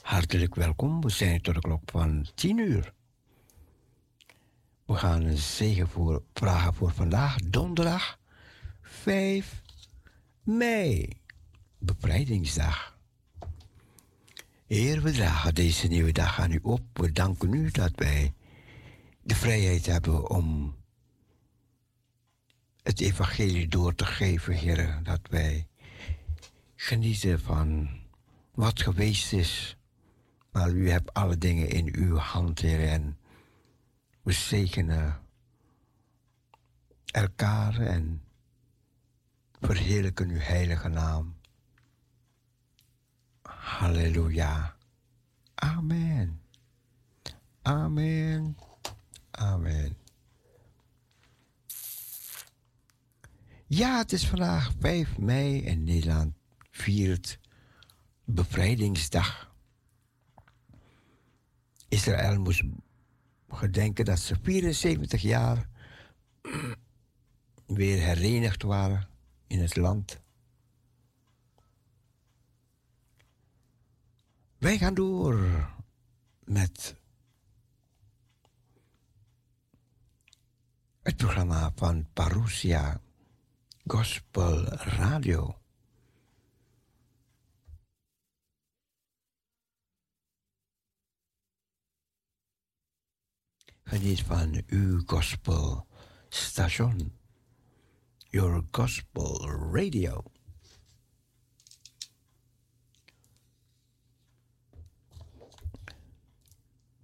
Hartelijk welkom. We zijn tot de klok van 10 uur. We gaan een zegen voor, vragen voor vandaag, donderdag 5 mei, bevrijdingsdag. Heer, we dragen deze nieuwe dag aan u op. We danken u dat wij de vrijheid hebben om het evangelie door te geven, Heer. Dat wij genieten van wat geweest is. Maar u hebt alle dingen in uw hand, Heer. En we zegenen elkaar en verheerlijken uw heilige naam. Halleluja. Amen. Amen. Amen. Ja, het is vandaag 5 mei en Nederland viert bevrijdingsdag. Israël moest gedenken dat ze 74 jaar weer herenigd waren in het land. Wij gaan door met het programma van Parousia Gospel Radio. Geniet van uw gospel station, your gospel radio.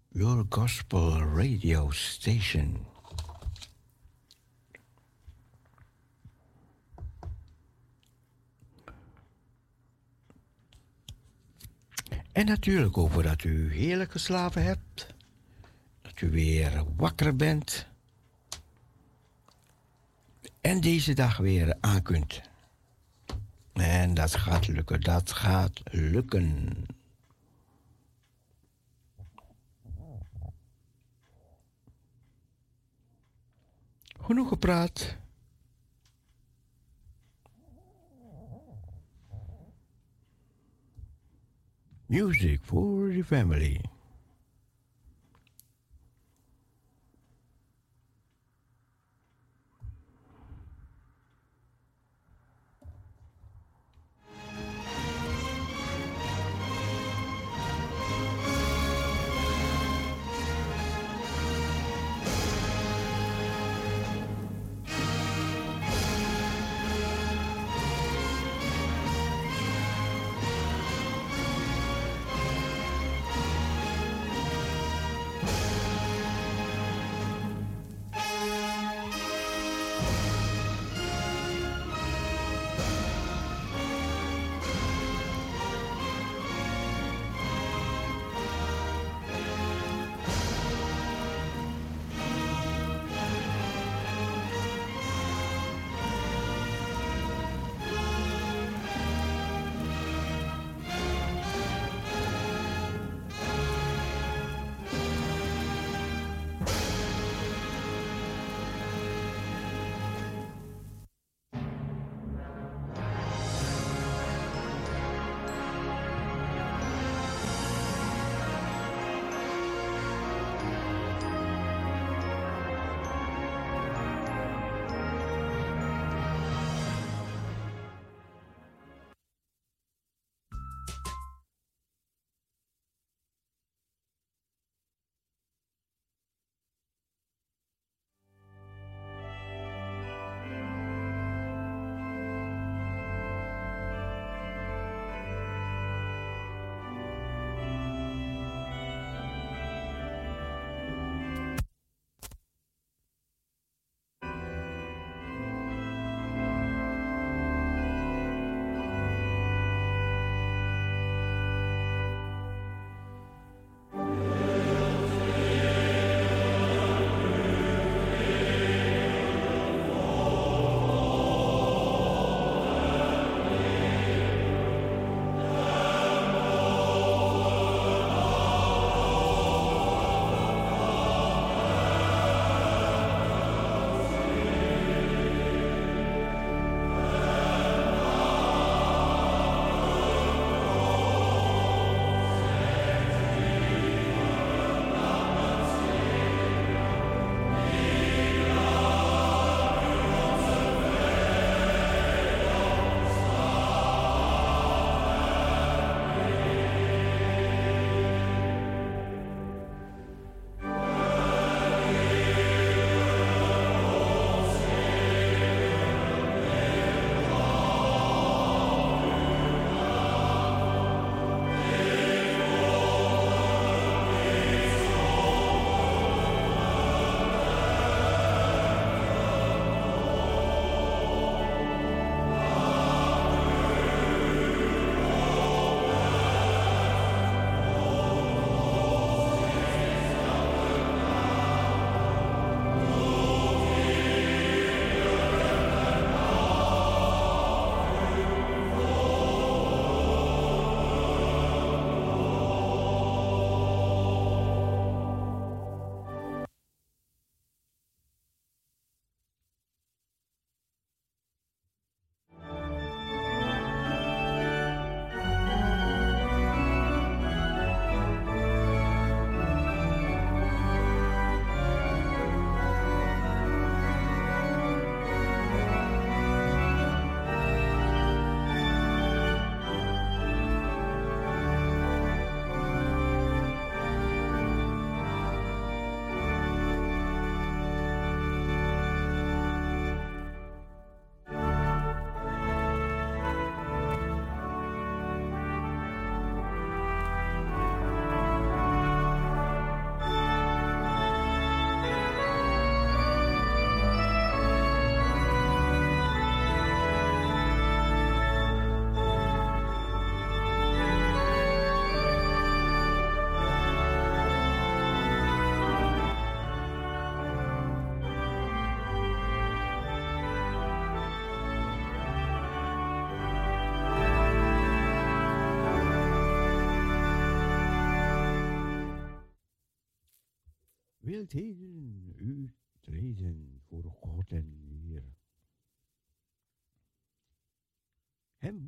Your gospel radio station. En natuurlijk hopen dat u heerlijk geslapen hebt. Dat weer wakker bent. En deze dag weer aan kunt. En dat gaat lukken, dat gaat lukken. Genoeg gepraat. Music for the family.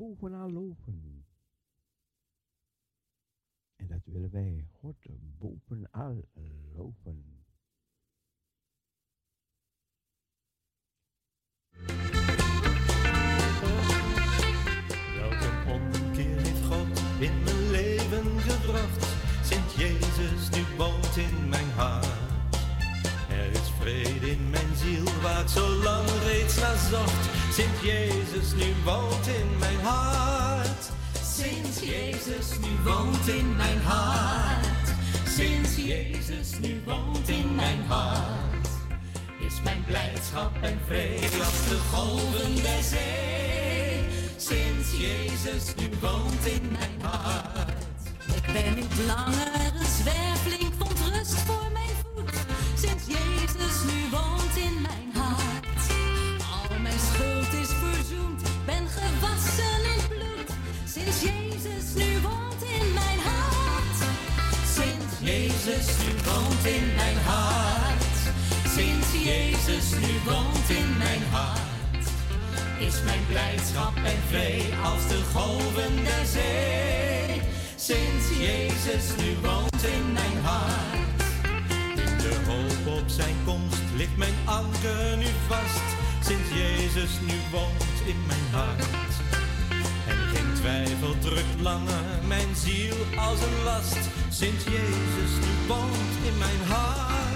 Hem bovenal loven. En dat willen wij God bovenal loven. Welke omkeer heeft God in mijn leven gebracht? Sint Jezus nu woont in mijn hart. Er is vrede in mijn ziel waar ik zo lang reeds naar zocht. Sint Jezus nu woont in mijn hart. Sint Jezus nu woont in mijn hart. Sint Jezus nu woont in mijn hart. Is mijn blijdschap en vrede als de golven der zee. Sint Jezus nu woont in mijn hart. Ik ben niet langer een zwerveling, vond rust voor mijn voet. Sinds Jezus nu woont in mijn hart. Jezus nu woont in mijn hart. Sint Jezus nu woont in mijn hart. Is mijn blijdschap en vrede als de golven der zee. Sint Jezus nu woont in mijn hart. In de hoop op zijn komst ligt mijn anker nu vast. Sinds Jezus nu woont in mijn hart. Twijfel drukt langer mijn ziel als een last. Sinds Jezus nu woont in mijn hart.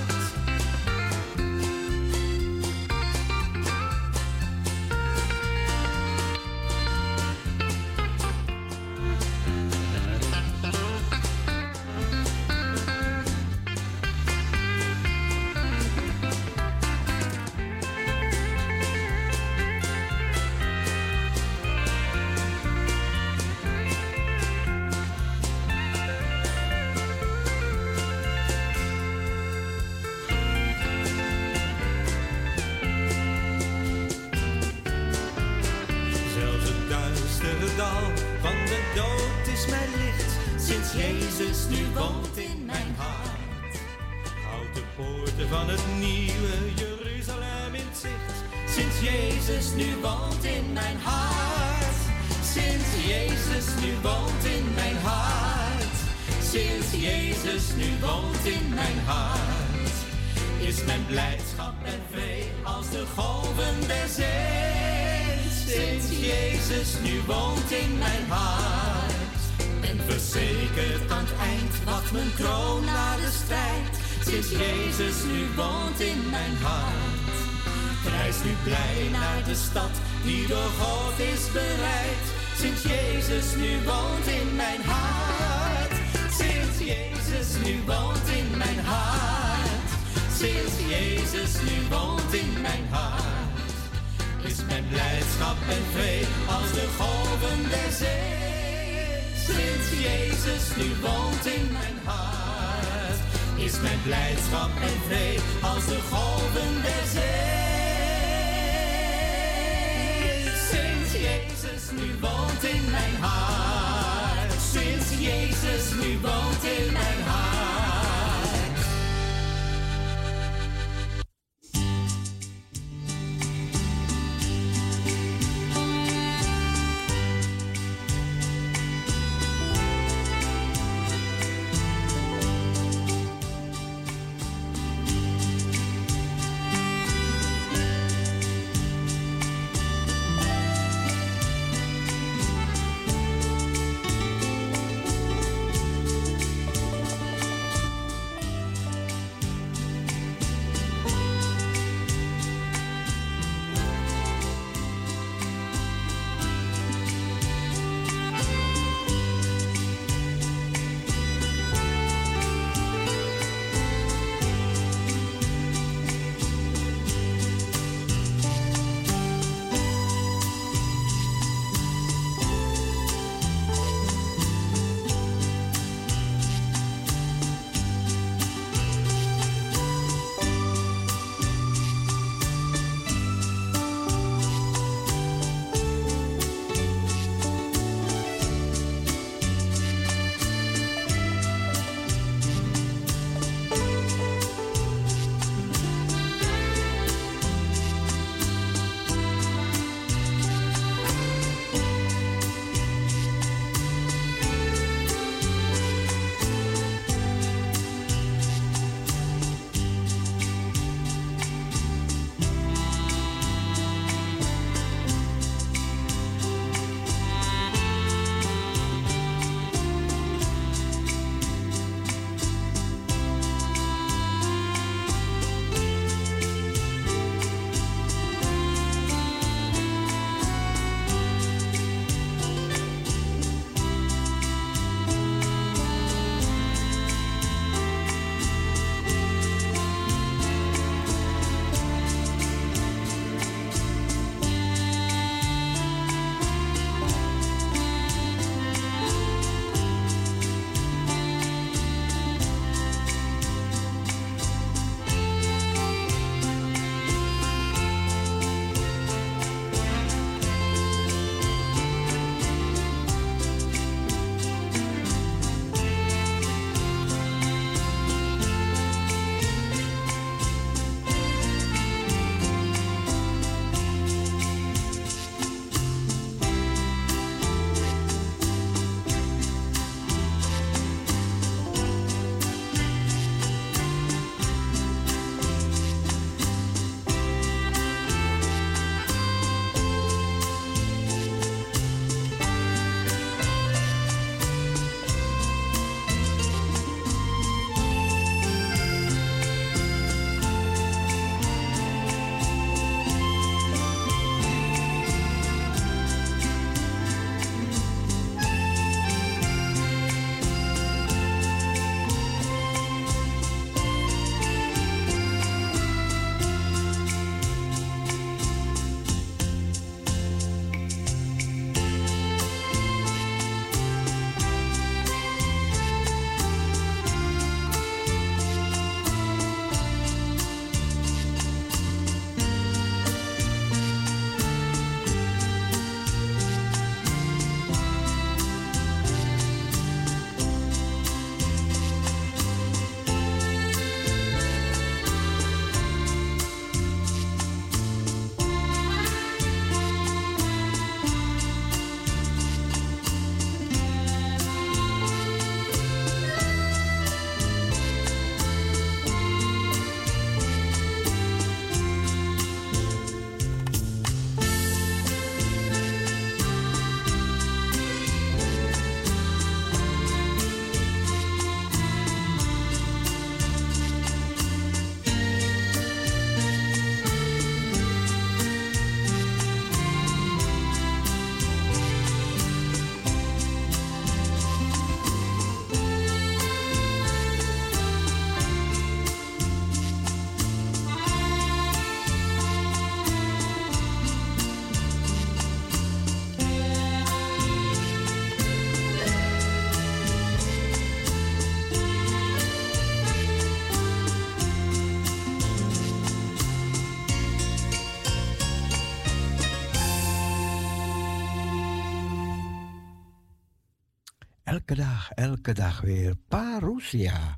Elke dag, weer Parousia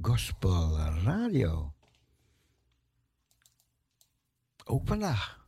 Gospel Radio. Ook vandaag.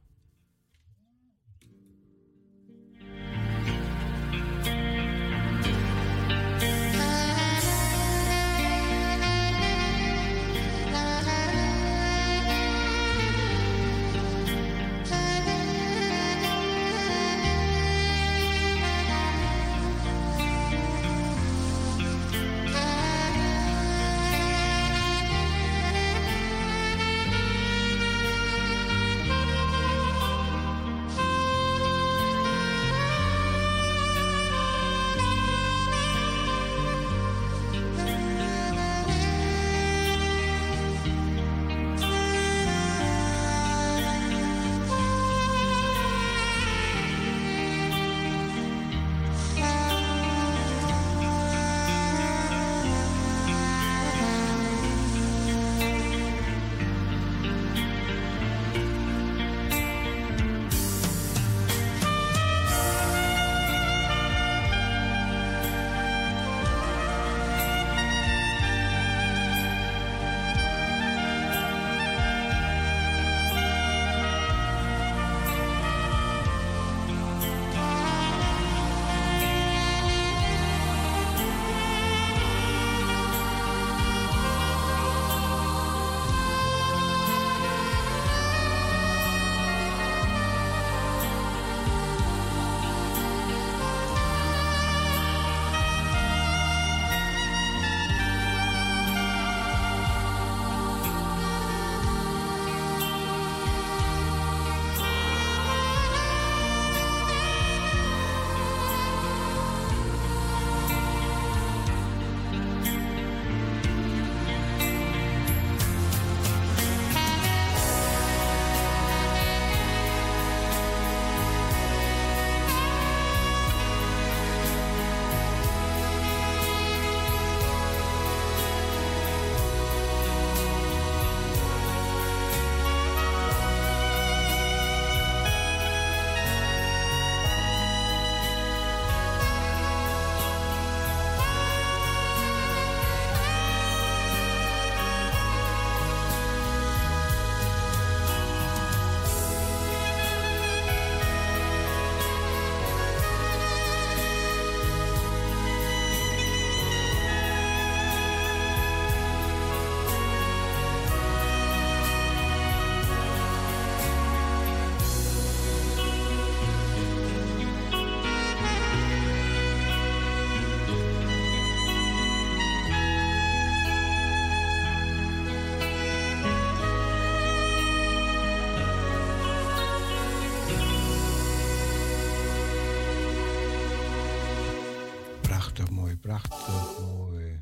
Prachtig mooi, mooi.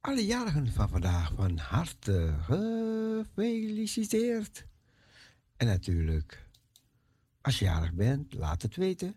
Alle jarigen van vandaag van harte gefeliciteerd. En natuurlijk, als je jarig bent, laat het weten.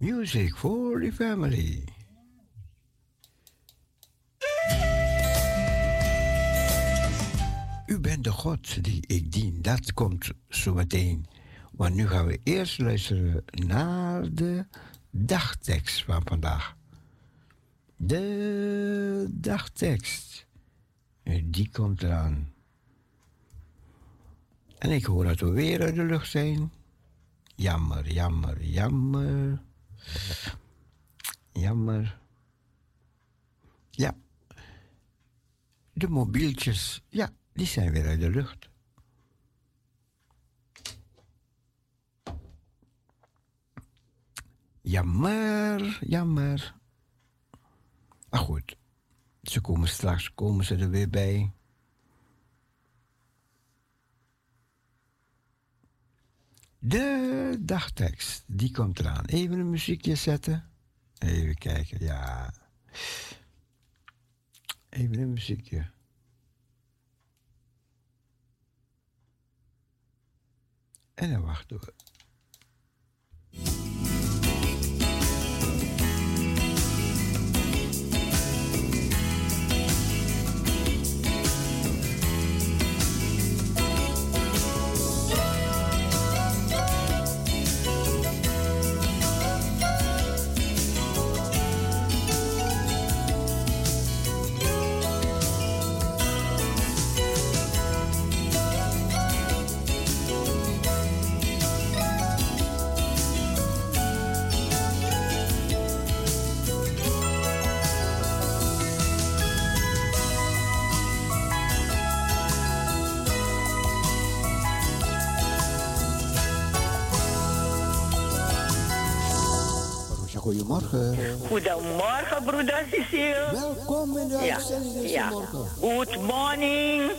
Music for the family. U bent de God die ik dien. Dat komt zo meteen. Want nu gaan we eerst luisteren naar de dagtekst van vandaag. De dagtekst. Die komt eraan. En ik hoor dat we weer uit de lucht zijn. Jammer, jammer, jammer. Jammer. Ja. De mobieltjes, ja, die zijn weer uit de lucht. Jammer, jammer. Maar goed, ze komen straks, komen ze er weer bij. De dagtekst, die komt eraan. Even een muziekje zetten. Even kijken, ja. Even een muziekje. En dan wachten we. Broeder Cecile. Welkom in de Ja, uitzending deze ja. morgen. Good morning.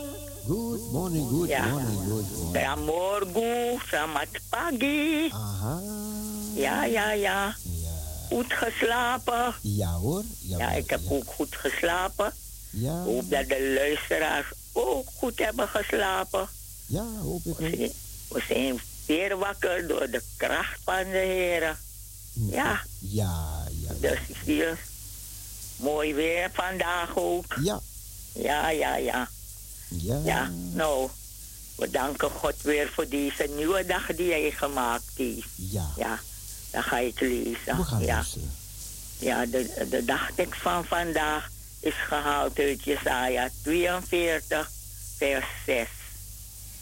Good morning, good Ja. morning, good morning. Selamat pagi. Aha. Ja, ja, ja. Goed geslapen. ja hoor. Ja, ik heb ook goed geslapen. Ja, hoop dat de luisteraars ook goed hebben geslapen. ja, hoop ik ook. we zijn weer wakker door de kracht van de Heer. Ja, Ja, ja, ja. dus hier. Mooi weer vandaag ook. Ja, Ja, ja, ja. ja. Ja, nou, we danken God weer voor deze nieuwe dag die hij gemaakt heeft. Ja, Ja, dan ga ik lezen. we gaan ja, luisteren. ja de, de dagtekst van vandaag is gehaald uit Jesaja 42, vers 6.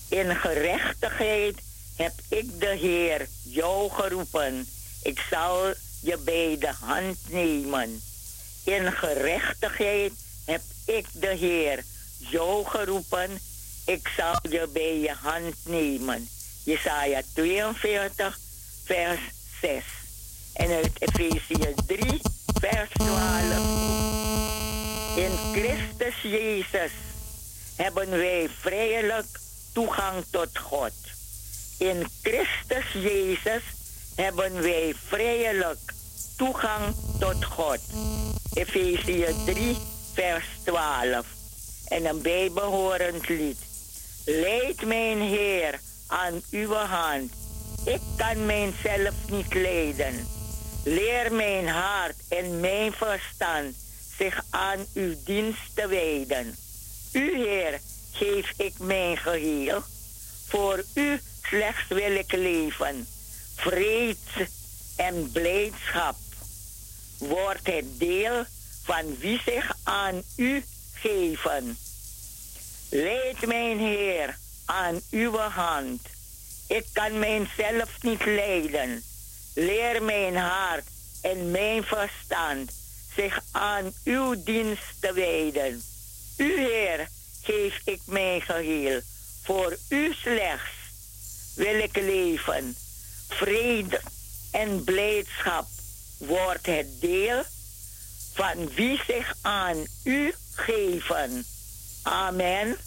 In gerechtigheid heb ik de Heer jou geroepen. Ik zal je bij de hand nemen. In gerechtigheid heb ik de Heer jou geroepen. Ik zal je bij je hand nemen. Jesaja 42, vers 6. En uit Efezië 3, vers 12. In Christus Jezus hebben wij vrijelijk toegang tot God. In Christus Jezus hebben wij vrijelijk toegang tot God. Efezië 3, vers 12. En een bijbehorend lied. Leid mijn Heer aan uw hand. Ik kan mijzelf niet leiden. Leer mijn hart en mijn verstand zich aan uw dienst te wijden. U, Heer, geef ik mijn geheel. Voor u slechts wil ik leven. Vrede en blijdschap wordt het deel van wie zich aan u geven. Leid mijn Heer aan uw hand. Ik kan mijzelf niet leiden. Leer mijn hart en mijn verstand zich aan uw dienst te wijden. U, Heer, geef ik mijn geheel. Voor u slechts wil ik leven. Vrede en blijdschap wordt het deel van wie zich aan u geven. Amen.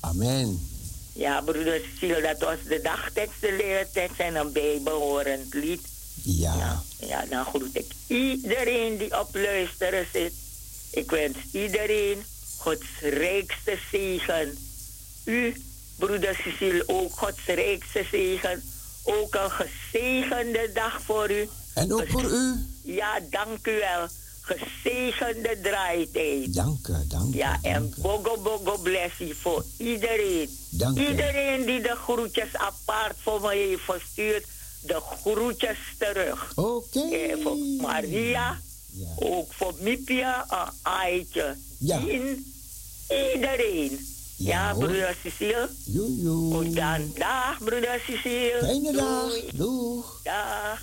Amen. Ja, broeder Cecile, dat was de dagtekst, de leertekst en een bijbehorend lied. Ja. Ja, ja, dan groet ik iedereen die op luisteren zit. Ik wens iedereen Gods rijkste zegen. U, broeder Cecile, ook Gods rijkste zegen. Ook een gezegende dag voor u. En ook voor u. Ja, dank u wel. Gezegende draaitijd. Dank u, dank u. Ja, en dank bogo bogo blessie voor iedereen. Dank u. Iedereen die de groetjes apart voor me heeft verstuurd, de groetjes terug. Oké. En voor Maria, Ja. ook voor Mipia, een Aitje. Ja. In iedereen. Ja, broeder Cecile. Joejoe. Goed dan. Dag, broeder Cecile. Fijne dag. Doeg. Dag.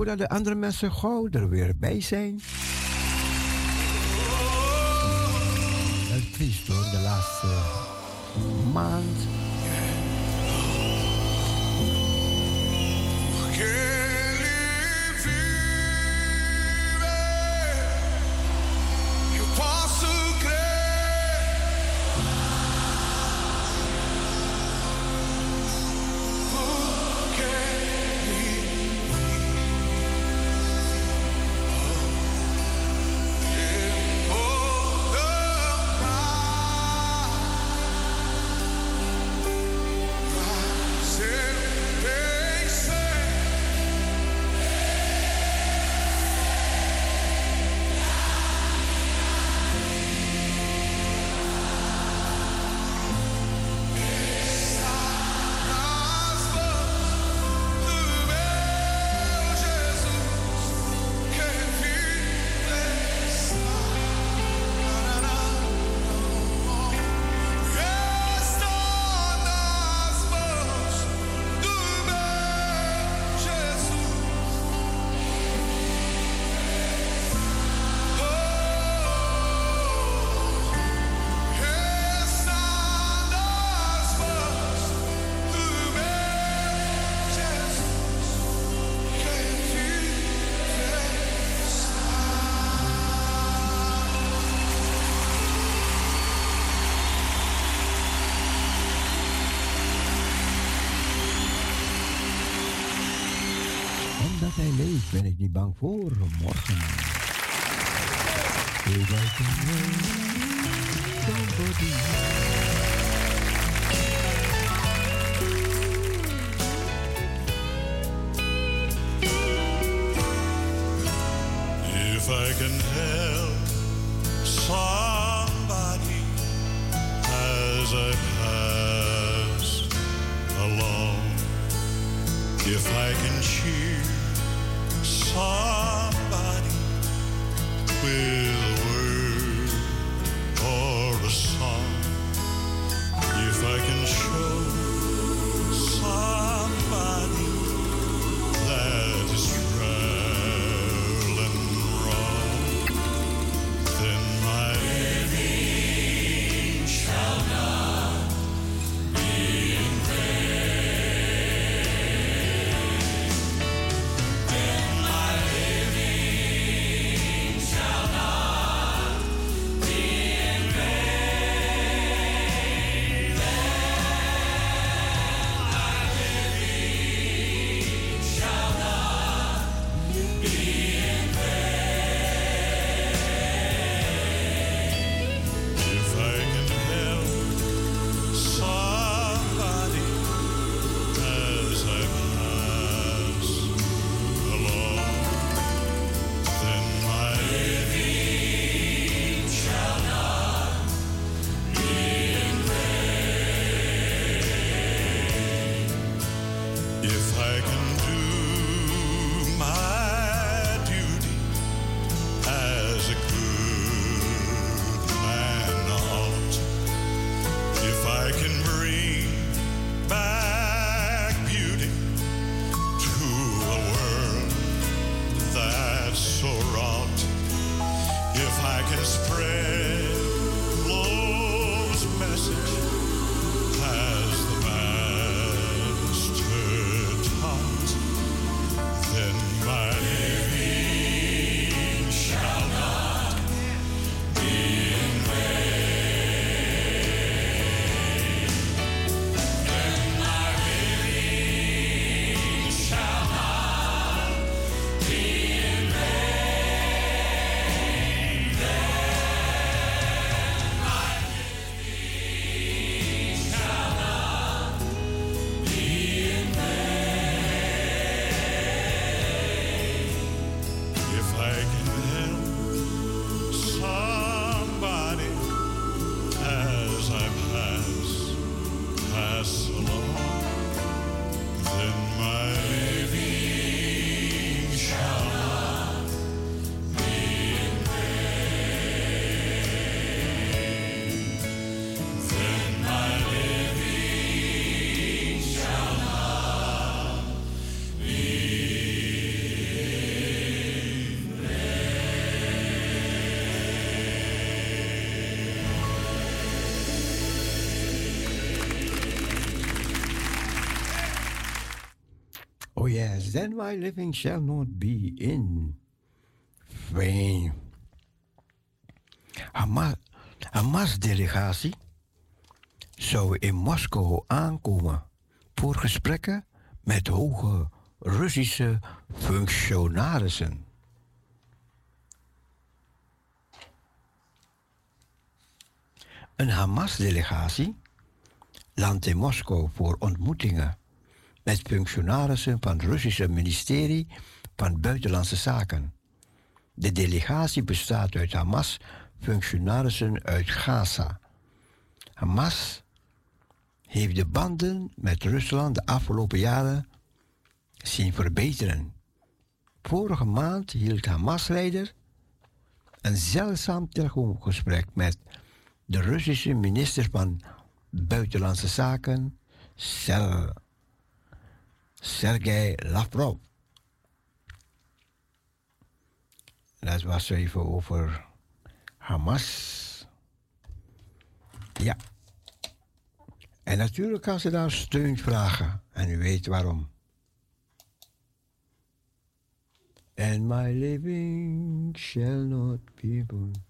hopen dat de andere mensen gauw er weer bij zijn. Then my living shall not be in vain. Hamas, Hamas-delegatie zou in Moskou aankomen voor gesprekken met hoge Russische functionarissen. Een Hamas-delegatie landt in Moskou voor ontmoetingen met functionarissen van het Russische ministerie van Buitenlandse Zaken. De delegatie bestaat uit Hamas-functionarissen uit Gaza. Hamas heeft de banden met Rusland de afgelopen jaren zien verbeteren. Vorige maand hield Hamas-leider een zeldzaam telefoongesprek met de Russische minister van Buitenlandse Zaken, Ser Sergei Lavrov. Dat was even over Hamas. Ja. En natuurlijk kan ze daar steun vragen. En u weet waarom. And my living shall not be born.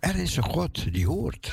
Er is een God die hoort.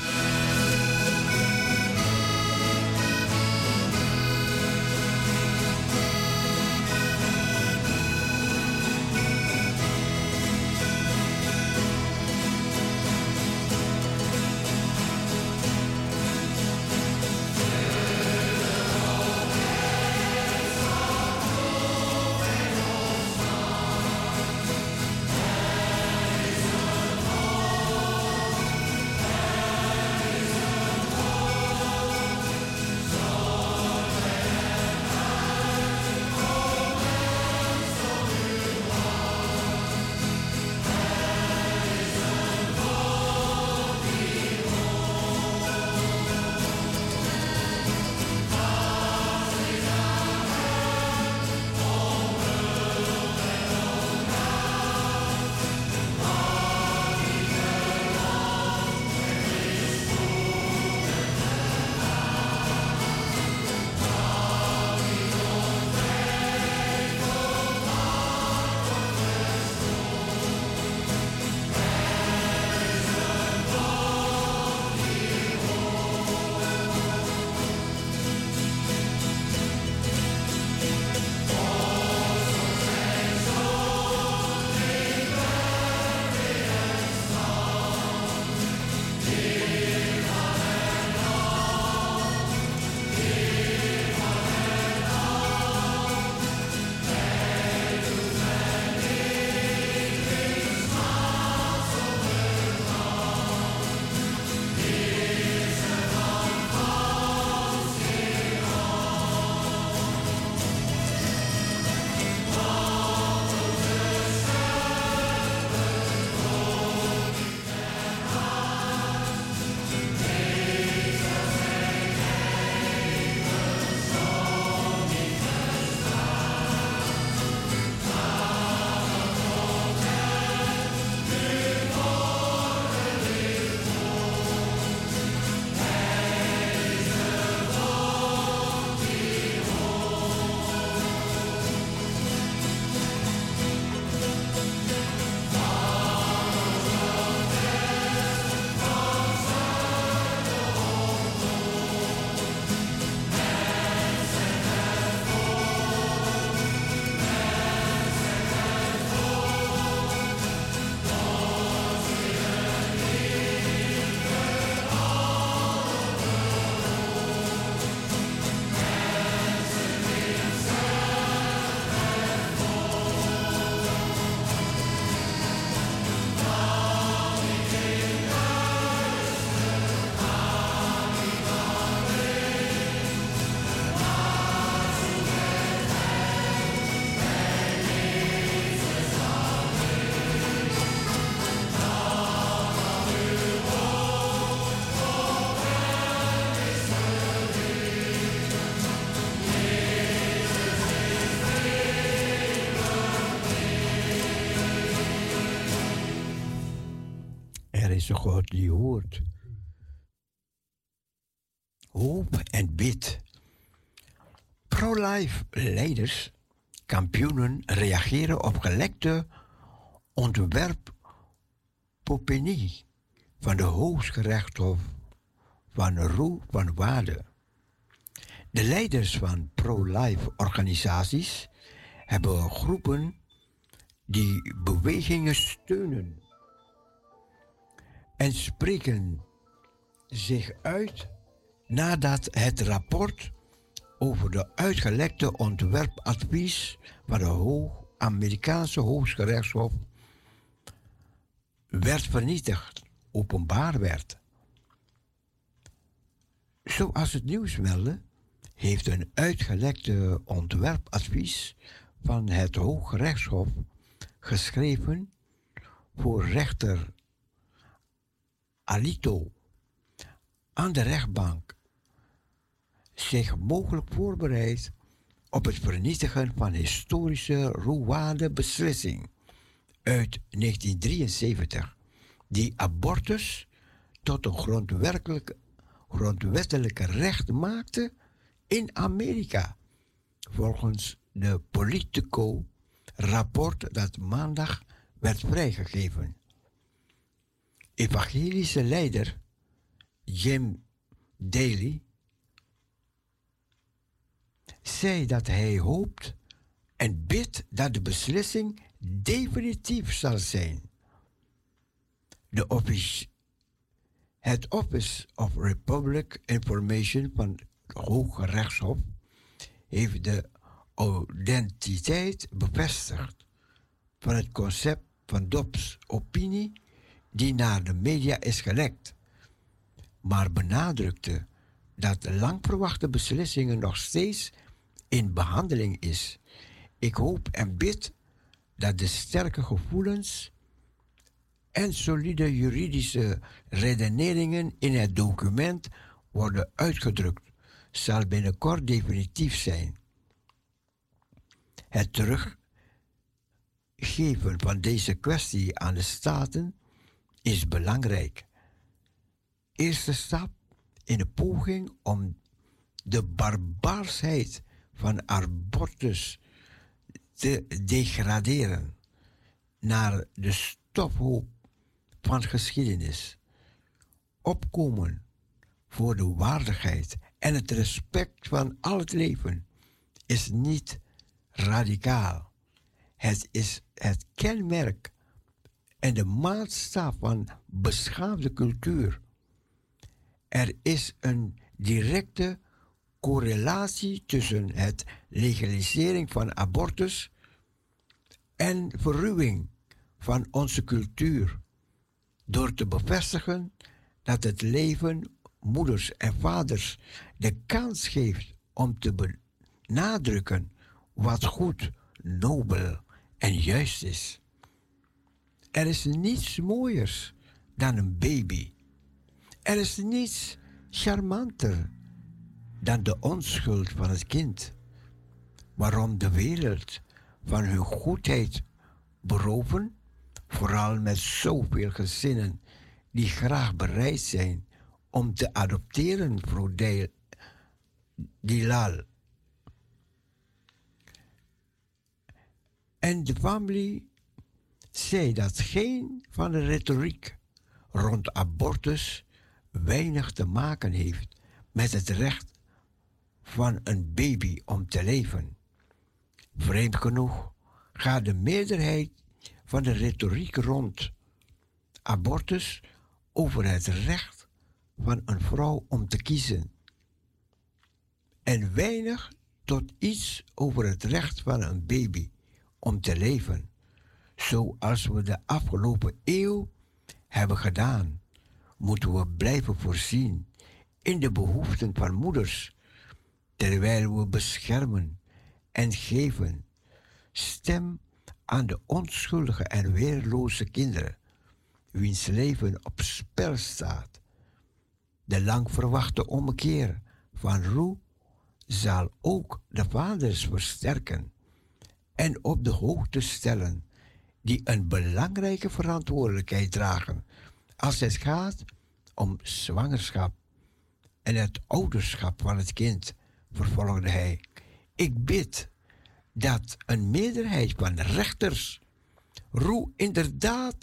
God die hoort. Hoop en bid. Pro-life leiders, kampioenen reageren op gelekte ontwerpopinie van de Hooggerechtshof van Roe van Waarde. De leiders van pro-life organisaties hebben groepen die bewegingen steunen en spreken zich uit nadat het rapport over de uitgelekte ontwerpadvies van de Hoog Amerikaanse Hooggerechtshof werd vernietigd, openbaar werd. Zoals het nieuws meldde, heeft een uitgelekte ontwerpadvies van het Hooggerechtshof geschreven voor rechter Alito aan de rechtbank zich mogelijk voorbereid op het vernietigen van historische Rwanda-beslissing uit 1973, die abortus tot een grondwettelijke recht maakte in Amerika, volgens de Politico-rapport dat maandag werd vrijgegeven. Evangelische leider Jim Daly zei dat hij hoopt en bidt dat de beslissing definitief zal zijn. De office, het Office of Republic Information van het Hoge Rechtshof heeft de identiteit bevestigd van het concept van Dobbs opinie die naar de media is gelekt, maar benadrukte dat de lang verwachte beslissingen nog steeds in behandeling is. Ik hoop en bid dat de sterke gevoelens en solide juridische redeneringen in het document worden uitgedrukt, zal binnenkort definitief zijn. Het teruggeven van deze kwestie aan de staten is belangrijk. Eerste stap in de poging om de barbaarsheid van abortus te degraderen naar de stofhoop van geschiedenis. Opkomen voor de waardigheid en het respect van al het leven is niet radicaal. Het is het kenmerk en de maatstaf van beschaafde cultuur. Er is een directe correlatie tussen het legalisering van abortus en verruwing van onze cultuur door te bevestigen dat het leven moeders en vaders de kans geeft om te benadrukken wat goed, nobel en juist is. Er is niets mooiers dan een baby. Er is niets charmanter dan de onschuld van het kind. Waarom de wereld van hun goedheid beroven, vooral met zoveel gezinnen die graag bereid zijn om te adopteren voor Dilal. En de familie zei dat geen van de retoriek rond abortus weinig te maken heeft met het recht van een baby om te leven. Vreemd genoeg gaat de meerderheid van de retoriek rond abortus over het recht van een vrouw om te kiezen. En weinig tot iets over het recht van een baby om te leven, zoals we de afgelopen eeuw hebben gedaan, moeten we blijven voorzien in de behoeften van moeders, terwijl we beschermen en geven stem aan de onschuldige en weerloze kinderen, wiens leven op spel staat. De lang verwachte ommekeer van Roe zal ook de vaders versterken en op de hoogte stellen, die een belangrijke verantwoordelijkheid dragen Als het gaat om zwangerschap en het ouderschap van het kind, vervolgde hij, ik bid dat een meerderheid van rechters Roe inderdaad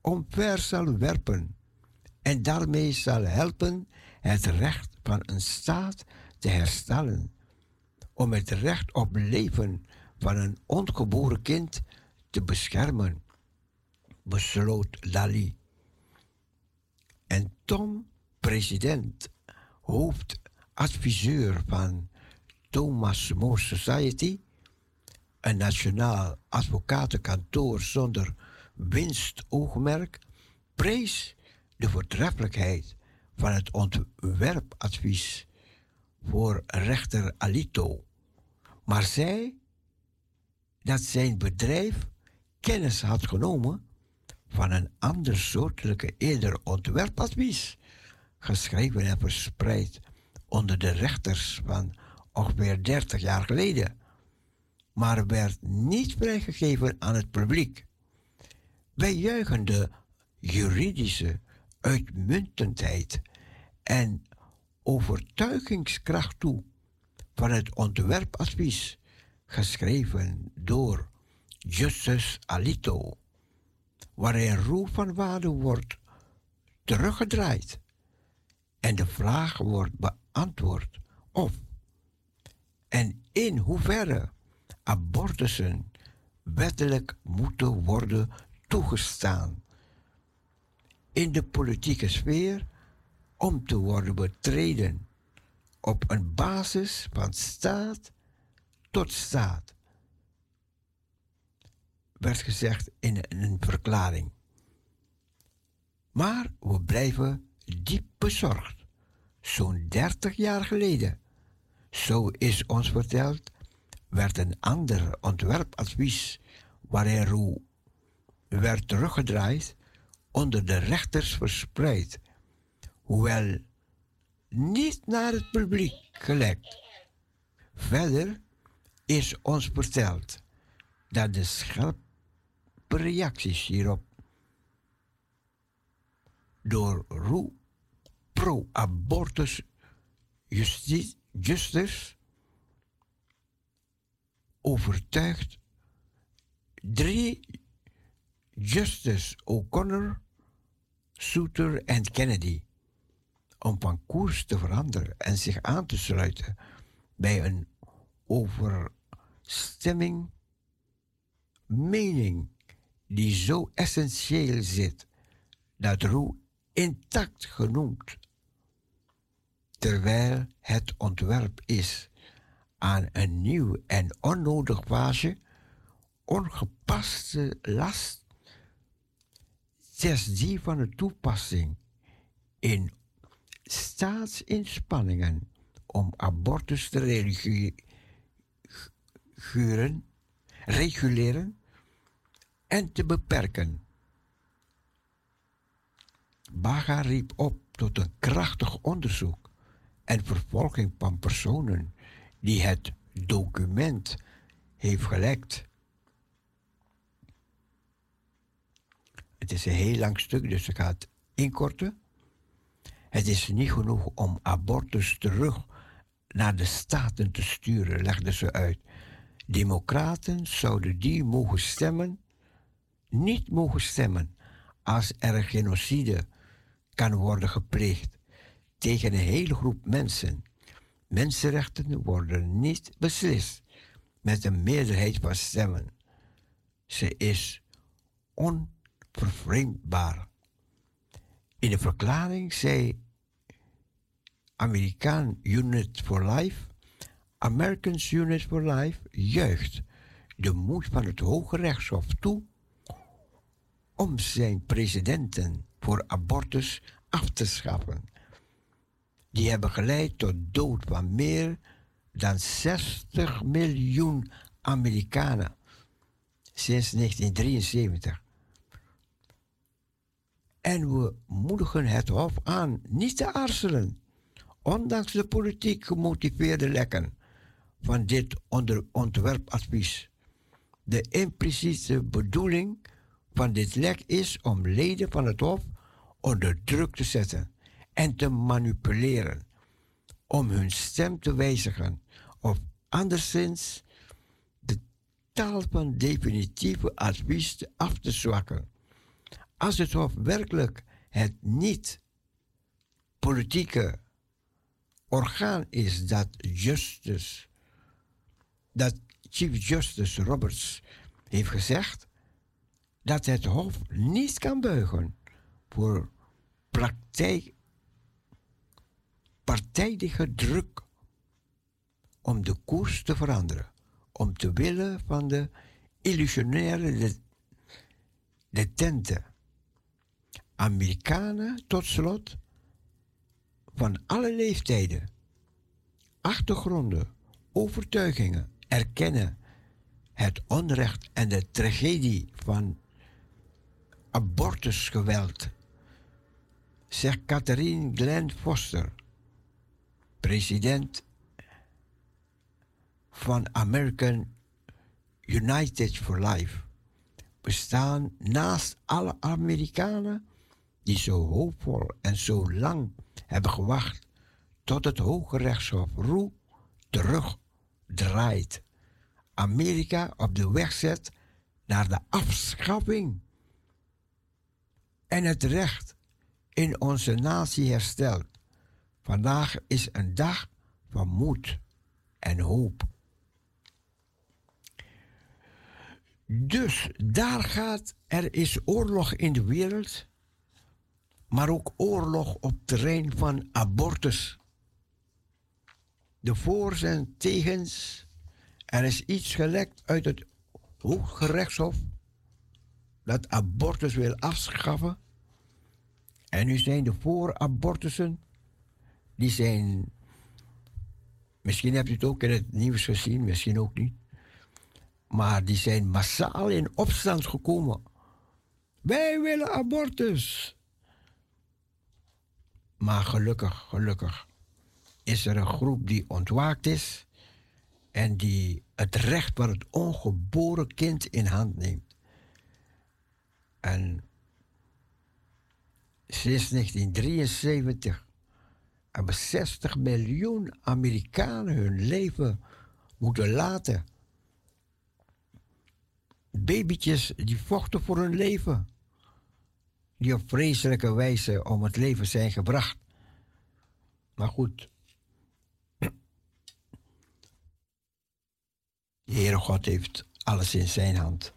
omver zal werpen en daarmee zal helpen het recht van een staat te herstellen, om het recht op leven van een ongeboren kind te beschermen, besloot Lali. En Tom, president, hoofdadviseur van Thomas More Society, een nationaal advocatenkantoor zonder winstoogmerk, prees de voortreffelijkheid van het ontwerpadvies voor rechter Alito, maar zei dat zijn bedrijf kennis had genomen van een ander soortelijke eerder ontwerpadvies, geschreven en verspreid onder de rechters van ongeveer 30 jaar geleden, maar werd niet vrijgegeven aan het publiek. Wij juichen de juridische uitmuntendheid en overtuigingskracht toe van het ontwerpadvies, geschreven door Justus Alito, waarin roep van waarde wordt teruggedraaid en de vraag wordt beantwoord of en in hoeverre abortussen wettelijk moeten worden toegestaan in de politieke sfeer om te worden betreden op een basis van staat tot staat, werd gezegd in een verklaring. Maar we blijven diep bezorgd. Zo'n 30 jaar geleden, zo is ons verteld, werd een ander ontwerpadvies waarin Roe werd teruggedraaid onder de rechters verspreid, hoewel niet naar het publiek gelekt. Verder is ons verteld dat de scherpe reacties hierop. Door Roe pro-abortus justice, justice overtuigd drie Justice O'Connor, Souter en Kennedy om van koers te veranderen en zich aan te sluiten bij een overstemming, mening die zo essentieel zit dat Roe intact genoemd, terwijl het ontwerp is aan een nieuw en onnodig fase, ongepaste last, zelfs die van de toepassing in staatsinspanningen om abortus te reguleren, reguleren en te beperken. Baga riep op tot een krachtig onderzoek en vervolging van personen die het document heeft gelekt. Het is een heel lang stuk, dus ik ga het inkorten. Het is niet genoeg om abortus terug naar de staten te sturen, legde ze uit. Democraten zouden die mogen stemmen, niet mogen stemmen als er genocide kan worden gepleegd tegen een hele groep mensen. Mensenrechten worden niet beslist met een meerderheid van stemmen. Ze is onvervreemdbaar. In de verklaring zei Amerikaan Unit for Life, Americans Unit for Life juicht de moed van het Hoge Rechtshof toe om zijn presidenten voor abortus af te schaffen. Die hebben geleid tot dood van meer dan 60 miljoen Amerikanen sinds 1973. En we moedigen het Hof aan niet te aarzelen, ondanks de politiek gemotiveerde lekken van dit onder ontwerpadvies. De impliciete bedoeling van dit lek is om leden van het Hof onder druk te zetten en te manipuleren om hun stem te wijzigen of anderszins de taal van definitieve advies af te zwakken. Als het Hof werkelijk het niet politieke orgaan is dat justice, dat Chief Justice Roberts heeft gezegd dat het Hof niet kan buigen voor praktijk, partijdige druk om de koers te veranderen, om te willen van de illusionaire de- detenten. Amerikanen, tot slot, van alle leeftijden, achtergronden, overtuigingen erkennen het onrecht en de tragedie van abortusgeweld, zegt Catherine Glenn Foster, president van American United for Life. We staan naast alle Amerikanen die zo hoopvol en zo lang hebben gewacht tot het Hoge Rechtshof Roe terugdraait. Amerika op de weg zet naar de afschaffing en het recht in onze natie herstelt. Vandaag is een dag van moed en hoop. Dus daar gaat, er is oorlog in de wereld, maar ook oorlog op terrein van abortus. De voor's en tegens. Er is iets gelekt uit het Hooggerechtshof dat abortus wil afschaffen. En nu zijn de voor-abortussen, die zijn, misschien hebt u het ook in het nieuws gezien, misschien ook niet, maar die zijn massaal in opstand gekomen. Wij willen abortus. Maar gelukkig, gelukkig is er een groep die ontwaakt is en die het recht van het ongeboren kind in hand neemt. En sinds 1973 hebben 60 miljoen Amerikanen hun leven moeten laten. Babytjes die vochten voor hun leven. Die op vreselijke wijze om het leven zijn gebracht. Maar goed. De Heere God heeft alles in zijn hand.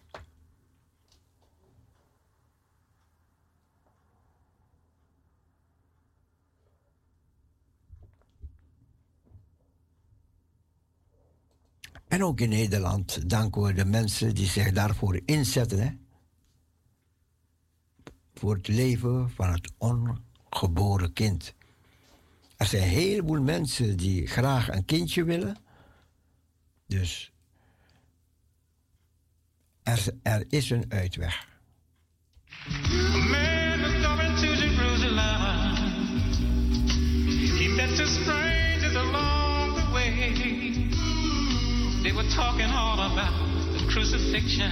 En ook in Nederland danken we de mensen die zich daarvoor inzetten. Hè? Voor het leven van het ongeboren kind. Er zijn een heleboel mensen die graag een kindje willen. Dus er, er is een uitweg. Man They were talking all about the crucifixion.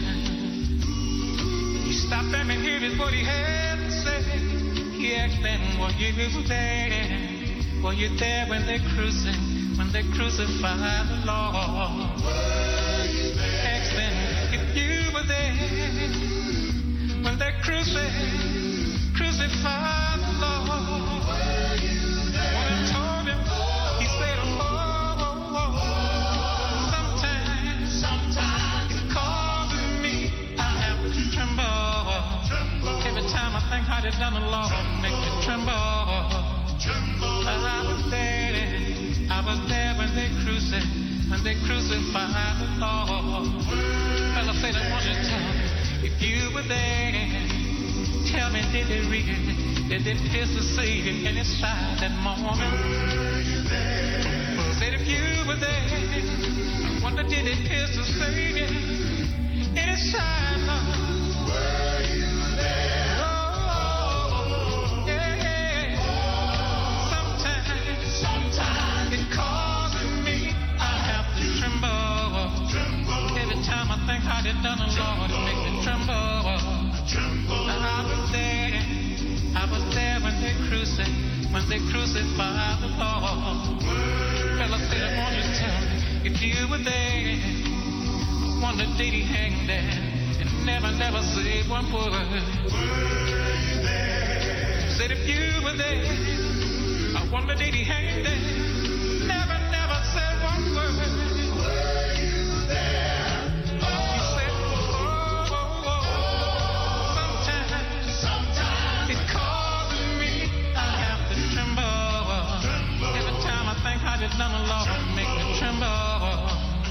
He stopped them and heard what he had to say. He asked them, Were you there? Were you there when they crucified, when they crucified the Lord? Asked them if you were there when they crucified, crucified the Lord. Time I they done the Lord, make me tremble. I was there, I was there when they crucified, when they crucified the Lord. Said, I want you tell me if you were there. Tell me, did they really, did they pierce the Savior in his side that moment? Said if you were there, wonder did they pierce the Savior in his side, Lord? Were you there? Time I think done the Lord, it makes me tremble. I was there, I was there when they crucified when they crucified the Lord. Fella said, I want you tell me if you were there on the day he hanged there and never, never said one word. Were you there? Said if you were there, I wonder did he hang there? it down, Lord, make me tremble.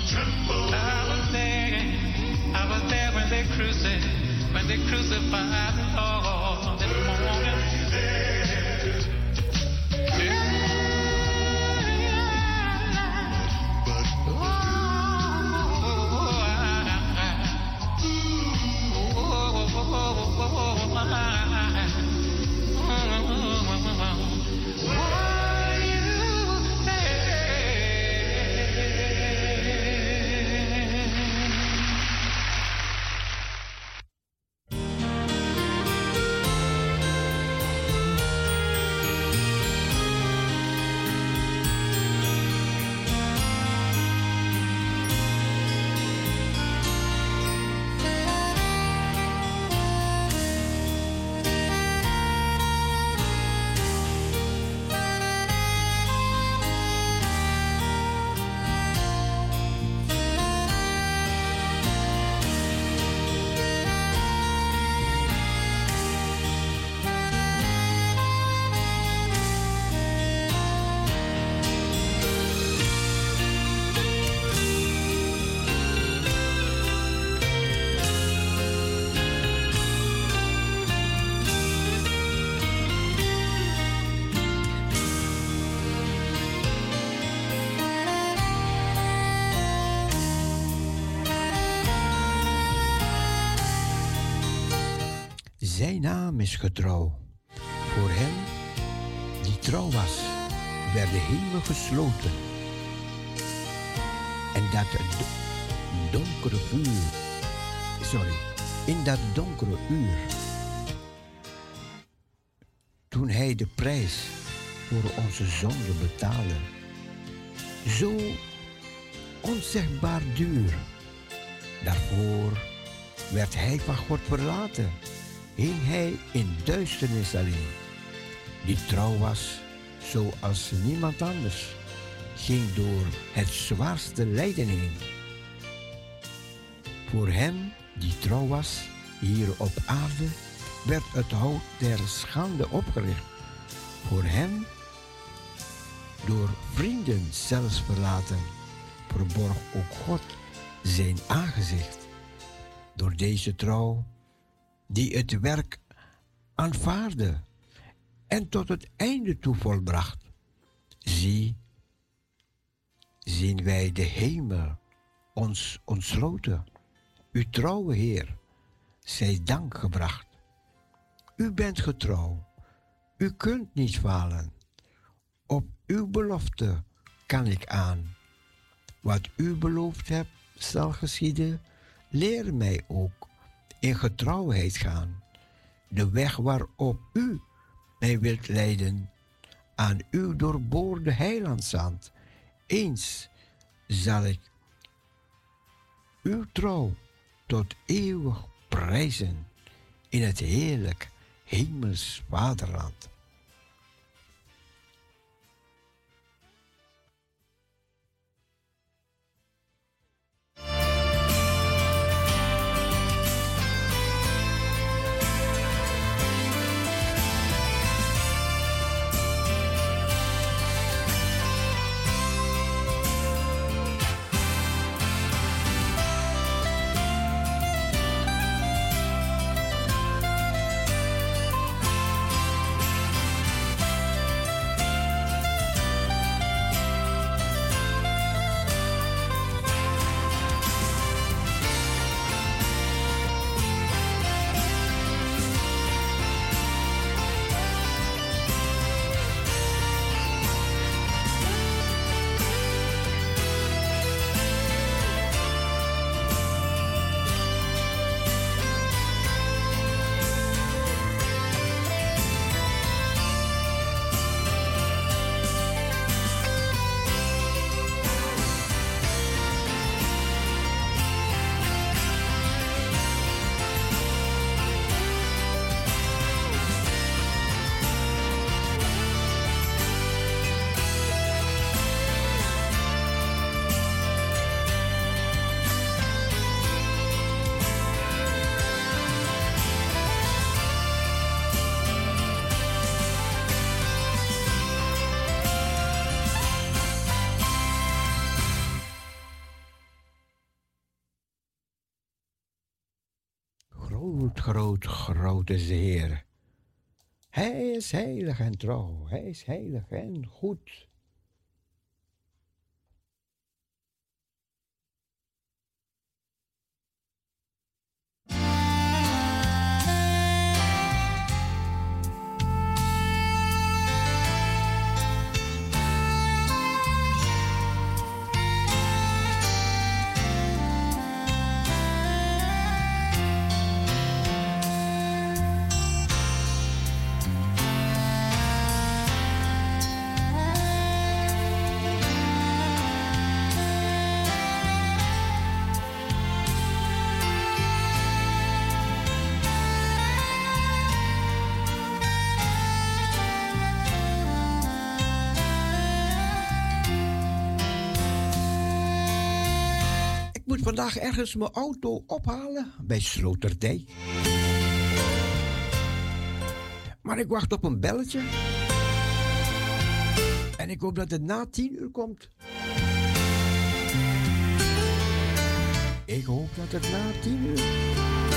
tremble. I was there, I was there when they crucified, when they crucified the this morning. Oh, naam is getrouw. Voor hem die trouw was, werd de hemel gesloten. En dat do- donkere vuur, sorry, in dat donkere uur, toen hij de prijs voor onze zonde betaalde, zo onzegbaar duur. Daarvoor werd hij van God verlaten, hing hij in duisternis alleen. Die trouw was zoals niemand anders, ging door het zwaarste lijden heen. Voor hem die trouw was hier op aarde, werd het hout der schande opgericht. Voor hem, door vrienden zelfs verlaten, verborg ook God zijn aangezicht. Door deze trouw, die het werk aanvaarde en tot het einde toe volbracht, zie, zien wij de hemel ons ontsloten. Uw trouwe Heer, zij dank gebracht. U bent getrouw, u kunt niet falen. Op uw belofte kan ik aan. Wat u beloofd hebt, zal geschieden. Leer mij ook in getrouwheid gaan. De weg waarop u mij wilt leiden, aan uw doorboorde heilandzand. Eens zal ik uw trouw tot eeuwig prijzen in het heerlijk hemels vaderland. Groot, groot, groot is de Heer. Hij is heilig en trouw. Hij is heilig en goed. Vandaag ergens mijn auto ophalen bij Sloterdijk. Maar ik wacht op een belletje. En ik hoop dat het na tien uur komt. Ik hoop dat het na tien uur.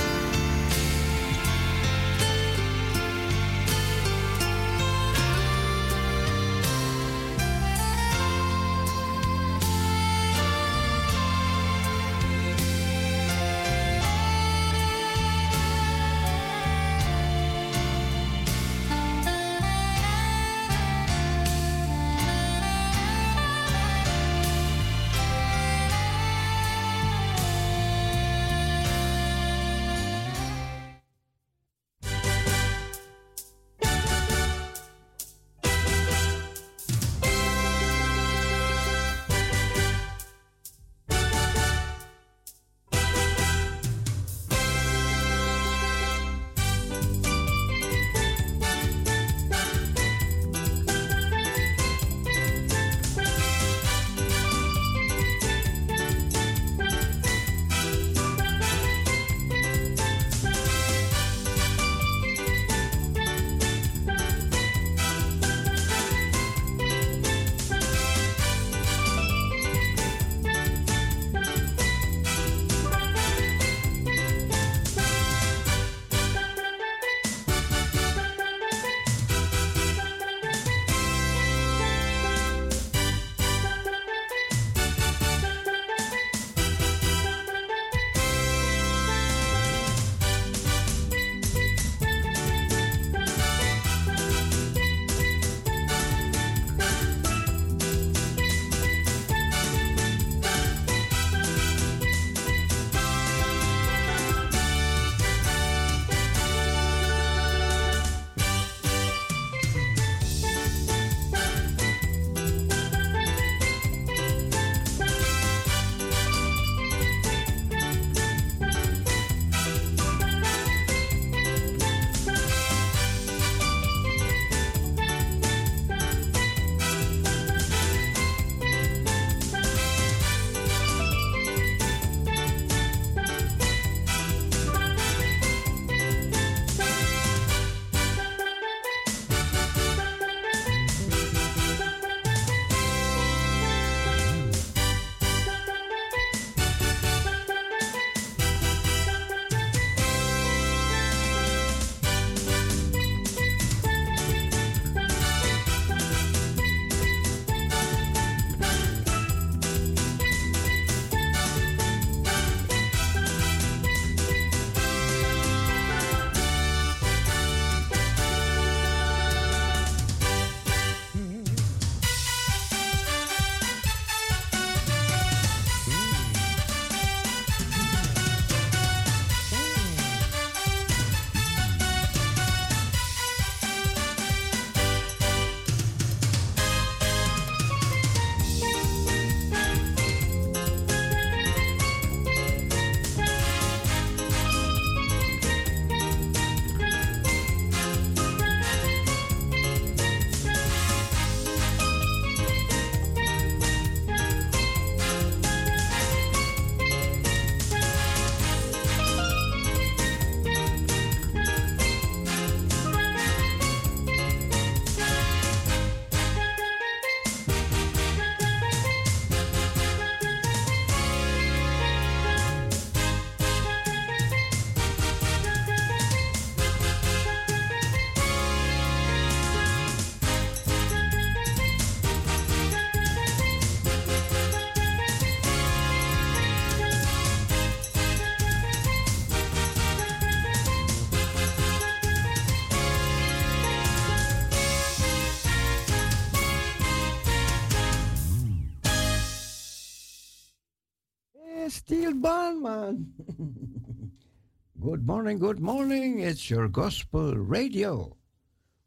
good morning, good morning. It's your gospel radio.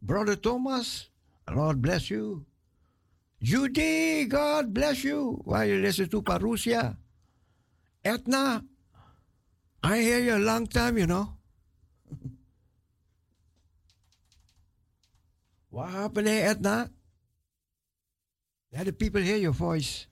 Brother Thomas, Lord bless you. Judy, God bless you. While you listen to Parousia. Etna, I hear you a long time, you know. what happened, Etna? Let the people hear your voice.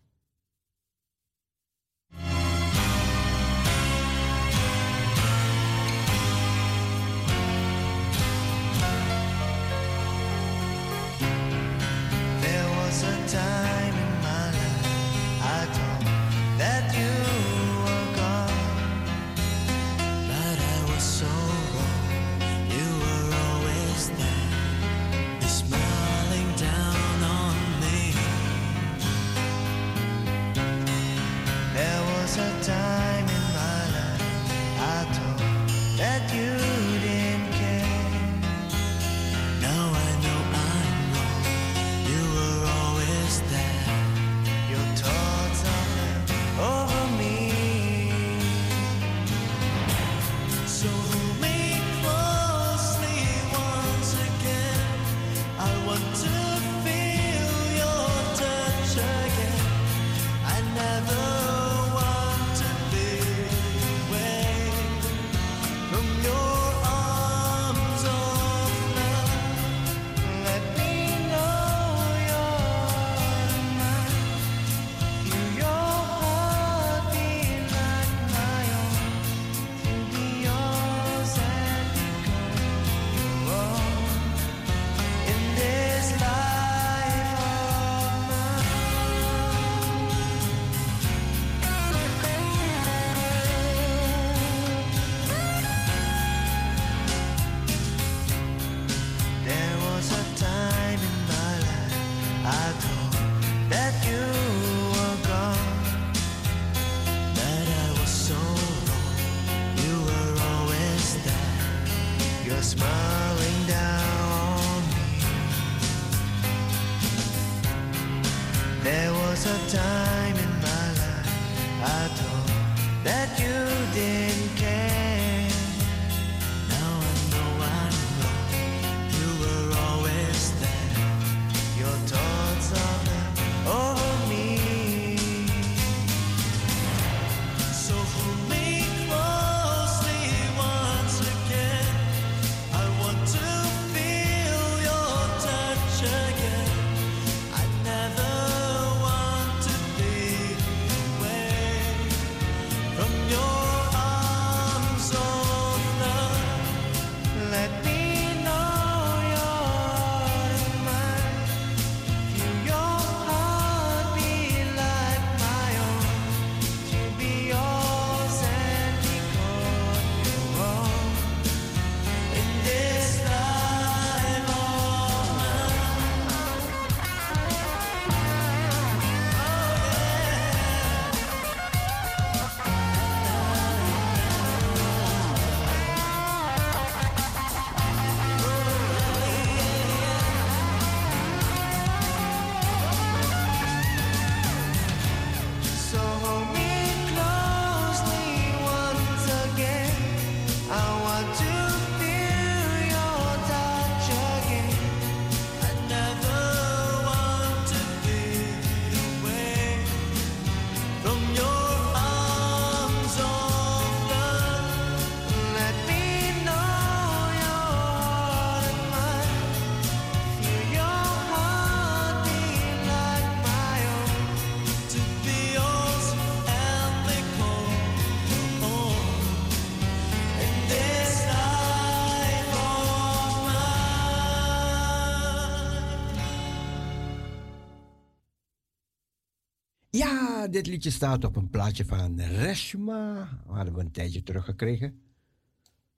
Dit liedje staat op een plaatje van Reshma. We hadden we een tijdje teruggekregen.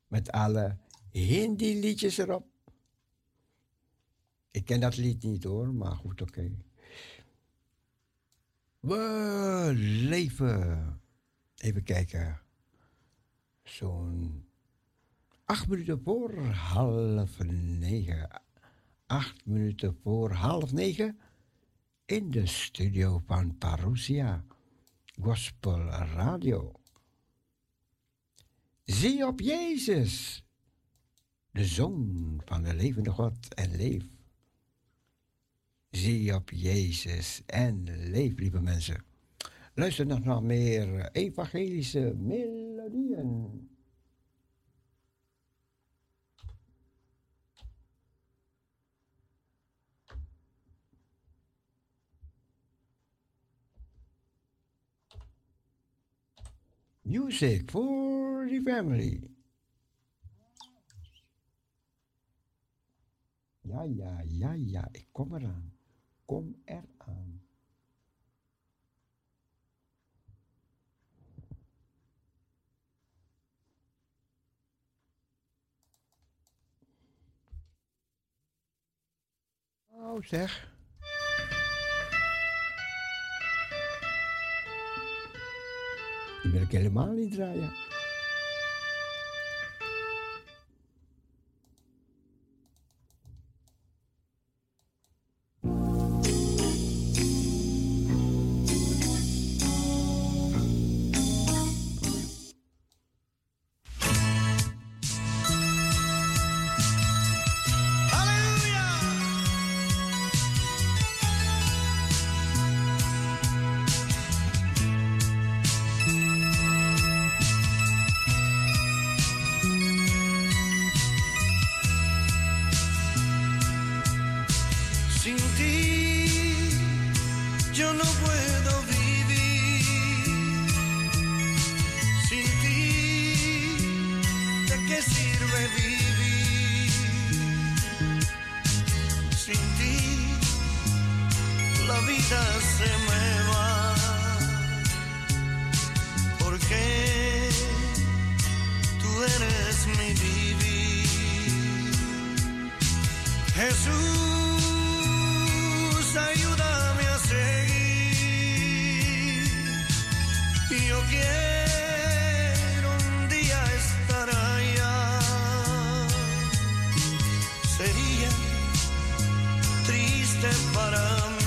Met alle Hindi-liedjes erop. Ik ken dat lied niet hoor, maar goed, oké. Okay. We leven. Even kijken. Zo'n acht minuten voor half negen. Acht minuten voor half negen in de studio van Parousia Gospel Radio. Zie op Jezus, de Zoon van de levende God en leef. Zie op Jezus en leef, lieve mensen. Luister nog naar meer evangelische melodieën. Music for the family. Ja, ja, ja, ja, ik kom eraan. Kom eraan. Oh, zeg. Die wil ik helemaal niet draaien. separamos.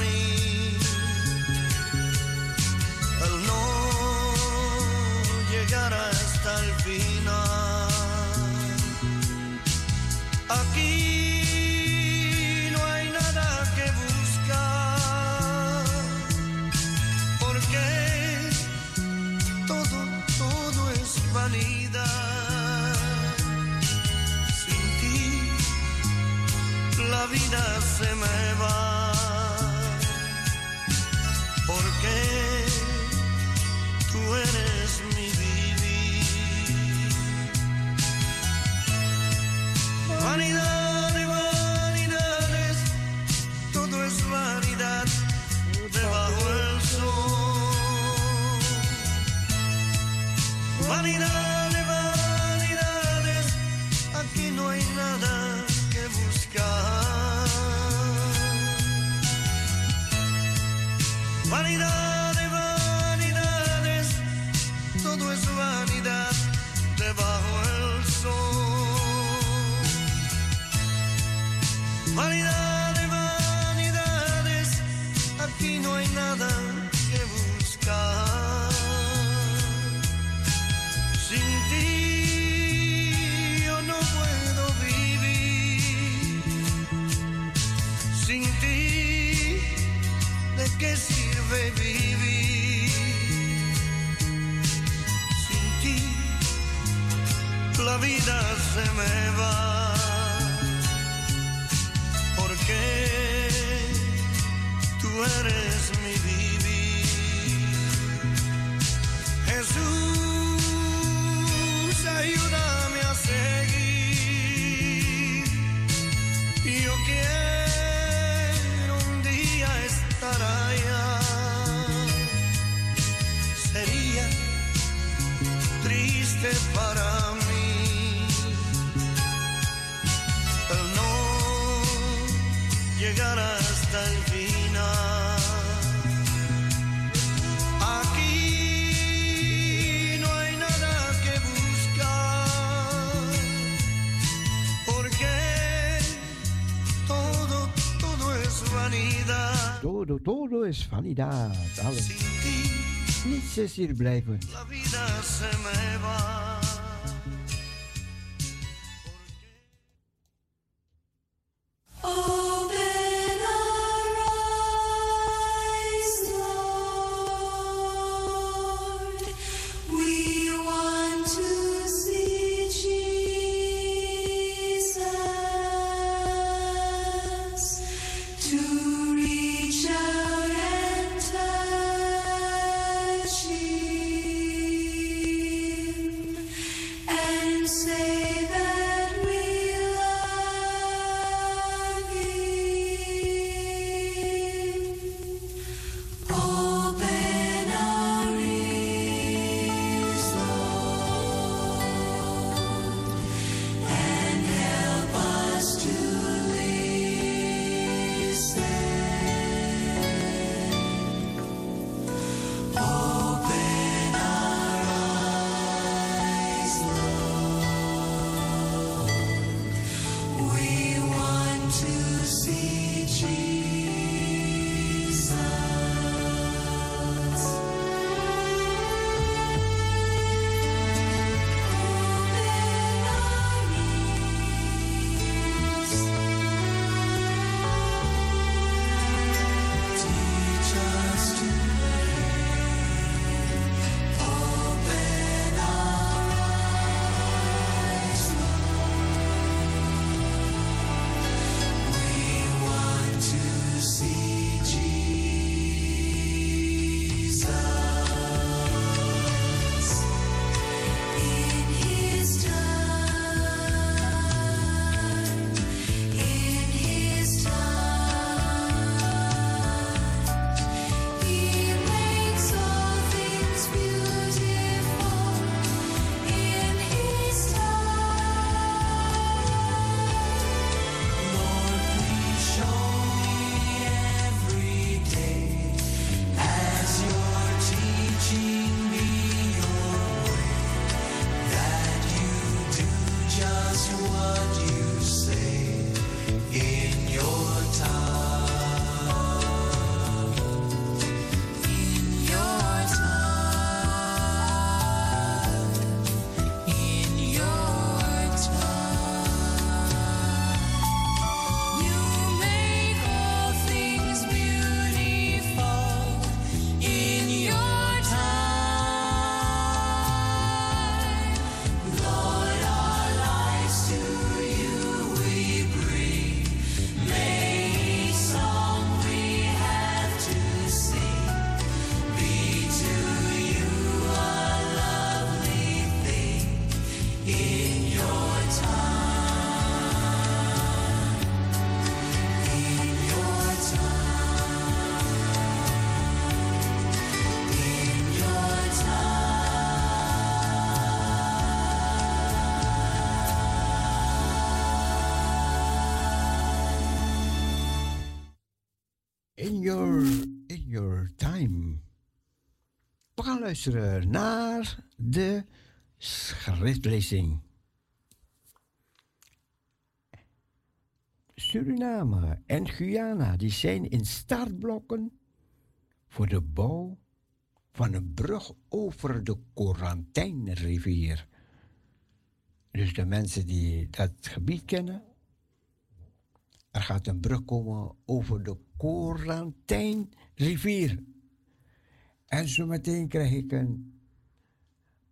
Cecil La vida se me va. Naar de schriftlezing. Suriname en Guyana die zijn in startblokken voor de bouw van een brug over de Corantijnrivier. Dus de mensen die dat gebied kennen, er gaat een brug komen over de Corantijnrivier. En zometeen krijg ik een,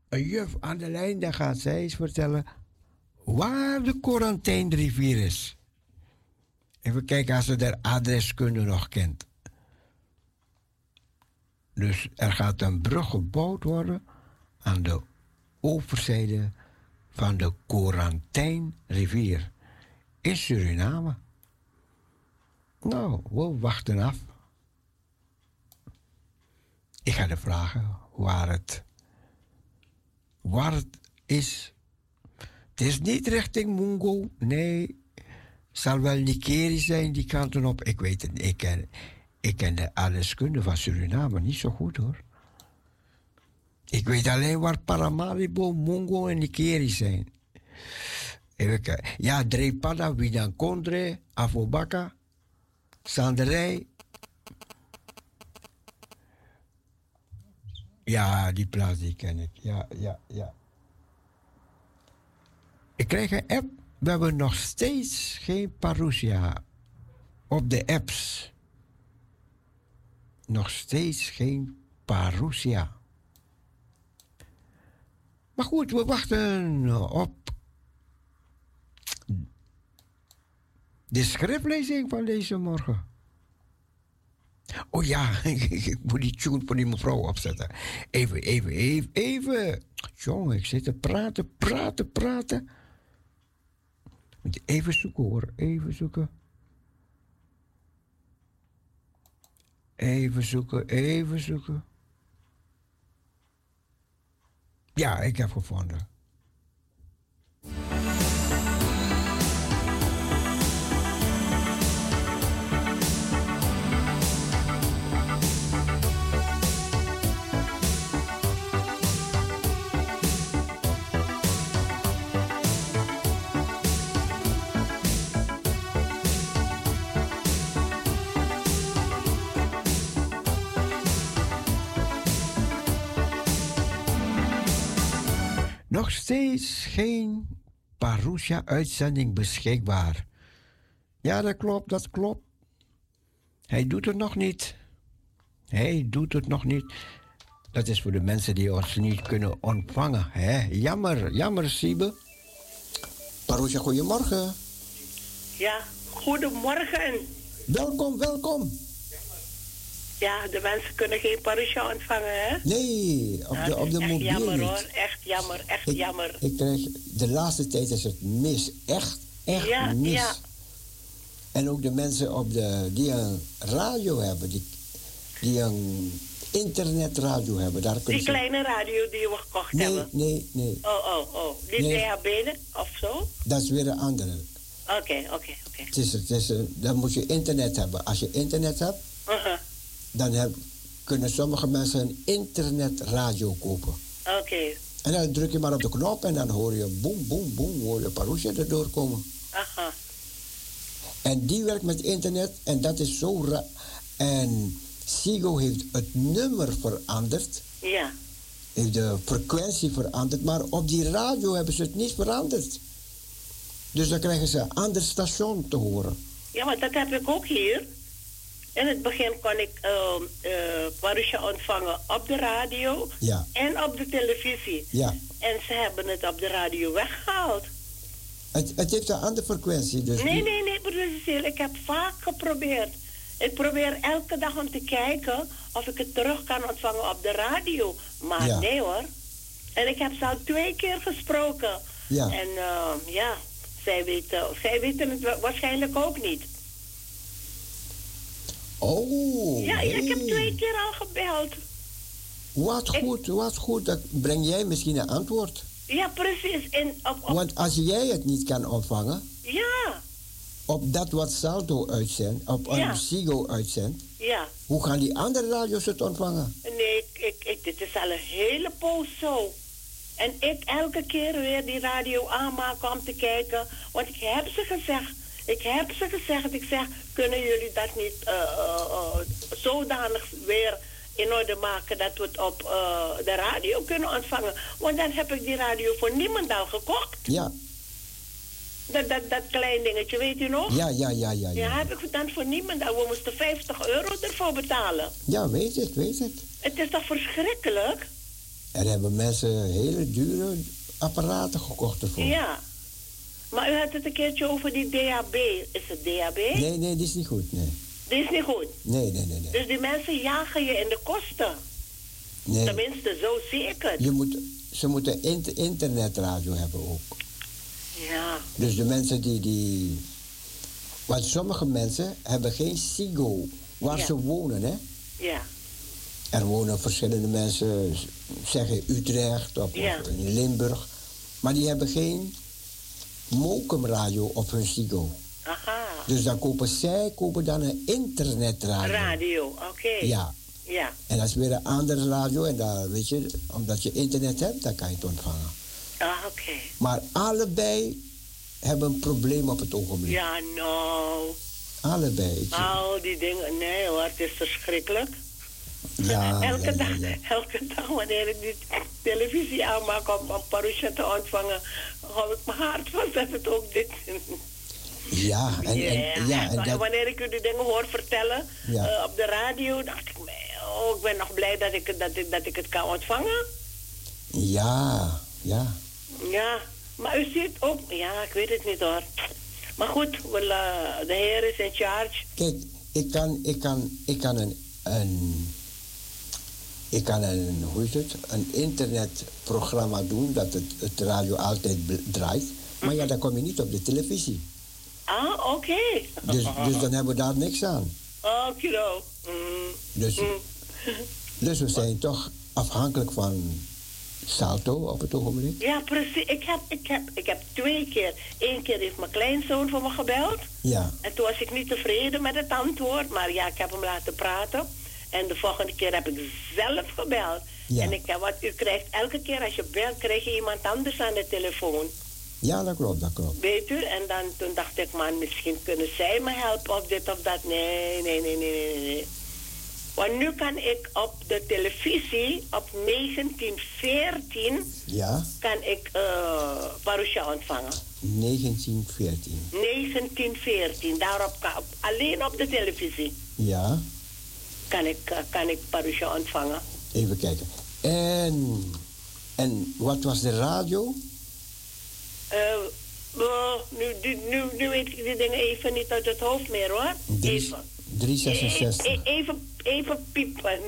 een juf aan de lijn, dan gaat zij eens vertellen waar de Corantijnrivier is. Even kijken als ze de adreskunde nog kent. Dus er gaat een brug gebouwd worden aan de overzijde van de Corantijnrivier in Suriname. Nou, we wachten af. Ik ga de vragen waar het, waar het is. Het is niet richting Mungo, nee. Zal wel Nikeri zijn, die kanten op. Ik weet het, ik ken, ik ken de alleskunde van Suriname niet zo goed hoor. Ik weet alleen waar Paramaribo, Mungo en Nikeri zijn. Kijken. Ja, Drepada, Widan Kondre, Afobaka, Sanderij. Ja, die plaats die ken ik. Ja, ja, ja. Ik krijg een app. We hebben nog steeds geen parousia op de apps. Nog steeds geen parousia. Maar goed, we wachten op de schriftlezing van deze morgen. Oh ja, ik moet die tune van die mevrouw opzetten. Even, even, even, even. Jongen, ik zit te praten, praten, praten. Moet even zoeken hoor, even zoeken. Even zoeken, even zoeken. Ja, ik heb gevonden. Nog steeds geen Parousia-uitzending beschikbaar. Ja, dat klopt, dat klopt. Hij doet het nog niet. Hij doet het nog niet. Dat is voor de mensen die ons niet kunnen ontvangen. Hè? Jammer, jammer, Siebe. Parousia, goedemorgen. Ja, goedemorgen. Welkom, welkom. Ja, de mensen kunnen geen parachute ontvangen, hè? Nee, op de, op de echt mobiel jammer niet. hoor, echt jammer, echt jammer. Ik krijg, de laatste tijd is het mis. Echt, echt Ja, mis. ja. En ook de mensen op de, die een radio hebben, die, die een internetradio hebben. Daar Die ze- kleine radio die we gekocht Nee, hebben. nee, nee. Oh, oh, oh. Die Nee. DHB of zo? Dat is weer een andere. Oké, oké, oké. Het is, het is, een- dan moet je internet hebben. Als je internet hebt, Uh-huh. Dan heb, kunnen sommige mensen een internetradio kopen. Oké, En dan druk je maar op de knop en dan hoor je boem, boem, boem, hoor je Parousia erdoor komen. aha. En die werkt met internet en dat is zo raar. En Sigo heeft het nummer veranderd, Ja. heeft de frequentie veranderd, maar op die radio hebben ze het niet veranderd. Dus dan krijgen ze een ander station te horen. Ja, maar dat heb ik ook hier. In het begin kon ik ehm eh parachute ontvangen op de radio Ja, en op de televisie. ja. En ze hebben het op de radio weggehaald. Het, het heeft een andere frequentie. Dus Nee, nee, nee, broer Cecile, ik heb vaak geprobeerd. Ik probeer elke dag om te kijken of ik het terug kan ontvangen op de radio. Maar Ja. nee hoor. En ik heb ze al twee keer gesproken. Ja. En eh, ja, zij weten, zij weten het wa- waarschijnlijk ook niet. Oh, ja, ik heb twee keer al gebeld. Wat goed, wat goed. Dat breng jij misschien een antwoord. Ja, precies. En op, op, Want als jij het niet kan ontvangen, ja, op dat wat Salto uitzendt, op Ja. Sigo uitzendt, Ja. hoe gaan die andere radio's het ontvangen? Nee, ik, ik, ik- dit is al een hele poos zo. En ik elke keer weer die radio aanmaken om te kijken. Want ik heb ze gezegd. Ik heb ze gezegd. Ik zeg, kunnen jullie dat niet eh, eh, eh, zodanig weer in orde maken dat we het op de radio kunnen ontvangen? Want dan heb ik die radio voor niemand al gekocht. Ja, Dat, dat, dat klein dingetje, weet u nog? ja, ja, ja, ja. Ja, Ja, heb ik dan voor niemand al. We moesten 50 euro ervoor betalen. ja weet het, weet het. Het is toch verschrikkelijk? Er hebben mensen hele dure apparaten gekocht ervoor. Ja. Maar u had het een keertje over die DAB. Is het DAB? Nee, nee, die is niet goed, nee. Die is niet goed. Nee, nee, nee, nee. Dus die mensen jagen je in de kosten. nee. Tenminste, zo zie ik het. Je moet, ze moeten int- internetradio hebben ook. Ja. Dus de mensen die, die... Want sommige mensen hebben geen SIGO waar Ja. ze wonen, hè. Ja. Er wonen verschillende mensen, zeg in Utrecht of, Ja. of in Limburg. Maar die hebben geen mokumradio op hun SIGO. Aha. Dus dan kopen zij kopen dan een internetradio. Radio, oké. Ja. Ja. En dat is weer een andere radio. En daar, weet je, omdat je internet hebt, dan kan je het ontvangen. Ah, oké. Maar allebei hebben een probleem op het ogenblik. Ja, nou. Allebei. Al die dingen. Nee hoor, het is verschrikkelijk. Ja, elke, ja, dag, ja. elke dag wanneer ik die televisie aanmaak om, om Parusha te ontvangen, hou ik mijn hart vast dat het ook dit. Ja, en, en, ja, en dat, wanneer ik u die dingen hoor vertellen eh, op de radio, dacht ik, oh, ik ben nog blij dat ik, het- dat, ik, dat ik het kan ontvangen. ja, ja. Ja, maar u ziet ook, ja, ik weet het niet hoor. Maar goed, wel, eh, de Heer is in charge. Kijk, ik kan, ik kan, ik kan een, een, ik kan een, hoe is het, een internetprogramma doen dat het, het radio altijd draait. Maar ja, dan kom je niet op de televisie. Ah, oké. Dus, dus dan hebben we daar niks aan. Oké, mm. Dus, dus we zijn toch afhankelijk van Salto op het ogenblik. Ja, precies. Ik heb, ik, heb, ik heb twee keer. Eén keer heeft mijn kleinzoon voor me gebeld. Ja, En toen was ik niet tevreden met het antwoord. Maar ja, ik heb hem laten praten. En de volgende keer heb ik zelf gebeld. Ja. En ik heb wat, u krijgt elke keer als je belt, krijg je iemand anders aan de telefoon. ja dat klopt, dat klopt. Weet u? En dan toen dacht ik, man, misschien kunnen zij me helpen of dit of dat. Nee, nee, nee, nee, nee, nee. Want nu kan ik op de televisie op 1914 Ja, kan ik uh, ontvangen. 1914. 1914, daarop alleen op de televisie Ja, kan ik, eh, kan ik Parusha ontvangen. even kijken. En, en wat was de radio? Eh, oh, nu, nu, nu, weet ik die dingen even niet uit het hoofd meer hoor. Drie- Even. 366. E- e- even, even piepen.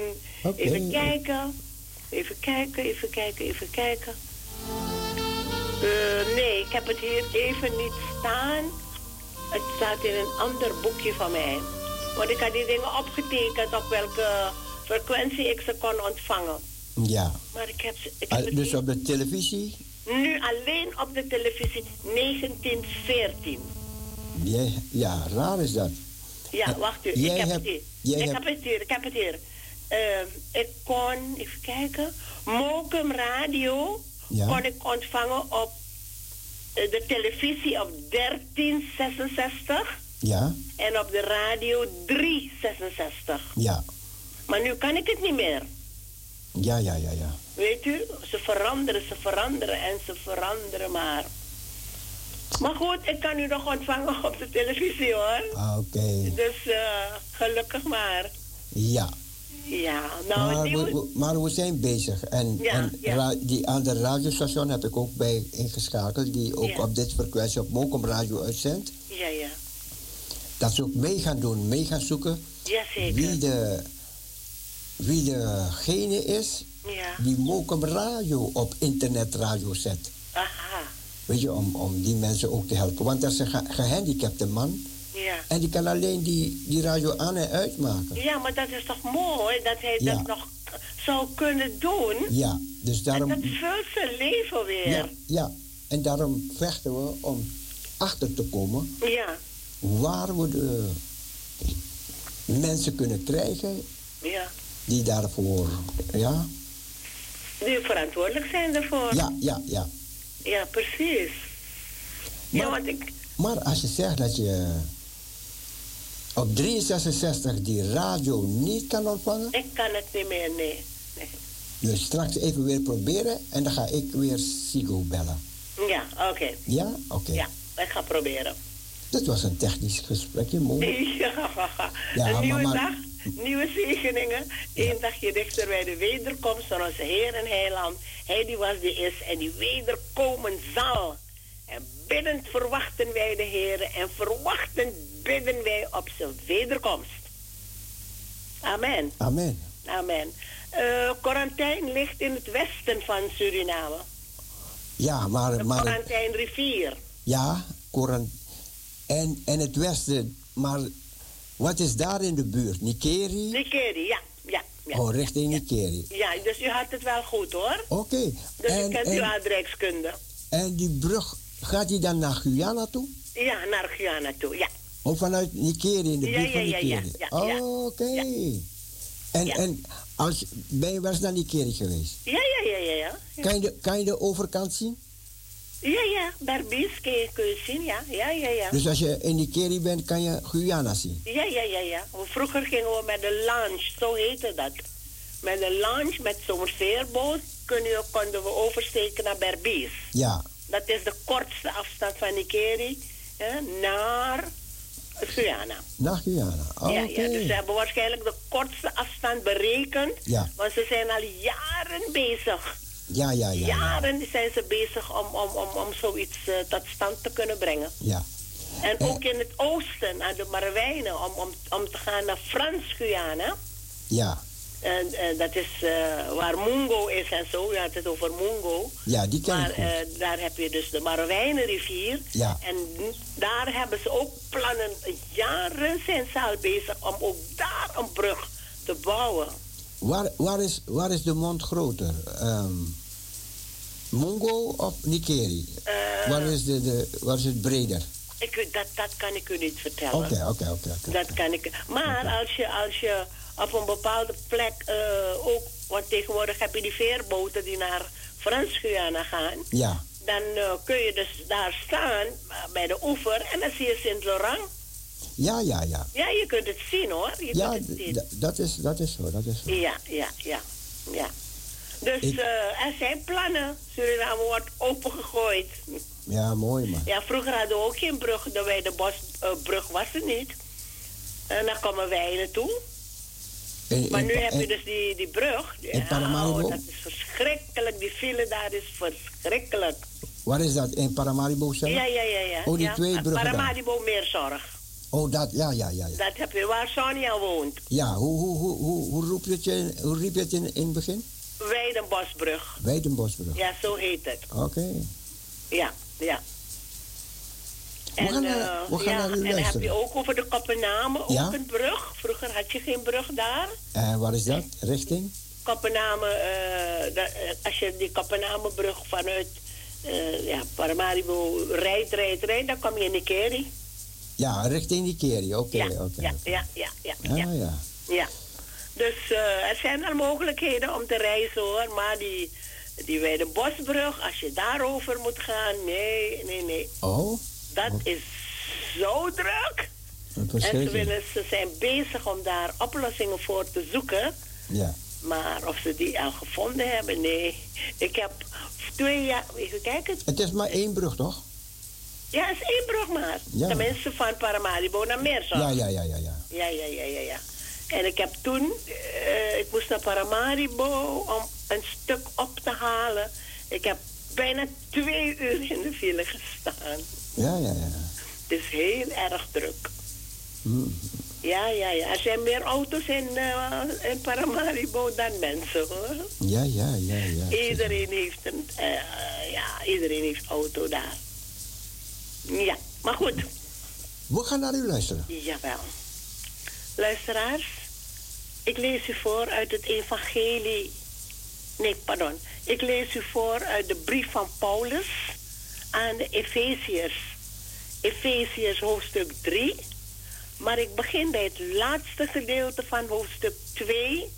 Even kijken. Even kijken, even kijken, even kijken. Eh, nee, ik heb het hier even niet staan. Het staat in een ander boekje van mij. Want ik had die dingen opgetekend op welke frequentie ik ze kon ontvangen. Ja. Maar ik heb, ze, ik heb Ah, Dus op de televisie? nu alleen op de televisie 1914. Ja, ja, raar is dat. Ja, wacht u. Ik heb hebt- het ik hebt- heb het hier. Ik heb het hier. Ehm, ik kon, even kijken. Mokum Radio Ja. kon ik ontvangen op eh, de televisie op 1366 Ja, en op de radio 366. ja, Maar nu kan ik het niet meer. ja, ja, ja, ja. Weet u, ze veranderen, ze veranderen en ze veranderen maar. Maar goed, ik kan u nog ontvangen op de televisie hoor. Ah, Oké. Dus eh, gelukkig maar. Ja. Ja, nou, Maar we, maar we zijn bezig. En, Ja, en ja. die andere radiostation heb ik ook bij ingeschakeld, die ook Ja. op dit frequentie op Mokum Radio uitzendt. Ja, ja. Dat ze ook mee gaan doen, mee gaan zoeken Jazeker. wie, de, wie degene is Ja. die Mokum Radio op internetradio zet. Aha. Weet je, om, om die mensen ook te helpen. Want dat is een ge- gehandicapte man. Ja. En die kan alleen die, die radio aan en uitmaken. Ja, maar dat is toch mooi dat hij Ja. dat nog zou kunnen doen? Ja, dus daarom... Dat vult zijn leven weer. Ja, ja, en daarom vechten we om achter te komen Ja. Waar we de mensen kunnen krijgen Ja. die daarvoor, ja, Die verantwoordelijk zijn daarvoor. ja, ja, ja. Ja, precies. ja, want ik... Maar als je zegt dat je op 366 die radio niet kan ontvangen, Ik kan het niet meer, nee. nee. dus straks even weer proberen en dan ga ik weer Sigo bellen. Ja, oké. Ja? Oké. Ja, ik ga proberen. Dat was een technisch gesprekje, mooi. Ja, Ja, een nieuwe maar- dag, nieuwe zegeningen. Eén dagje dichter bij de wederkomst van onze Heer en Heiland. Hij die was, die is en die wederkomen zal. En biddend verwachten wij de Heer en verwachtend bidden wij op zijn wederkomst. Amen. Amen. Amen. Quarantijn ligt in het westen van Suriname. Ja, maar, De maar Quarantijnrivier. ja, Koran. En, en het westen, maar wat is daar in de buurt? Nikeri? Nikeri, ja. ja, ja. Oh, richting Nikeri. Ja, dus u had het wel goed hoor. Oké. Dus En, u kent uw en, aardrijkskunde. en die brug, gaat die dan naar Guyana toe? Ja, naar Guyana toe, ja. Of vanuit Nikeri, in de buurt van ja, ja, ja, Nikeri? ja, ja. Oh, Oké. En, en als, ben je wel eens naar Nikeri geweest? Ja, ja, ja, ja, ja. Ja, Kan je, de, kan je de overkant zien? Ja, ja. Berbies kun je, zien, ja. Ja, ja, ja. Dus als je in Nikeri bent, kan je Guyana zien? Ja, ja, ja, ja. Vroeger gingen we met de launch, zo heette dat. Met de launch, met zo'n veerboot, konden we oversteken naar Berbies. Ja. Dat is de kortste afstand van Nikeri hè, naar Guyana. Naar Guyana. Ja, ja, dus ze hebben waarschijnlijk de kortste afstand berekend. Ja. Want ze zijn al jaren bezig. Ja, ja, ja. ja. Jaren zijn ze bezig om, om, om, om zoiets eh, tot stand te kunnen brengen. Ja. En Eh. ook in het oosten, aan de Marwijnen, om, om, om te gaan naar Frans-Guyana. Ja. En eh, dat is eh, waar Mungo is en zo. Je had het over Mungo. Ja, die ken Maar ik eh, daar heb je dus de Marwijnenrivier. Ja. En daar hebben ze ook plannen. Jaren zijn ze al bezig om ook daar een brug te bouwen. Waar, waar, is, waar is de mond groter? Ehm Mongo of Nikeri? Eh. waar, is de, de, waar is het breder? Ik, dat, dat kan ik u niet vertellen. Oké, oké, oké. Dat kan ik. Maar als, je, als je op een bepaalde plek eh, ook, want tegenwoordig heb je die veerboten die naar Frans-Guyana gaan, Ja, dan eh, kun je dus daar staan bij de oever en dan zie je Sint-Laurent. Ja, ja, ja. Ja, je kunt het zien hoor. Je Ja, kunt het zien. dat is, dat is zo, dat is zo. Ja, ja, ja, ja. Dus Ik- eh, er zijn plannen. Suriname wordt opengegooid. Ja, mooi man. Ja, vroeger hadden we ook geen brug. De Weidebosbrug was er niet. En dan komen wij naartoe. Maar nu heb je dus die, die brug. in Ja, Paramaribo? oh, dat is verschrikkelijk. Die file daar is verschrikkelijk. Waar is dat? In Paramaribo zelf? Ja, ja, ja. ja. Oh, die ja. twee bruggen daar. Paramaribo meer zorg. Oh, dat, ja, ja, ja. Ja, Dat heb je waar Sonja woont. ja hoe, hoe, hoe, hoe, hoe, roep je het, je- hoe riep je het in, in het begin? Weidenbosbrug. Weidenbosbrug. Ja, zo heet het. Oké. Ja, ja. We gaan naar- eh, we gaan ja, naar u en dan heb je ook over de Koppennamen ook Ja? een brug. Vroeger had je geen brug daar. En waar is dat? Richting? Koppennamen, eh, eh, als je die Koppenamenbrug vanuit eh, ja, Paramaribo rijdt, rijdt, rijdt, dan kom je in Nikeri. Ja, richting Nikeri. Oké, ja, oké. ja, ja, ja, ja, Ah, ja, ja. Dus eh, er zijn al mogelijkheden om te reizen hoor, maar die, die Weidenbosbrug, als je daarover moet gaan, nee, nee, nee. Oh, Dat is zo druk. En ze, willen, ze zijn bezig om daar oplossingen voor te zoeken. Ja. Maar of ze die al gevonden hebben, nee. Ik heb twee jaar... Even kijken. Het is maar één brug, toch? Ja, het is één brug maar. Ja. Tenminste van Paramaribo naar Meerzorg. Ja, ja, ja, ja, ja. Ja, ja, ja, ja, ja. En ik heb toen... eh, ik moest naar Paramaribo om een stuk op te halen. Ik heb bijna twee uur in de file gestaan. Ja, ja, ja. Het is heel erg druk. Hmm. Ja, ja, ja. Er zijn meer auto's in, eh, in Paramaribo dan mensen, hoor. Ja, ja, ja, ja. Iedereen heeft een, eh, ja, iedereen heeft auto daar. Ja, maar goed. We gaan naar u luisteren. Jawel. Luisteraars, ik lees u voor uit het evangelie. Nee, pardon. Ik lees u voor uit de brief van Paulus aan de Efeziërs. Efeziërs hoofdstuk 3. Maar ik begin bij het laatste gedeelte van hoofdstuk 2,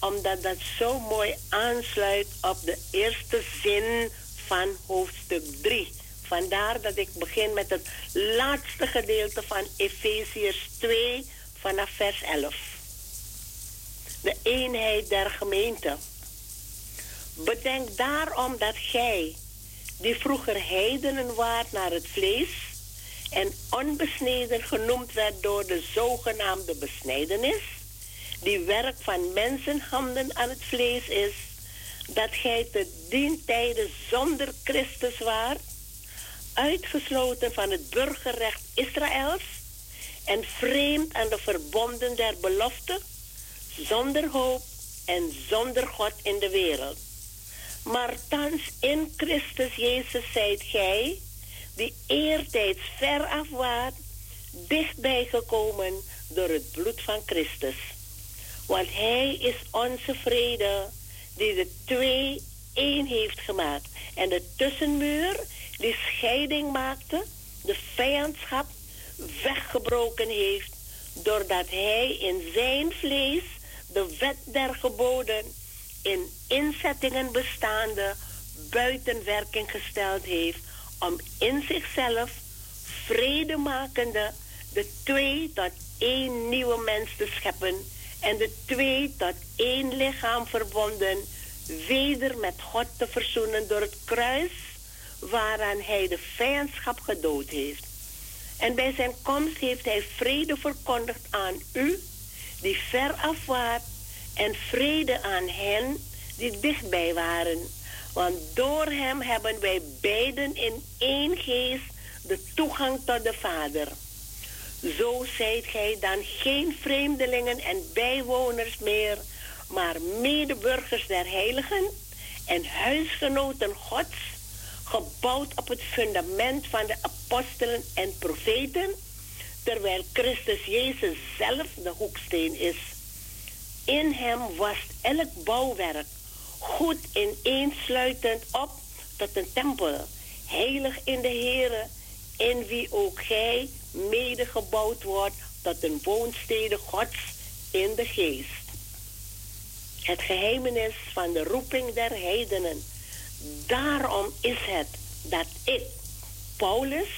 omdat dat zo mooi aansluit op de eerste zin van hoofdstuk 3. Vandaar dat ik begin met het laatste gedeelte van Efeziërs 2 vanaf vers 11. De eenheid der gemeente. Bedenk daarom dat gij, die vroeger heidenen waart naar het vlees en onbesneden genoemd werd door de zogenaamde besnijdenis, die werk van mensenhanden aan het vlees is, dat gij te dien tijde zonder Christus waart, uitgesloten van het burgerrecht Israëls en vreemd aan de verbonden der belofte, zonder hoop en zonder God in de wereld. Maar thans in Christus Jezus zijt gij, die eertijds ver af dichtbij gekomen door het bloed van Christus. Want Hij is onze vrede, die de twee één heeft gemaakt. En de tussenmuur, die scheiding maakte, de vijandschap, weggebroken heeft, doordat Hij in zijn vlees de wet der geboden in inzettingen bestaande buiten werking gesteld heeft om in zichzelf vredemakende de twee tot één nieuwe mens te scheppen en de twee tot één lichaam verbonden weder met God te verzoenen door het kruis waaraan hij de vijandschap gedood heeft. En bij zijn komst heeft hij vrede verkondigd aan u die ver af waart en vrede aan hen die dichtbij waren. Want door hem hebben wij beiden in één geest de toegang tot de Vader. Zo zijt gij dan geen vreemdelingen en bijwoners meer, maar medeburgers der heiligen en huisgenoten Gods, gebouwd op het fundament van de apostelen en profeten, terwijl Christus Jezus zelf de hoeksteen is. In hem was elk bouwwerk goed ineensluitend op tot een tempel, heilig in de Heere, in wie ook gij mede gebouwd wordt tot een woonstede Gods in de geest. Het geheimenis van de roeping der heidenen. Daarom is het dat ik, Paulus,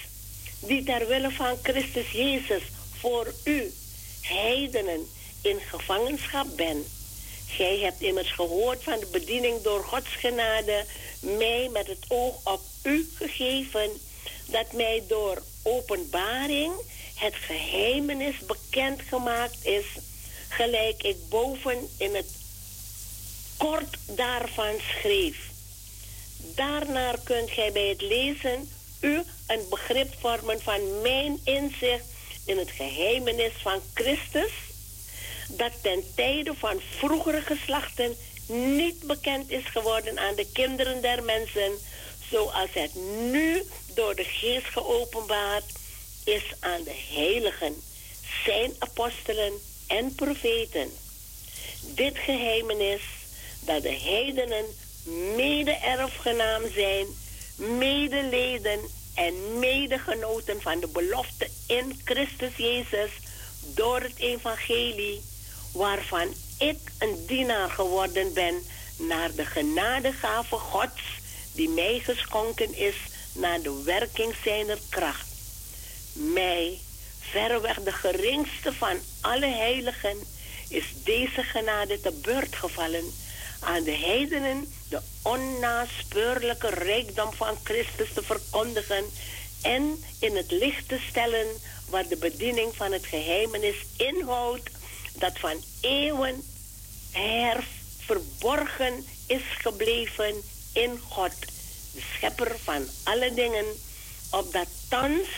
die ter wille van Christus Jezus voor u, heidenen, in gevangenschap ben. Gij hebt immers gehoord van de bediening door Gods genade, mij met het oog op u gegeven, dat mij door openbaring het geheimenis bekendgemaakt is, gelijk ik boven in het kort daarvan schreef. Daarnaar kunt gij bij het lezen u een begrip vormen van mijn inzicht in het geheimenis van Christus, dat ten tijde van vroegere geslachten niet bekend is geworden aan de kinderen der mensen, zoals het nu door de geest geopenbaard is aan de heiligen, zijn apostelen en profeten. Dit geheimenis dat de heidenen mede-erfgenaam zijn, medeleden en medegenoten van de belofte in Christus Jezus door het evangelie, waarvan ik een dienaar geworden ben naar de genadegave Gods die mij geschonken is naar de werking zijner kracht. Mij, verreweg de geringste van alle heiligen, is deze genade te beurt gevallen aan de heidenen de onnaspeurlijke rijkdom van Christus te verkondigen en in het licht te stellen wat de bediening van het geheimenis inhoudt, dat van eeuwen her verborgen is gebleven in God, de schepper van alle dingen, opdat thans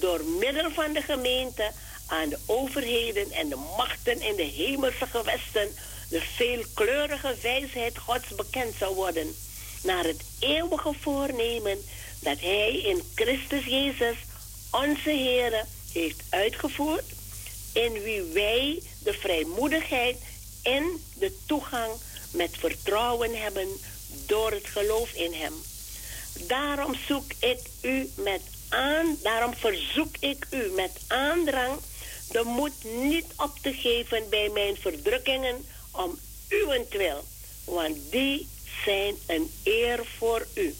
door middel van de gemeente aan de overheden en de machten in de hemelse gewesten de veelkleurige wijsheid Gods bekend zou worden, naar het eeuwige voornemen dat Hij in Christus Jezus, onze Heer, heeft uitgevoerd, in wie wij de vrijmoedigheid en de toegang met vertrouwen hebben door het geloof in Hem. Daarom zoek ik u met aan, daarom verzoek ik u met aandrang de moed niet op te geven bij mijn verdrukkingen om uwentwil, want die zijn een eer voor u.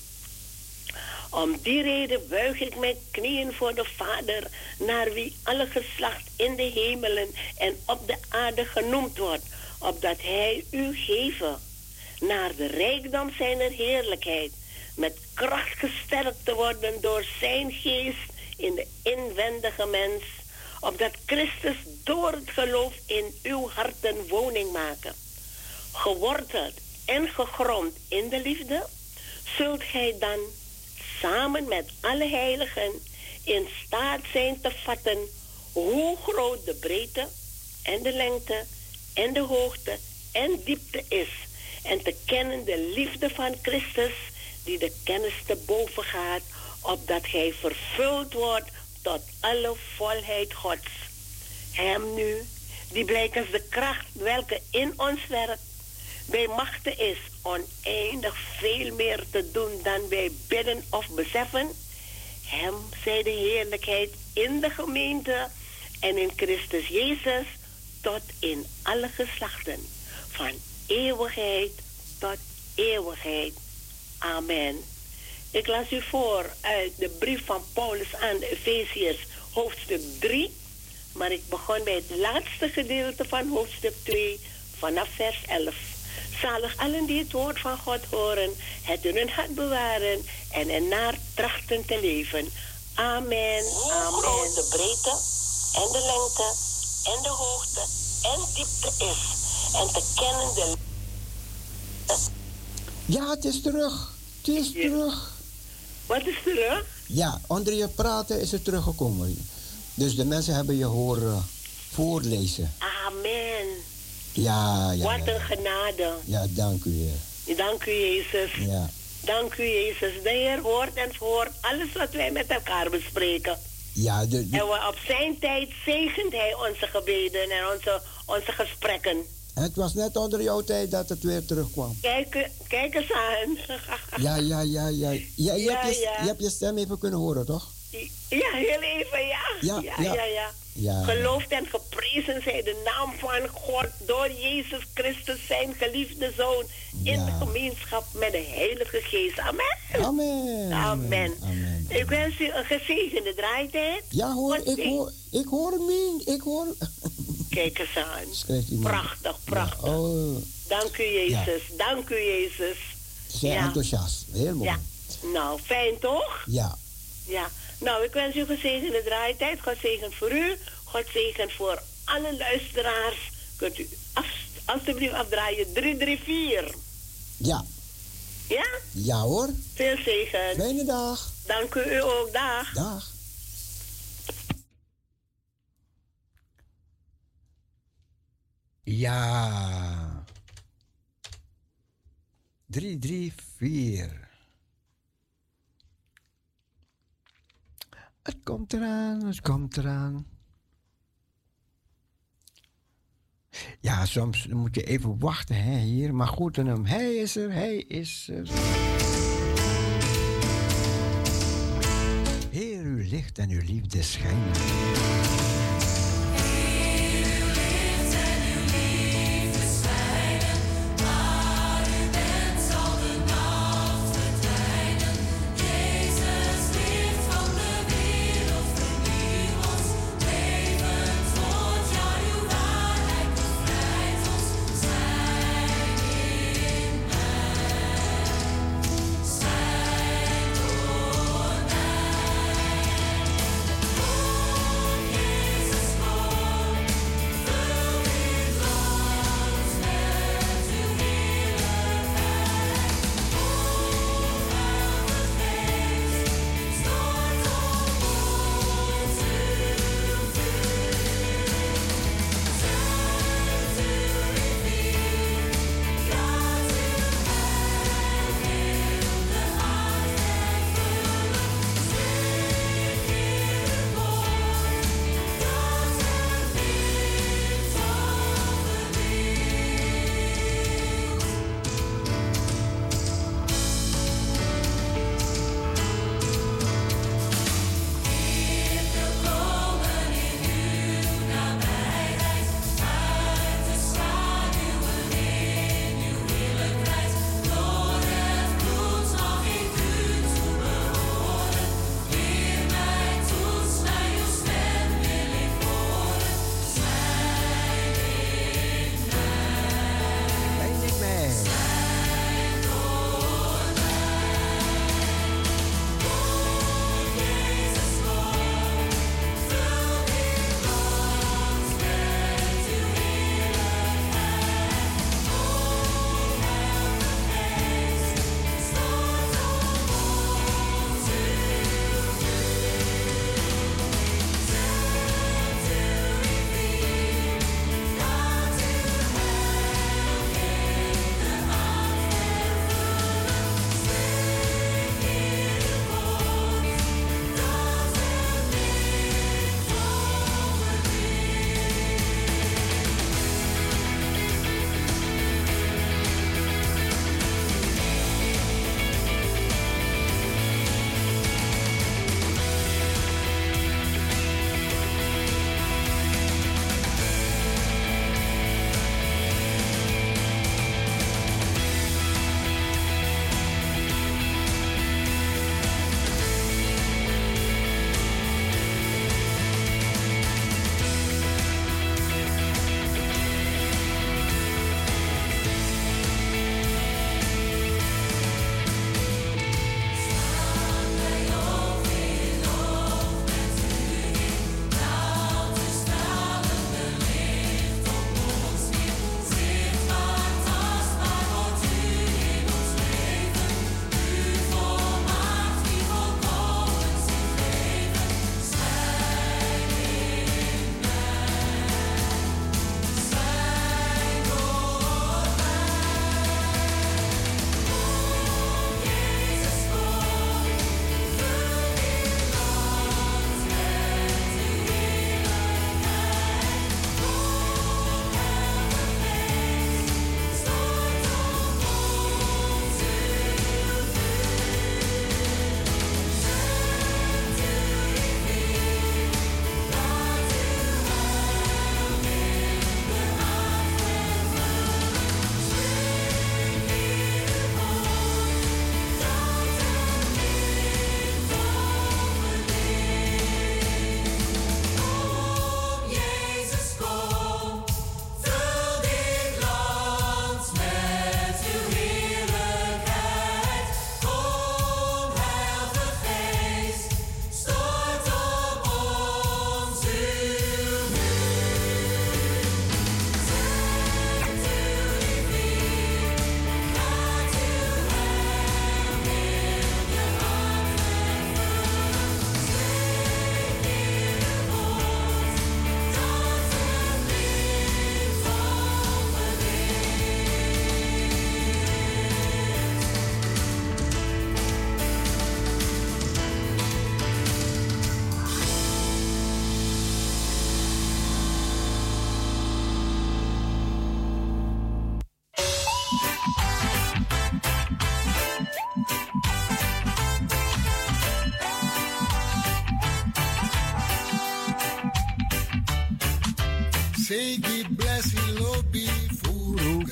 Om die reden buig ik mijn knieën voor de Vader, naar wie alle geslacht in de hemelen en op de aarde genoemd wordt, opdat Hij u geven naar de rijkdom zijner heerlijkheid, met kracht gesterkt te worden door Zijn geest in de inwendige mens, opdat Christus door het geloof in uw harten woning maken. Geworteld en gegrond in de liefde, zult gij dan samen met alle heiligen in staat zijn te vatten hoe groot de breedte en de lengte en de hoogte en diepte is. En te kennen de liefde van Christus die de kennis te boven gaat, opdat hij vervuld wordt tot alle volheid Gods. Hem nu, die blijkens de kracht welke in ons werkt, bij machten is oneindig veel meer te doen dan wij bidden of beseffen. Hem zij de heerlijkheid in de gemeente en in Christus Jezus tot in alle geslachten, van eeuwigheid tot eeuwigheid. Amen. Ik las u voor uit de brief van Paulus aan de Efeziërs, hoofdstuk 3. Maar ik begon bij het laatste gedeelte van hoofdstuk 2, vanaf vers 11. Zalig allen die het woord van God horen, het in hun hart bewaren en ernaar trachten te leven. Amen. Amen. Hoe de breedte en de lengte en de hoogte en diepte is. En te kennen de... Ja, het is terug. Het is terug. Wat is terug? Ja, onder je praten is het teruggekomen. Dus de mensen hebben je horen voorlezen. Amen. Ja, ja. Wat een genade. Ja, dank u, Heer. Dank u, Jezus. Ja. Dank u, Jezus. De Heer hoort en hoort alles wat wij met elkaar bespreken. Ja, de, de- En we- op zijn tijd zegent Hij onze gebeden en onze, onze gesprekken. Het was net onder jouw tijd dat het weer terugkwam. Kijk, kijk eens aan. Ja, ja, ja, ja. ja, je, Ja, hebt je, ja. je hebt je stem even kunnen horen, toch? Ja, heel even, ja. Ja, ja, ja. ja. ja. Geloofd en geprezen zij de naam van God door Jezus Christus, zijn geliefde Zoon, in de gemeenschap met de Heilige Geest. Amen. Amen. Amen. Amen. Ik wens u een gezegende draaitijd. Ja hoor, ik hoor, ik hoor hem. Ik hoor... Kijk eens aan. Prachtig, prachtig. Ja, oh, Dank u, Jezus. Dank u, Jezus. zijn Ja. enthousiast. Heel mooi. Ja. Nou, fijn toch? Ja. Ja. Nou, ik wens u gezegende draaitijd. God zegen voor u. God zegen voor alle luisteraars. Kunt u af, alstublieft afdraaien 334. Ja. Ja? Ja hoor. Veel zegen. Fijne dag. Dank u, u ook. Dag. Dag. Ja. 334. Het komt eraan, het komt eraan. Ja, soms moet je even wachten hè, hier. Maar goed, en hem. Hij is er, hij is er. Heer, uw licht en uw liefde schijnen.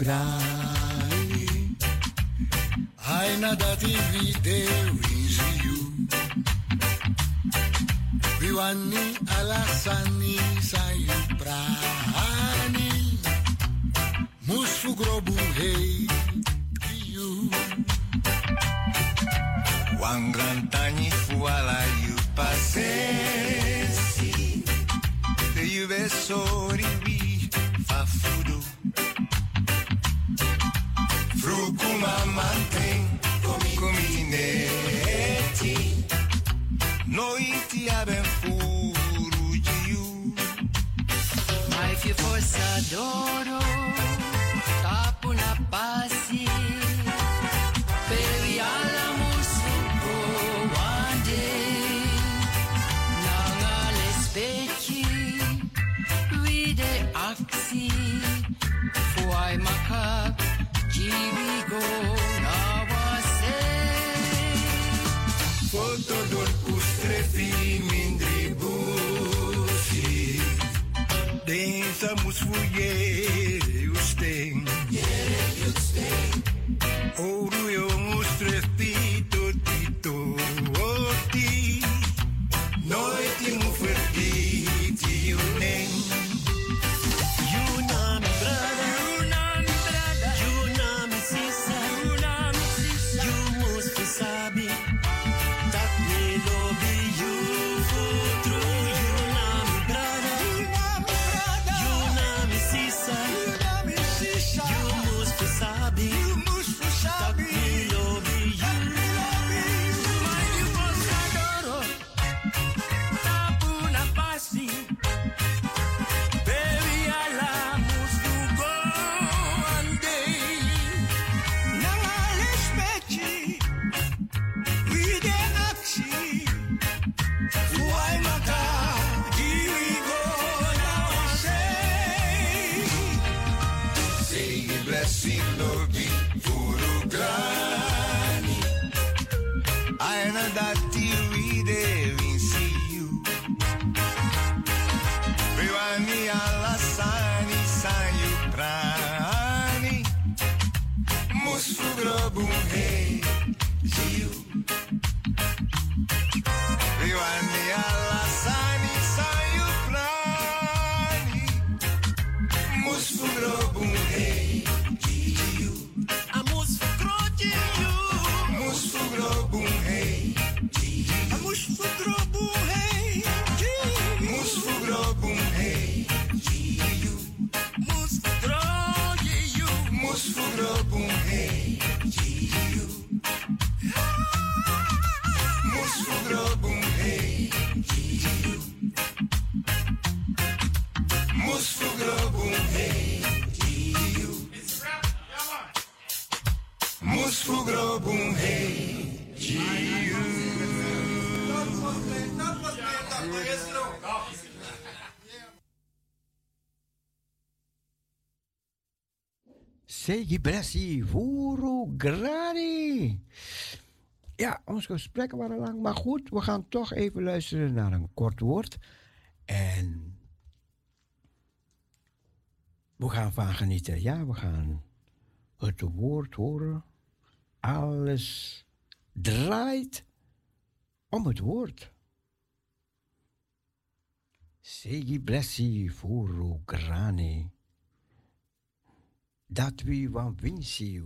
사랑 Segi Blessi, Vuru Grani. Ja, onze gesprekken waren lang, maar goed, we gaan toch even luisteren naar een kort woord. En we gaan van genieten. Ja, we gaan het woord horen. Alles draait om het woord. Segi blessi furu grani dat we van winsiu.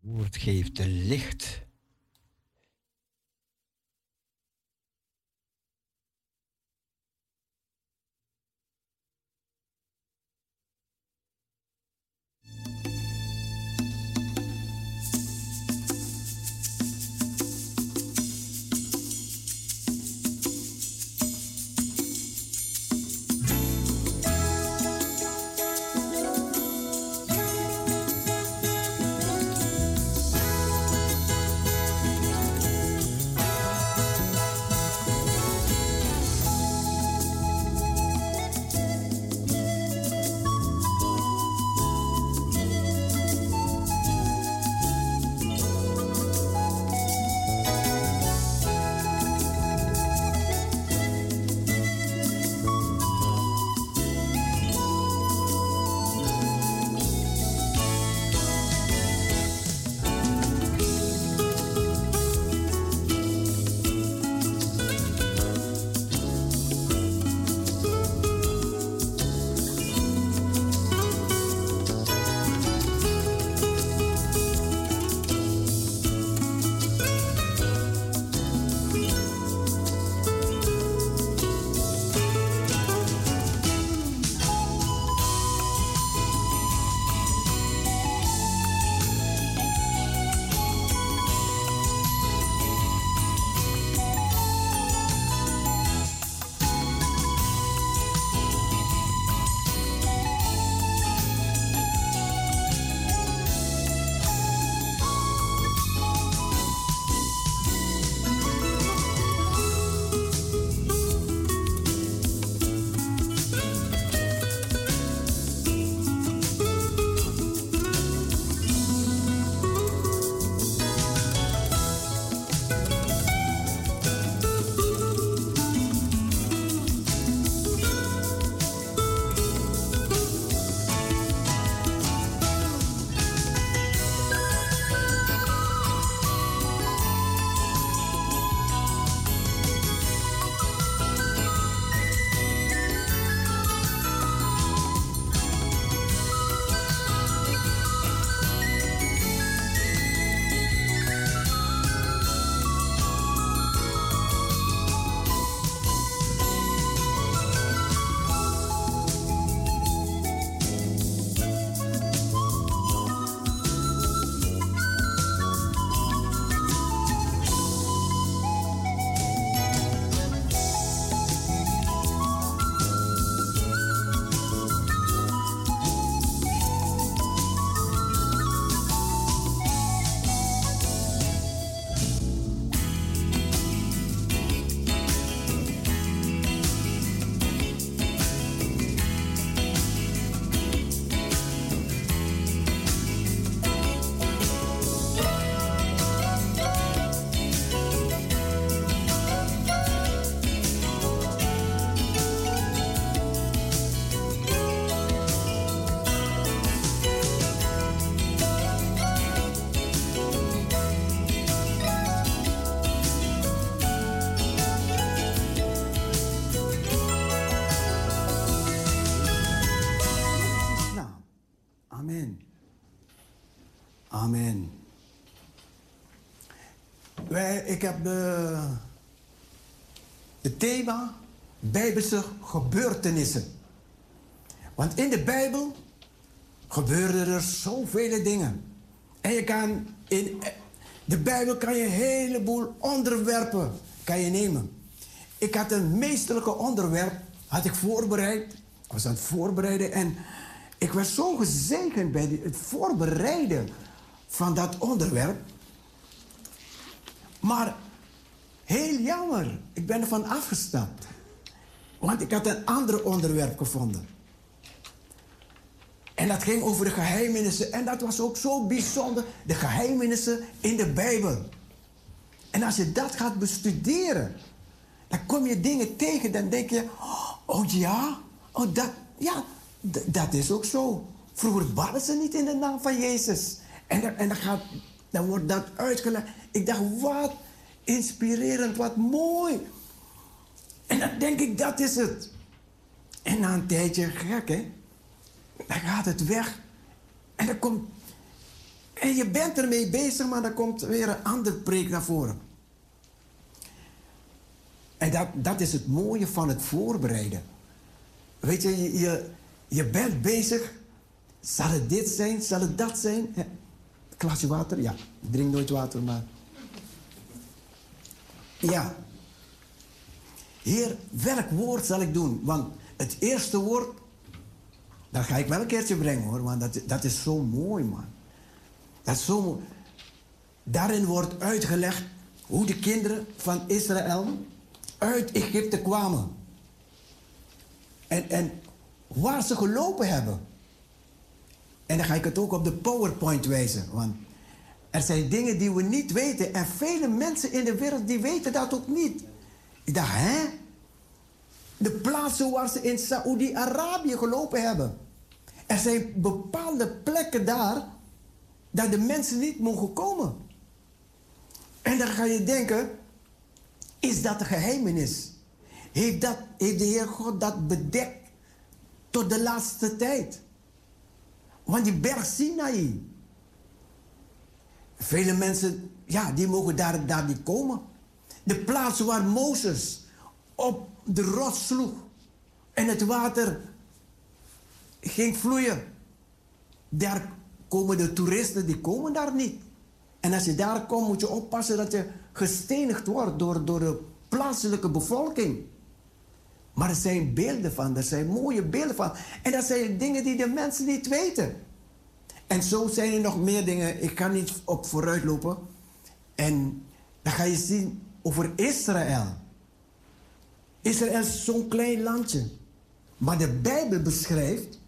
Het woord geeft een licht. Ik heb de, het thema Bijbelse gebeurtenissen. Want in de Bijbel gebeuren er zoveel dingen. En je kan in de Bijbel kan je een heleboel onderwerpen kan je nemen. Ik had een meesterlijke onderwerp, had ik voorbereid. Ik was aan het voorbereiden en ik werd zo gezegend bij het voorbereiden van dat onderwerp. Maar heel jammer, ik ben ervan afgestapt. Want ik had een ander onderwerp gevonden. En dat ging over de geheimenissen. En dat was ook zo bijzonder. De geheimenissen in de Bijbel. En als je dat gaat bestuderen, dan kom je dingen tegen. Dan denk je, oh ja, oh dat, ja, dat is ook zo. Vroeger baden ze niet in de naam van Jezus. En, dan, en dan, gaat, dan wordt dat uitgelegd. Ik dacht, wat inspirerend, wat mooi. En dan denk ik, dat is het. En na een tijdje, gek hè, dan gaat het weg. En dan komt. En je bent ermee bezig, maar dan komt weer een ander preek naar voren. En dat, dat is het mooie van het voorbereiden. Weet je, je, je, je bent bezig. Zal het dit zijn? Zal het dat zijn? Klasje water? Ja, ik drink nooit water, maar. Ja. Heer, welk woord zal ik doen? Want het eerste woord, dat ga ik wel een keertje brengen hoor, want dat, dat is zo mooi, man. Dat is zo mooi. Daarin wordt uitgelegd hoe de kinderen van Israël uit Egypte kwamen. En, en waar ze gelopen hebben. En dan ga ik het ook op de PowerPoint wijzen. Want er zijn dingen die we niet weten. En vele mensen in de wereld die weten dat ook niet. Ik dacht, hè? De plaatsen waar ze in Saoedi-Arabië gelopen hebben. Er zijn bepaalde plekken daar dat de mensen niet mogen komen. En dan ga je denken, is dat een geheimenis? Heeft, dat, heeft de Heer God dat bedekt tot de laatste tijd? Want die berg Sinai. Vele mensen, ja, die mogen daar, daar niet komen. De plaats waar Mozes op de rots sloeg en het water ging vloeien. Daar komen de toeristen, die komen daar niet. En als je daar komt, moet je oppassen dat je gestenigd wordt door, door de plaatselijke bevolking. Maar er zijn beelden van, er zijn mooie beelden van. En dat zijn dingen die de mensen niet weten. En zo zijn er nog meer dingen. Ik ga niet op vooruit lopen. En dan ga je zien over Israël. Israël is zo'n klein landje. Maar de Bijbel beschrijft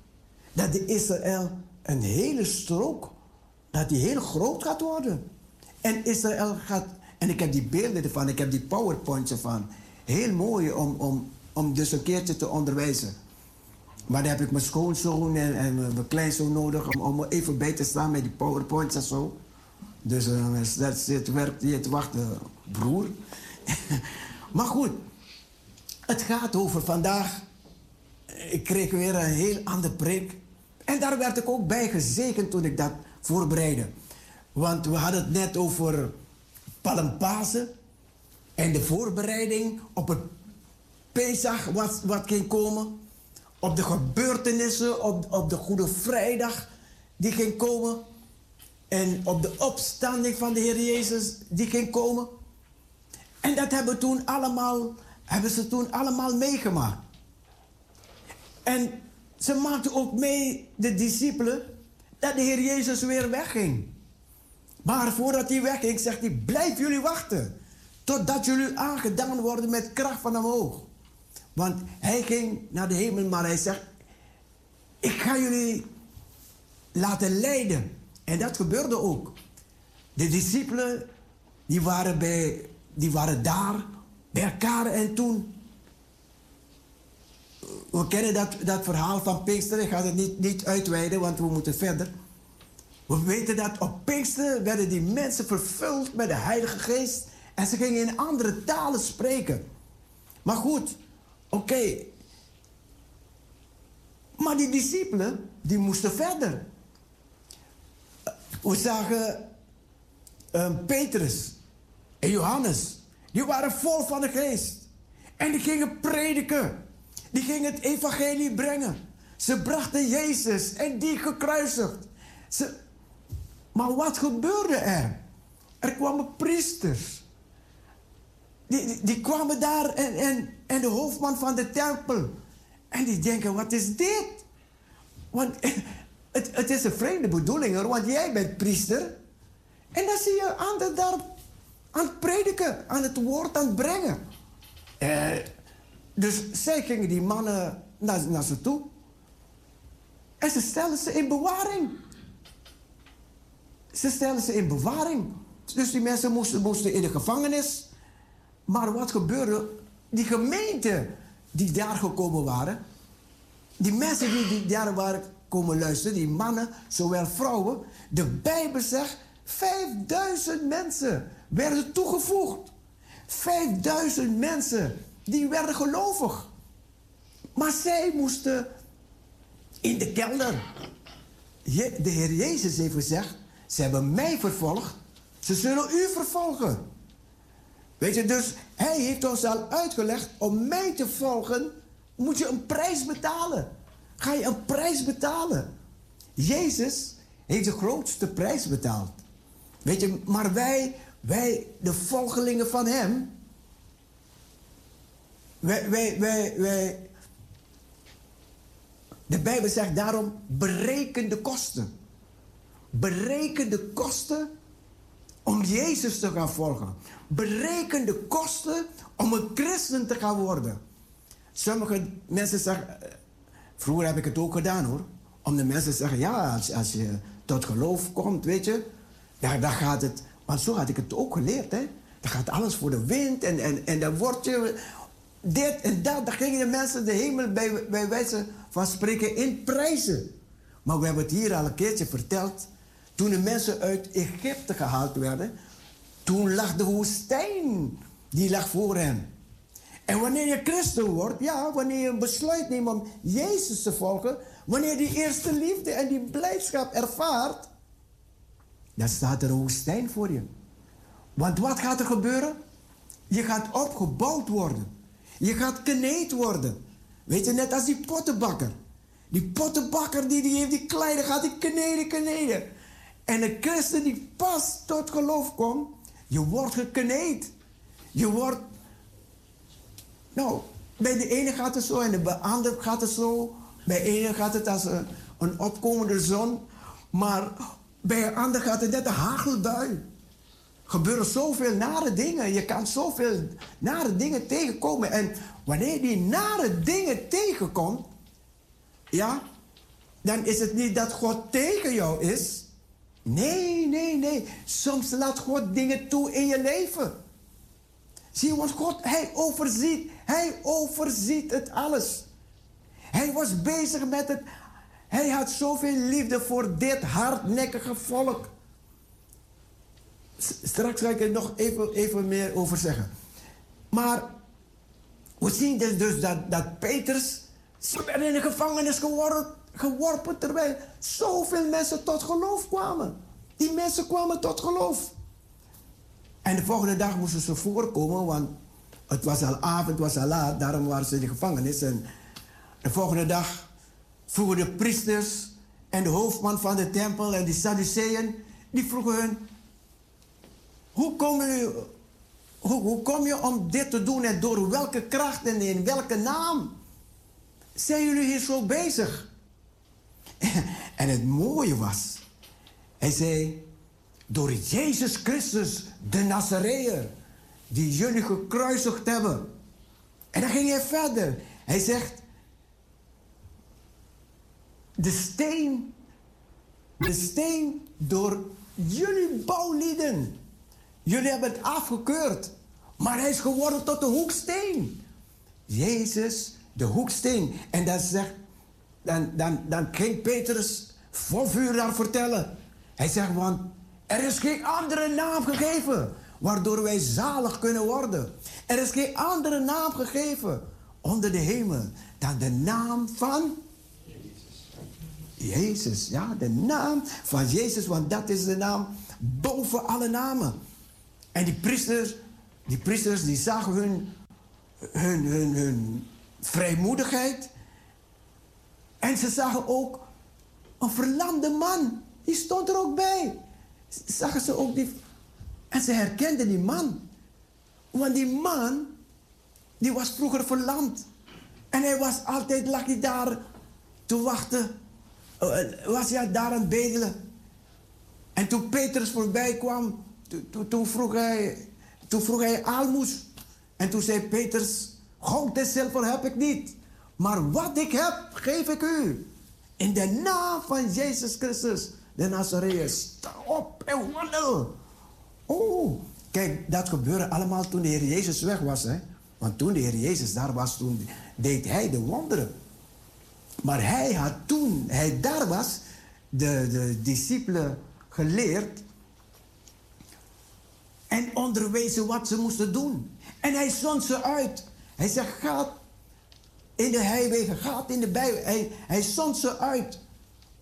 dat de Israël een hele strook, dat die heel groot gaat worden. En Israël gaat, en ik heb die beelden ervan, ik heb die powerpoints ervan. Heel mooi om, om, om dus een keertje te onderwijzen. Maar dan heb ik mijn schoonzoon en, en mijn kleinzoon nodig om, om even bij te staan met die powerpoints en zo. Dus uh, dat zit, werkt die te wachten, broer. maar goed, het gaat over vandaag. Ik kreeg weer een heel ander preek. En daar werd ik ook bij gezegend toen ik dat voorbereidde. Want we hadden het net over Palmpasen en de voorbereiding op het Pesach wat, wat ging komen. Op de gebeurtenissen, op, op de Goede Vrijdag die ging komen. En op de opstanding van de Heer Jezus die ging komen. En dat hebben, toen allemaal, hebben ze toen allemaal meegemaakt. En ze maakten ook mee, de discipelen, dat de Heer Jezus weer wegging. Maar voordat hij wegging, zegt hij: Blijf jullie wachten. Totdat jullie aangedaan worden met kracht van omhoog. Want hij ging naar de hemel, maar hij zegt: Ik ga jullie laten leiden. En dat gebeurde ook. De discipelen, die waren, bij, die waren daar bij elkaar en toen we kennen dat, dat verhaal van Pinksteren. Ik ga het niet, niet uitweiden, want we moeten verder. We weten dat op Pinksteren werden die mensen vervuld met de Heilige Geest. En ze gingen in andere talen spreken. Maar goed, oké. Maar die discipelen, die moesten verder. We zagen um, Petrus en Johannes. Die waren vol van de geest. En die gingen prediken. Die gingen het evangelie brengen. Ze brachten Jezus en die gekruisigd. Ze... Maar wat gebeurde er? Er kwamen priesters. Die, die, die kwamen daar en, en, en de hoofdman van de tempel. En die denken, wat is dit? Want het, het is een vreemde bedoeling want jij bent priester. En dan zie je anderen daar aan het prediken, aan het woord aan het brengen. Eh, dus zij gingen die mannen naar, naar ze toe. En ze stellen ze in bewaring. Ze stellen ze in bewaring. Dus die mensen moesten, moesten in de gevangenis. Maar wat gebeurde? Die gemeente die daar gekomen waren, die mensen die, die daar waren komen luisteren, die mannen, zowel vrouwen, de Bijbel zegt 5000 mensen werden toegevoegd. 5000 mensen die werden gelovig. Maar zij moesten in de kelder. De Heer Jezus heeft gezegd: Ze hebben mij vervolgd, ze zullen u vervolgen. Weet je, dus hij heeft ons al uitgelegd: om mij te volgen, moet je een prijs betalen. Ga je een prijs betalen? Jezus heeft de grootste prijs betaald. Weet je, maar wij, wij, de volgelingen van hem, wij, wij, wij, wij, de Bijbel zegt daarom, bereken de kosten. Bereken de kosten om Jezus te gaan volgen. Bereken de kosten om een christen te gaan worden. Sommige mensen zeggen, vroeger heb ik het ook gedaan hoor. Om de mensen te zeggen, ja, als, als je tot geloof komt, weet je, ja, dan gaat het, want zo had ik het ook geleerd, hè. Dan gaat alles voor de wind en, en, en dan word je dit en dat. Dan gingen de mensen de hemel bij, bij wijze van spreken in prijzen. Maar we hebben het hier al een keertje verteld. Toen de mensen uit Egypte gehaald werden, toen lag de woestijn, die lag voor hen. En wanneer je christen wordt, ja, wanneer je een besluit neemt om Jezus te volgen, wanneer die eerste liefde en die blijdschap ervaart, dan staat er een woestijn voor je. Want wat gaat er gebeuren? Je gaat opgebouwd worden. Je gaat kneed worden. Weet je, net als die pottenbakker. Die pottenbakker die, die heeft die kleine, gaat die kneden, kneden. En een christen die pas tot geloof komt, je wordt gekneed. Je wordt, nou, bij de ene gaat het zo en bij de andere gaat het zo. Bij de ene gaat het als een, opkomende zon. Maar bij een ander gaat het net een hagelbui. Gebeuren zoveel nare dingen. Je kan zoveel nare dingen tegenkomen. En wanneer die nare dingen tegenkomt, ja, dan is het niet dat God tegen jou is. Nee, nee, nee. Soms laat God dingen toe in je leven. Zie want God, hij overziet, hij overziet het alles. Hij was bezig met het hij had zoveel liefde voor dit hardnekkige volk. Straks ga ik er nog even, even meer over zeggen. Maar we zien dus, dus dat, dat Petrus werd in de gevangenis geworpen, geworpen terwijl zoveel mensen tot geloof kwamen. Die mensen kwamen tot geloof. En de volgende dag moesten ze voorkomen, want het was al avond, het was al laat, daarom waren ze in de gevangenis. En de volgende dag vroegen de priesters en de hoofdman van de tempel en de Sadduceeën, die vroegen hun, hoe kom, u, hoe, hoe kom je om dit te doen en door welke kracht en in welke naam zijn jullie hier zo bezig? En het mooie was, hij zei, door Jezus Christus, de Nazareër, die jullie gekruisigd hebben. En dan ging hij verder. Hij zegt, de steen, de steen door jullie bouwlieden. Jullie hebben het afgekeurd, maar hij is geworden tot de hoeksteen. Jezus, de hoeksteen. En dan zegt, dan, dan, dan ging Petrus vol vuur daar vertellen. Hij zegt, want er is geen andere naam gegeven waardoor wij zalig kunnen worden. Er is geen andere naam gegeven onder de hemel dan de naam van Jezus, ja, de naam van Jezus, want dat is de naam boven alle namen. En die priesters, die priesters, die zagen hun, hun, hun, hun vrijmoedigheid. En ze zagen ook een verlamde man. Die stond er ook bij. Zagen ze ook die. En ze herkenden die man. Want die man, die was vroeger verlamd. En hij was altijd, lag hij daar te wachten. Uh, was hij daar aan het bedelen. En toen Petrus voorbij kwam, toen, vroeg hij, toen vroeg hij aalmoes. En toen zei Petrus, goud en heb ik niet. Maar wat ik heb, geef ik u. In de naam van Jezus Christus, de Nazareër. Sta op en wandel. Oh, kijk, dat gebeurde allemaal toen de Heer Jezus weg was. Hè? Want toen de Heer Jezus daar was, toen deed hij de wonderen. Maar hij had toen hij daar was, de, de discipelen geleerd en onderwezen wat ze moesten doen. En hij zond ze uit. Hij zegt, gaat in de heiwegen, gaat in de bij. Hij, hij zond ze uit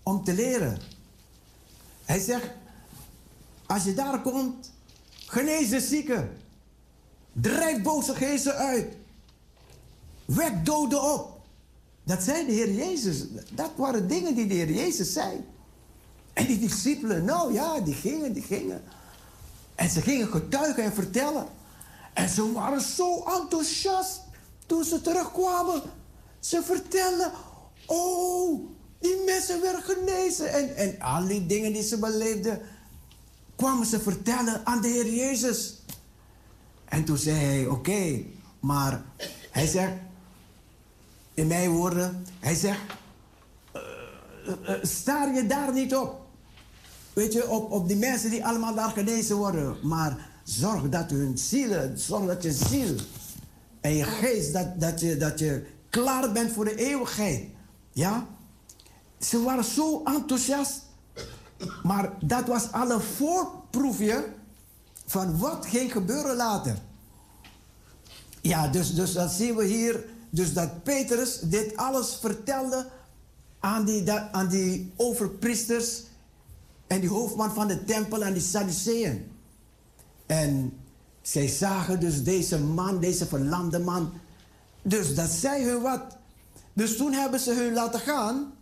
om te leren. Hij zegt, als je daar komt, genees de zieken. Drijf boze geesten uit. Wek doden op. Dat zei de Heer Jezus. Dat waren dingen die de Heer Jezus zei. En die discipelen, nou ja, die gingen, die gingen. En ze gingen getuigen en vertellen. En ze waren zo enthousiast toen ze terugkwamen. Ze vertellen, oh, die mensen werden genezen. En, en al die dingen die ze beleefden, kwamen ze vertellen aan de Heer Jezus. En toen zei hij, oké, maar hij zegt, in mijn woorden, hij zegt, uh, staar je daar niet op. Weet je, op, op die mensen die allemaal daar genezen worden. Maar zorg dat hun zielen, zorg dat je ziel en je geest, dat, dat, dat je klaar bent voor de eeuwigheid. Ja? Ze waren zo enthousiast. Maar dat was al een voorproefje van wat ging gebeuren later. Ja, dus, dus dan zien we hier dus dat Petrus dit alles vertelde aan die, dat, aan die overpriesters en die hoofdman van de tempel en die Sadduceeën. En zij zagen dus deze man, deze verlamde man. Dus dat zei hun wat. Dus toen hebben ze hun laten gaan.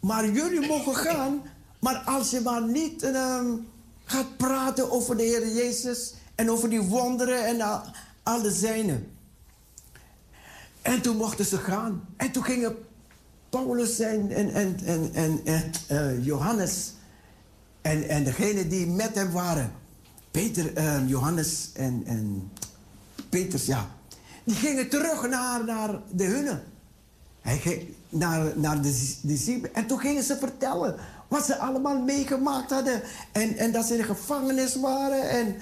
Maar jullie mogen gaan. Maar als je maar niet um, gaat praten over de Heer Jezus. En over die wonderen en al, de zijnen. En toen mochten ze gaan. En toen gingen Paulus en, en, en, en, en, uh, Johannes en, en degene die met hem waren, Peter, uh, Johannes en, en Peters, ja, die gingen terug naar, naar de hunne. Hij ging naar, naar de discipelen. En toen gingen ze vertellen wat ze allemaal meegemaakt hadden. En, en dat ze in de gevangenis waren. En,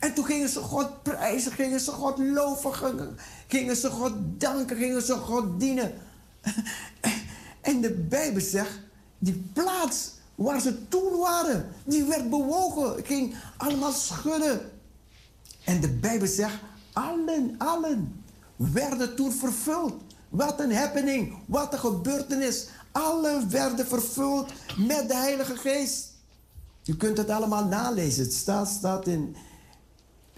en toen gingen ze God prijzen, gingen ze God loven, gingen ze God danken, gingen ze God dienen. En de Bijbel zegt, die plaats waar ze toen waren, die werd bewogen, ging allemaal schudden. En de Bijbel zegt, allen, allen werden toen vervuld. Wat een happening, wat een gebeurtenis. Allen werden vervuld met de Heilige Geest. Je kunt het allemaal nalezen. Het staat, staat in,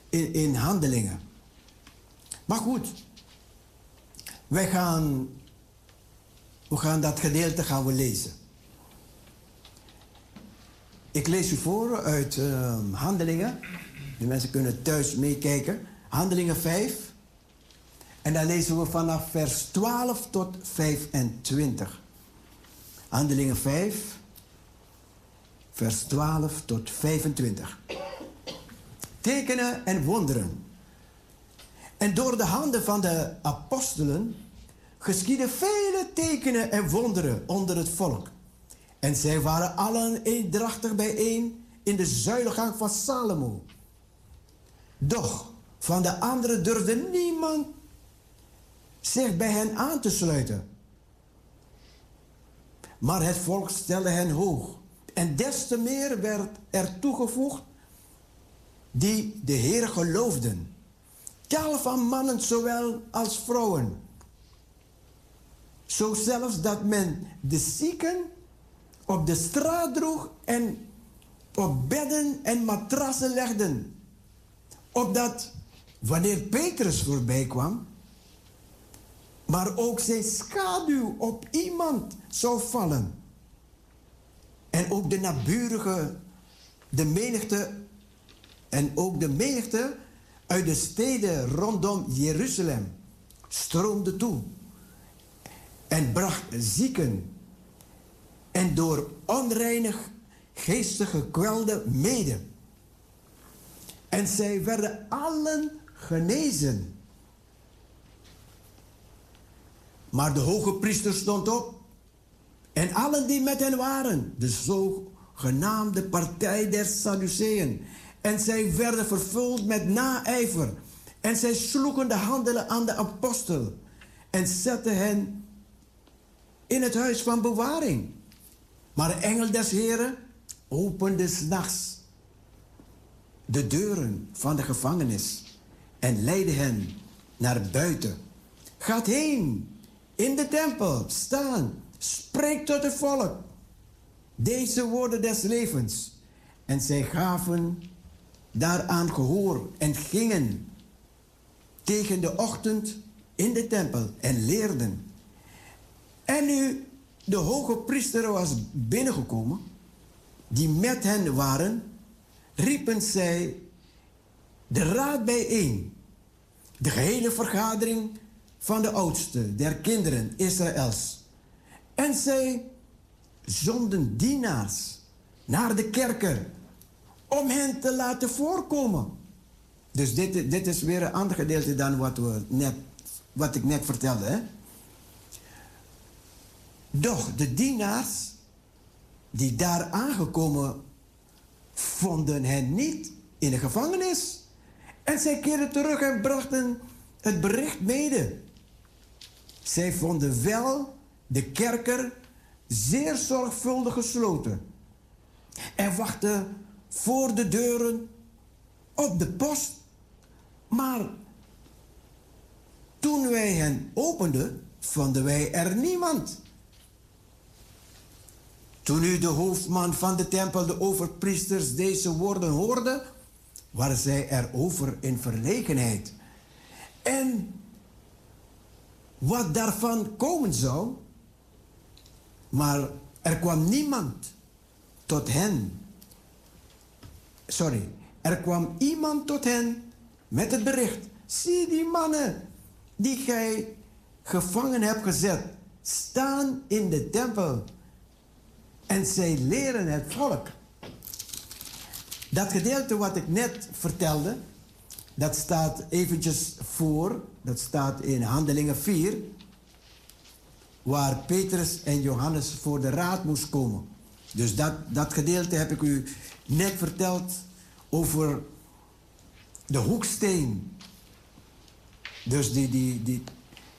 in, in handelingen. Maar goed, wij gaan, we gaan dat gedeelte gaan we lezen. Ik lees u voor uit uh, Handelingen. De mensen kunnen thuis meekijken. Handelingen 5. En daar lezen we vanaf vers 12 tot 25. Handelingen 5, vers 12 tot 25. Tekenen en wonderen. En door de handen van de apostelen geschieden vele tekenen en wonderen onder het volk. En zij waren allen eendrachtig bijeen in de zuilengang van Salomo. Doch van de anderen durfde niemand zich bij hen aan te sluiten. Maar het volk stelde hen hoog. En des te meer werd er toegevoegd die de Heer geloofden. Tal van mannen zowel als vrouwen. Zo zelfs dat men de zieken op de straat droeg en op bedden en matrassen legden. Opdat wanneer Petrus voorbij kwam, maar ook zijn schaduw op iemand zou vallen. En ook de naburige, de menigte, en ook de menigte uit de steden rondom Jeruzalem stroomde toe en bracht zieken en door onreinig geestig gekwelde mede. En zij werden allen genezen. Maar de hoge priester stond op en allen die met hen waren, de zogenaamde partij der Sadduceeën. En zij werden vervuld met naijver. En zij sloegen de handen aan de apostel en zetten hen in het huis van bewaring. Maar de engel des Heren opende s'nachts de deuren van de gevangenis en leidde hen naar buiten. Gaat heen in de tempel, staan, spreek tot het volk. Deze woorden des levens. En zij gaven daaraan gehoor en gingen tegen de ochtend in de tempel en leerden. En nu de hoge priester was binnengekomen, die met hen waren, riepen zij de raad bijeen, de gehele vergadering van de oudste der kinderen Israëls. En zij zonden dienaars naar de kerker om hen te laten voorkomen. Dus dit, dit is weer een ander gedeelte dan wat, we net, wat ik net vertelde. Hè? Doch de dienaars die daar aangekomen vonden hen niet in de gevangenis. En zij keerden terug en brachten het bericht mede. Zij vonden wel de kerker zeer zorgvuldig gesloten. En wachten voor de deuren op de post. Maar toen wij hen openden, vonden wij er niemand. Toen nu de hoofdman van de tempel, de overpriesters, deze woorden hoorde, waren zij erover in verlegenheid. En wat daarvan komen zou, maar er kwam niemand tot hen. Sorry, er kwam iemand tot hen met het bericht. Zie die mannen die gij gevangen hebt gezet, staan in de tempel en zij leren het volk. Dat gedeelte wat ik net vertelde, dat staat eventjes voor, dat staat in Handelingen 4, waar Petrus en Johannes voor de raad moest komen. Dus dat, dat gedeelte heb ik u net verteld over de hoeksteen. Dus die, die, die,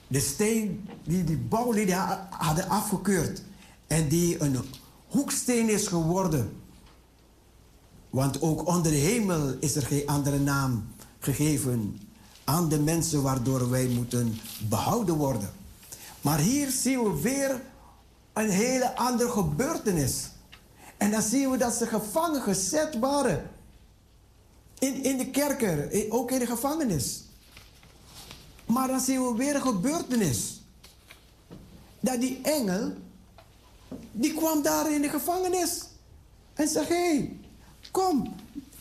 de steen die die bouwlieden hadden afgekeurd. En die een hoeksteen is geworden. Want ook onder de hemel is er geen andere naam gegeven aan de mensen waardoor wij moeten behouden worden. Maar hier zien we weer een hele andere gebeurtenis. En dan zien we dat ze gevangen gezet waren. In, in de kerker, ook in de gevangenis. Maar dan zien we weer een gebeurtenis. Dat die engel die kwam daar in de gevangenis. En zei, hé, hey, kom,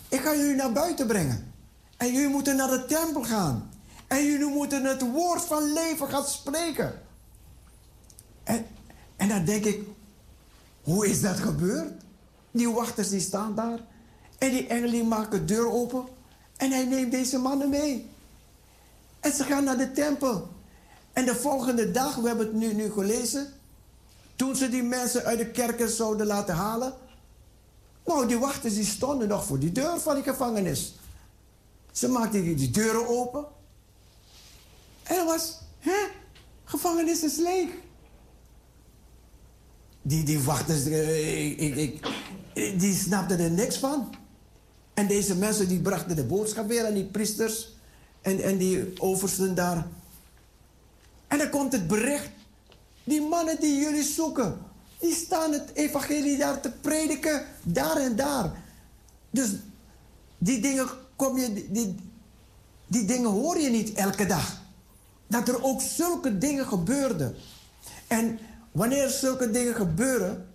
ik ga jullie naar buiten brengen. En jullie moeten naar de tempel gaan. En jullie moeten het woord van leven gaan spreken. En, en dan denk ik, hoe is dat gebeurd? Die wachters die staan daar. En die engel die maakt de deur open. En hij neemt deze mannen mee. En ze gaan naar de tempel. En de volgende dag, we hebben het nu, nu gelezen. Toen ze die mensen uit de kerken zouden laten halen. Nou, die wachters die stonden nog voor die deur van die gevangenis. Ze maakten die, deuren open. En er was, hè? Gevangenis is leeg. Die, die wachters, eh, ik, die snapten er niks van. En deze mensen die brachten de boodschap weer aan die priesters en, en die oversten daar. En dan komt het bericht die mannen die jullie zoeken, Die staan het evangelie daar te prediken, daar en daar. Dus die dingen kom je, die, die dingen hoor je niet elke dag. Dat er ook zulke dingen gebeurden. En wanneer zulke dingen gebeuren,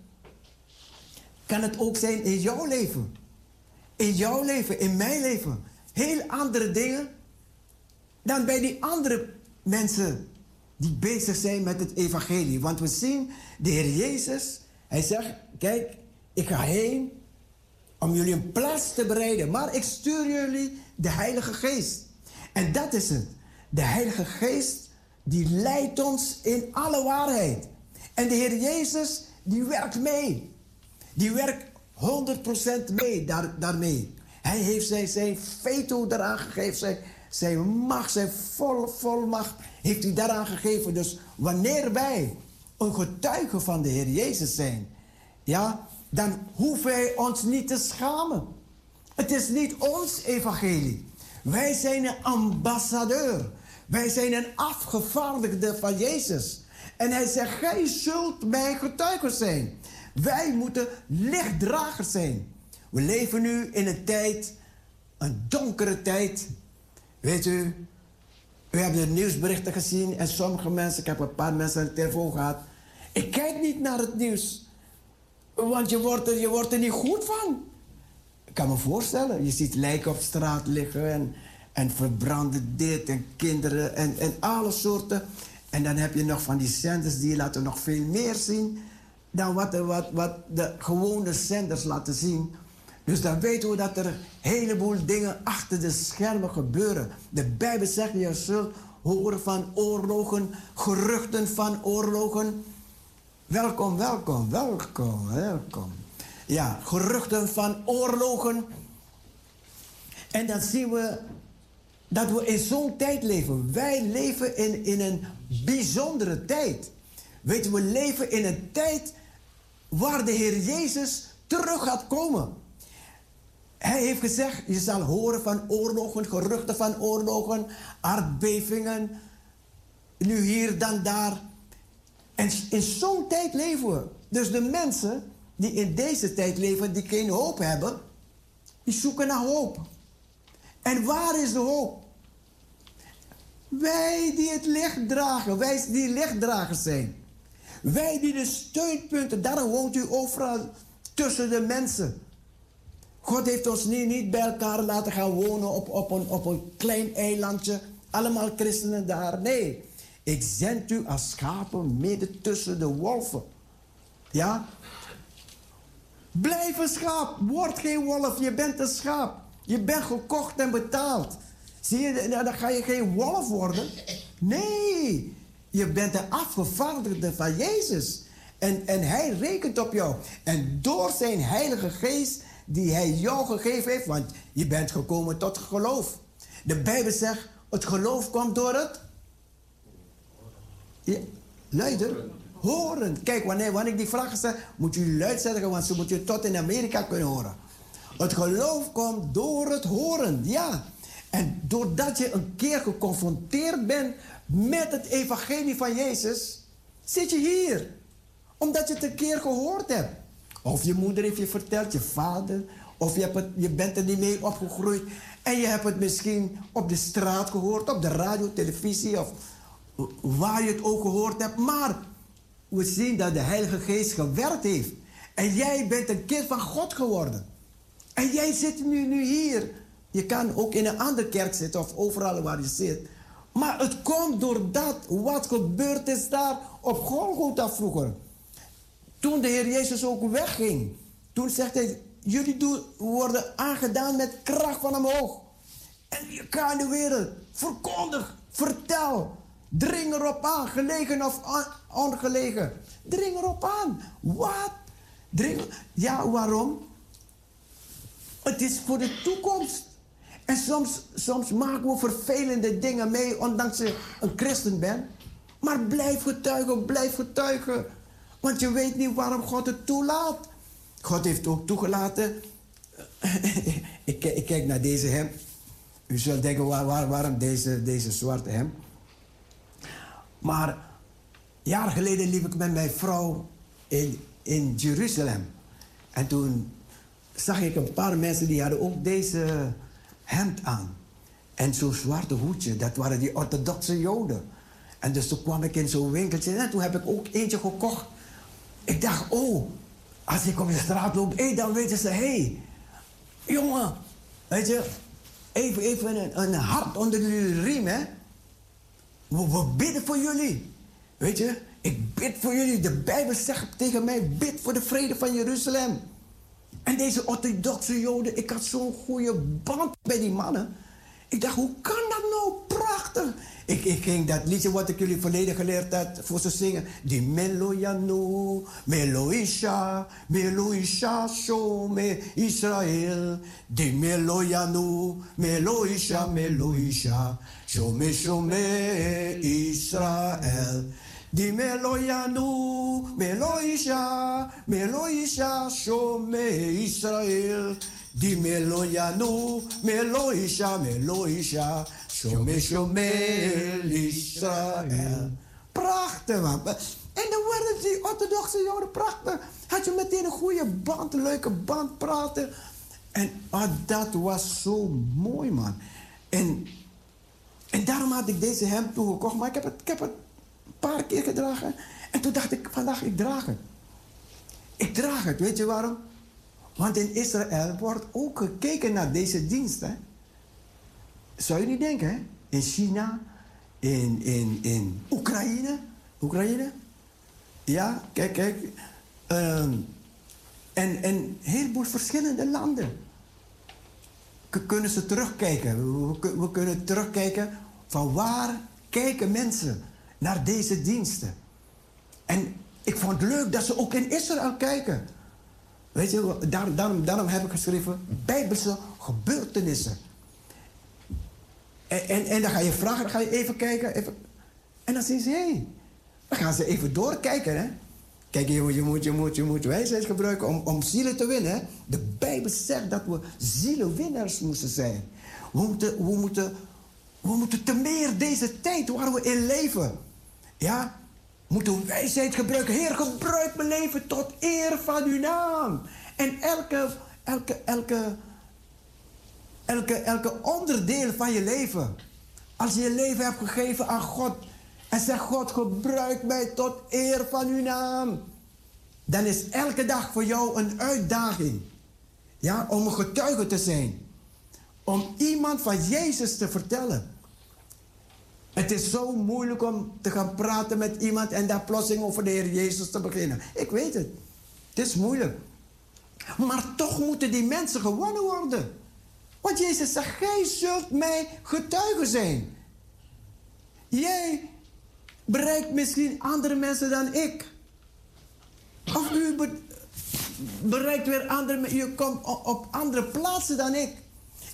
kan het ook zijn in jouw leven. In jouw leven, in mijn leven. Heel andere dingen dan bij die andere mensen die bezig zijn met het evangelie. Want we zien de Heer Jezus, hij zegt, kijk, ik ga heen om jullie een plaats te bereiden, maar ik stuur jullie de Heilige Geest. En dat is het. De Heilige Geest die leidt ons in alle waarheid. En de Heer Jezus die werkt mee. Die werkt 100% mee daar, daarmee. Hij heeft zijn, zijn veto eraan gegeven, zijn, zijn macht, zijn vol, volmacht heeft hij daaraan gegeven. Dus wanneer wij een getuige van de Heer Jezus zijn, ja, dan hoeven wij ons niet te schamen. Het is niet ons evangelie. Wij zijn een ambassadeur. Wij zijn een afgevaardigde van Jezus. En hij zegt, gij zult mijn getuige zijn. Wij moeten lichtdragers zijn. We leven nu in een tijd, een donkere tijd. Weet u, we hebben de nieuwsberichten gezien en sommige mensen, ik heb een paar mensen aan de telefoon gehad. Ik kijk niet naar het nieuws, want je wordt er, je wordt er niet goed van. Ik kan me voorstellen, je ziet lijken op straat liggen en, en verbranden dit en kinderen en, en alle soorten. En dan heb je nog van die zenders die laten nog veel meer zien dan wat, wat, wat de gewone zenders laten zien. Dus dan weten we dat er een heleboel dingen achter de schermen gebeuren. De Bijbel zegt, je zult horen van oorlogen, geruchten van oorlogen. Welkom, welkom, welkom, welkom. Ja, geruchten van oorlogen. En dan zien we dat we in zo'n tijd leven. Wij leven in, in een bijzondere tijd. Weet we leven in een tijd waar de Heer Jezus terug gaat komen. Hij heeft gezegd, je zal horen van oorlogen, geruchten van oorlogen, aardbevingen, nu hier, dan daar. En in zo'n tijd leven we. Dus de mensen die in deze tijd leven, die geen hoop hebben, die zoeken naar hoop. En waar is de hoop? Wij die het licht dragen, wij die lichtdragers zijn. Wij die de steunpunten, daarom woont u overal tussen de mensen. God heeft ons niet, bij elkaar laten gaan wonen op, op, een, op een klein eilandje. Allemaal christenen daar. Nee, ik zend u als schapen midden tussen de wolven. Ja? Blijf een schaap. Word geen wolf. Je bent een schaap. Je bent gekocht en betaald. Zie je, nou, dan ga je geen wolf worden. Nee, je bent de afgevaardigde van Jezus. En, en hij rekent op jou. En door zijn heilige geest die hij jou gegeven heeft, want je bent gekomen tot geloof. De Bijbel zegt, het geloof komt door het... Luider, horen. Kijk, wanneer, wanneer ik die vraag stel, moet je luid zeggen, want ze moet je tot in Amerika kunnen horen. Het geloof komt door het horen, ja. En doordat je een keer geconfronteerd bent met het evangelie van Jezus, zit je hier. Omdat je het een keer gehoord hebt. Of je moeder heeft je verteld, je vader. Of je, hebt je bent er niet mee opgegroeid. En je hebt het misschien op de straat gehoord, op de radio, televisie of waar je het ook gehoord hebt. Maar we zien dat de Heilige Geest gewerkt heeft. En jij bent een kind van God geworden. En jij zit nu, nu hier. Je kan ook in een andere kerk zitten of overal waar je zit. Maar het komt doordat wat gebeurd is daar op Golgotha vroeger. Toen de Heer Jezus ook wegging, toen zegt hij: Jullie worden aangedaan met kracht van omhoog. En je kan de wereld verkondig, vertel, dring erop aan, gelegen of ongelegen. Dring erop aan. Wat? Dring. Ja, waarom? Het is voor de toekomst. En soms, soms maken we vervelende dingen mee, ondanks je een christen bent. Maar blijf getuigen, blijf getuigen. Want je weet niet waarom God het toelaat. God heeft ook toegelaten. ik, ik, kijk naar deze hem. U zult denken, waar, waar, waarom deze, deze zwarte hem? Maar jaren geleden liep ik met mijn vrouw in in Jeruzalem. En toen zag ik een paar mensen die hadden ook deze hemd aan. En zo'n zwarte hoedje, dat waren die orthodoxe joden. En dus toen kwam ik in zo'n winkeltje en toen heb ik ook eentje gekocht. Ik dacht, oh, als ik op de straat loop, dan weten ze, hey, jongen, weet je, even, even een, een hart onder de riem, hè. We, we bidden voor jullie. Weet je, ik bid voor jullie. De Bijbel zegt tegen mij, bid voor de vrede van Jeruzalem. En deze orthodoxe joden, ik had zo'n goede band bij die mannen. Ik dacht, hoe kan dat nou? Prachtig. Ik, ik ging dat liedje wat ik jullie verleden geleerd had voor ze zingen. Die Meloyanu, Meloisha, Meloisha, me Israël. Die Meloyanu, Meloisha, Meloisha, me Shome Israël. Die Meloyanu, Meloisha, Meloisha, me Israël. Die Meloyanu, Meloisha, Meloisha, Shome Shome Israël. Prachtig man. En dan worden die orthodoxe joden prachtig. Had je meteen een goede band, een leuke band praten. En ah, dat was zo mooi man. En, en daarom had ik deze hemd toegekocht. Maar ik heb, het, ik heb het een paar keer gedragen. En toen dacht ik, vandaag ik draag het. Ik draag het, weet je waarom? Want in Israël wordt ook gekeken naar deze diensten. Zou je niet denken, hè? In China, in, in, in Oekraïne. Oekraïne? Ja, kijk, kijk. Um, en, en een heleboel verschillende landen. Kunnen ze terugkijken. We, we kunnen terugkijken van waar kijken mensen naar deze diensten. En ik vond het leuk dat ze ook in Israël kijken. Weet je, daar, daarom, heb ik geschreven Bijbelse gebeurtenissen. En, en, en, dan ga je vragen, dan ga je even kijken. Even, en dan zien ze, hé, hey, dan gaan ze even doorkijken. Hè? Kijk, je moet, je moet, je moet, je moet wijsheid gebruiken om, om zielen te winnen. De Bijbel zegt dat we zielenwinnaars moesten zijn. We moeten, we moeten, we moeten te meer deze tijd waar we in leven. Ja, moeten wijsheid gebruiken. Heer, gebruik mijn leven tot eer van uw naam. En elke, elke, elke, elke, elke onderdeel van je leven. Als je je leven hebt gegeven aan God. En zegt God, gebruik mij tot eer van uw naam. Dan is elke dag voor jou een uitdaging. Ja, om een getuige te zijn. Om iemand van Jezus te vertellen. Het is zo moeilijk om te gaan praten met iemand en daar plotseling over de Heer Jezus te beginnen. Ik weet het. Het is moeilijk. Maar toch moeten die mensen gewonnen worden. Want Jezus zegt, gij zult mij getuigen zijn. Jij bereikt misschien andere mensen dan ik. Of u bereikt weer andere. Je komt op andere plaatsen dan ik.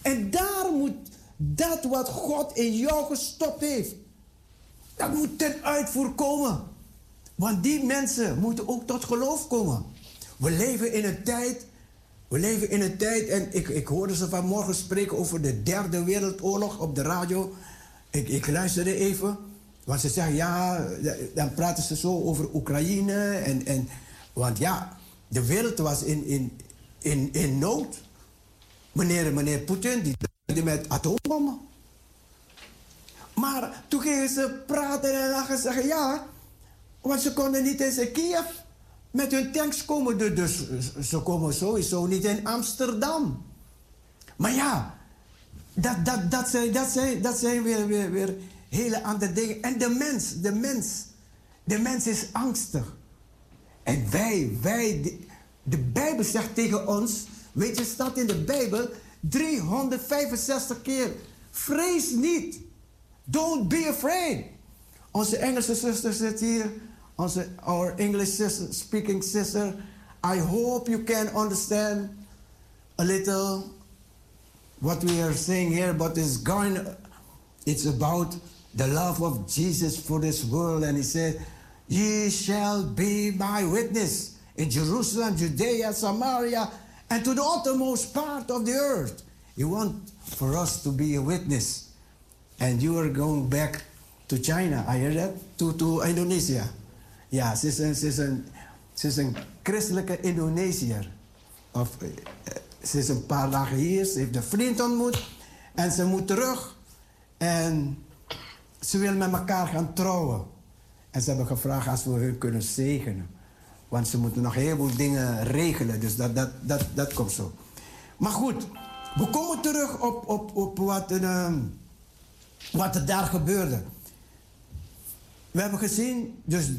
En daar moet dat wat God in jou gestopt heeft, dat moet ten uitvoer komen. Want die mensen moeten ook tot geloof komen. We leven in een tijd, we leven in een tijd, en ik, ik hoorde ze vanmorgen spreken over de derde wereldoorlog op de radio. Ik, ik luisterde even, want ze zeggen ja, dan praten ze zo over Oekraïne. En, en, want ja, de wereld was in, in, in, in nood. Meneer, meneer Poetin, die met atoombommen. Maar toen gingen ze praten en lachen en zeggen ja, want ze konden niet in Kiev met hun tanks komen. Dus ze komen sowieso niet in Amsterdam. Maar ja, dat, dat, dat, zijn, dat, zijn, dat zijn weer, weer, weer hele andere dingen. En de mens, de mens, de mens is angstig. En wij, wij, de, de Bijbel zegt tegen ons, weet je, staat in de Bijbel 365 keer. Vrees niet. Don't be afraid. Onze Engelse zuster zit hier. Onze, our English sister, speaking sister. I hope you can understand a little what we are saying here, but it's going, it's about the love of Jesus for this world. And he said, Ye shall be my witness in Jerusalem, Judea, Samaria, and to the uttermost part of the earth. He wants for us to be a witness. And you are going back to China. I hear that? To, to Indonesia. Ja, ze is, een, ze is een, Ze is een christelijke Indonesiër. Of, eh, ze is een paar dagen hier, ze heeft een vriend ontmoet. En ze moet terug. En ze wil met elkaar gaan trouwen. En ze hebben gevraagd als we hun kunnen zegenen. Want ze moeten nog heel veel dingen regelen. Dus dat, dat, dat, dat komt zo. Maar goed, we komen terug op, op, op wat, uh, wat er daar gebeurde. We hebben gezien dus,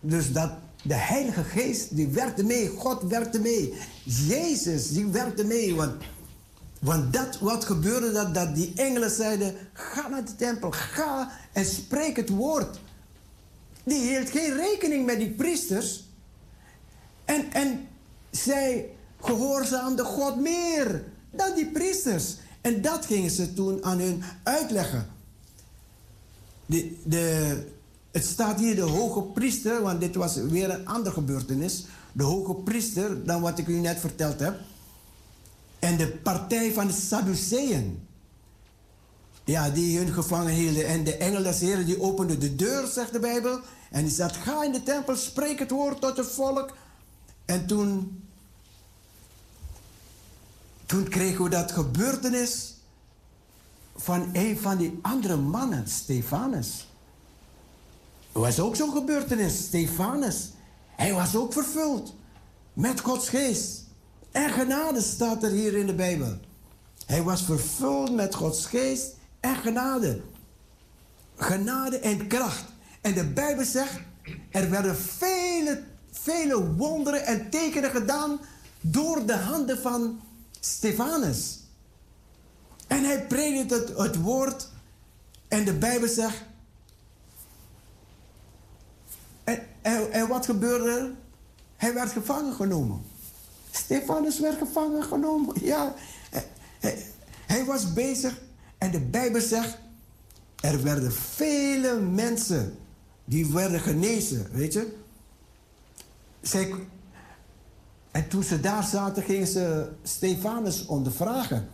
dus dat de Heilige Geest, die werkte mee. God werkte mee. Jezus, die werkte mee. Want, want dat wat gebeurde, dat, dat die engelen zeiden... Ga naar de tempel, ga en spreek het woord. Die hield geen rekening met die priesters. En, en zij gehoorzaamde God meer dan die priesters. En dat gingen ze toen aan hun uitleggen. De, de, het staat hier de hoge priester, want dit was weer een andere gebeurtenis. De hoge priester dan wat ik u net verteld heb. En de partij van de Sadduceeën. Ja, die hun gevangen hielden. En de engel des Heren die opende de deur, zegt de Bijbel. En die zegt, ga in de tempel, spreek het woord tot het volk. En toen, toen kregen we dat gebeurtenis van een van die andere mannen, Stefanus. Er was ook zo'n gebeurtenis, Stefanus. Hij was ook vervuld met Gods geest. En genade staat er hier in de Bijbel. Hij was vervuld met Gods geest en genade. Genade en kracht. En de Bijbel zegt, er werden vele, vele wonderen en tekenen gedaan door de handen van Stefanus. En hij predikt het, woord en de Bijbel zegt, en, en, wat gebeurde er? Hij werd gevangen genomen. Stefanus werd gevangen genomen. Ja, hij, was bezig. En de Bijbel zegt, er werden vele mensen die werden genezen, weet je. Zij, en toen ze daar zaten, gingen ze Stefanus ondervragen.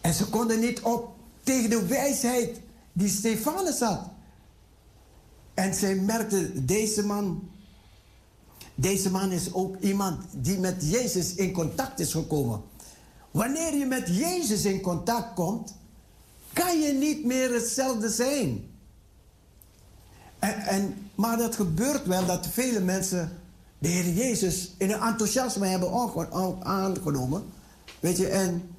En ze konden niet op tegen de wijsheid die Stefanus had. En zij merkte, deze man, deze man is ook iemand die met Jezus in contact is gekomen. Wanneer je met Jezus in contact komt, kan je niet meer hetzelfde zijn. En, maar dat gebeurt wel dat vele mensen de Heer Jezus in een enthousiasme hebben aangenomen. Weet je, en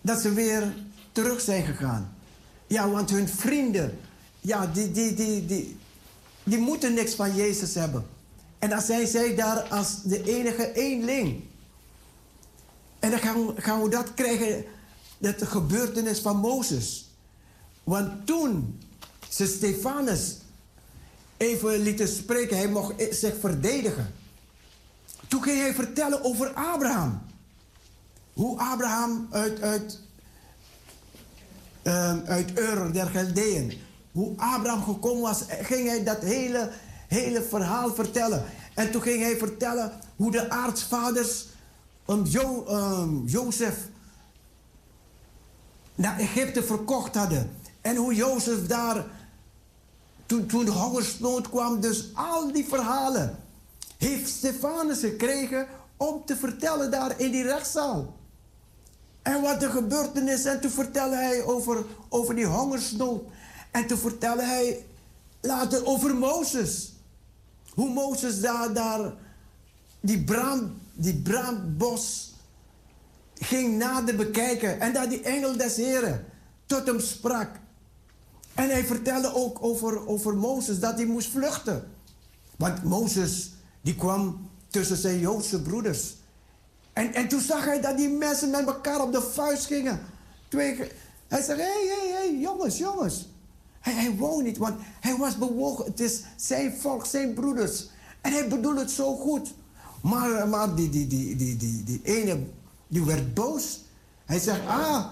dat ze weer terug zijn gegaan. Ja, want hun vrienden, ja, die, die, die, die, die moeten niks van Jezus hebben. En dan zijn zij daar als de enige eenling. En dan gaan, gaan we dat krijgen, dat gebeurtenis van Mozes. Want toen ze Stefanus even lieten spreken, hij mocht zich verdedigen. Toen ging hij vertellen over Abraham. Hoe Abraham uit, uit, um, uit Ur der Geldeën hoe Abraham gekomen was, ging hij dat hele, hele verhaal vertellen. En toen ging hij vertellen hoe de aartsvaders um, jo, um, Jozef naar Egypte verkocht hadden. En hoe Jozef daar, toen, de hongersnood kwam, dus al die verhalen heeft Stefanus gekregen om te vertellen daar in die rechtszaal. En wat er gebeurtenis. En toen vertelde hij over, over die hongersnood. En toen vertelde hij later over Mozes. Hoe Mozes daar, daar die, braam, die braambos ging nader bekijken. En dat die engel des Heren tot hem sprak. En hij vertelde ook over, over Mozes dat hij moest vluchten. Want Mozes die kwam tussen zijn Joodse broeders. En, en toen zag hij dat die mensen met elkaar op de vuist gingen. Twee, hij zei, hé, hé, hé, jongens, jongens. Hij, hij wou niet, want hij was bewogen. Het is zijn volk, zijn broeders. En hij bedoelde het zo goed. Maar, maar die, die, die, die, die, ene, die werd boos. Hij zegt, ah.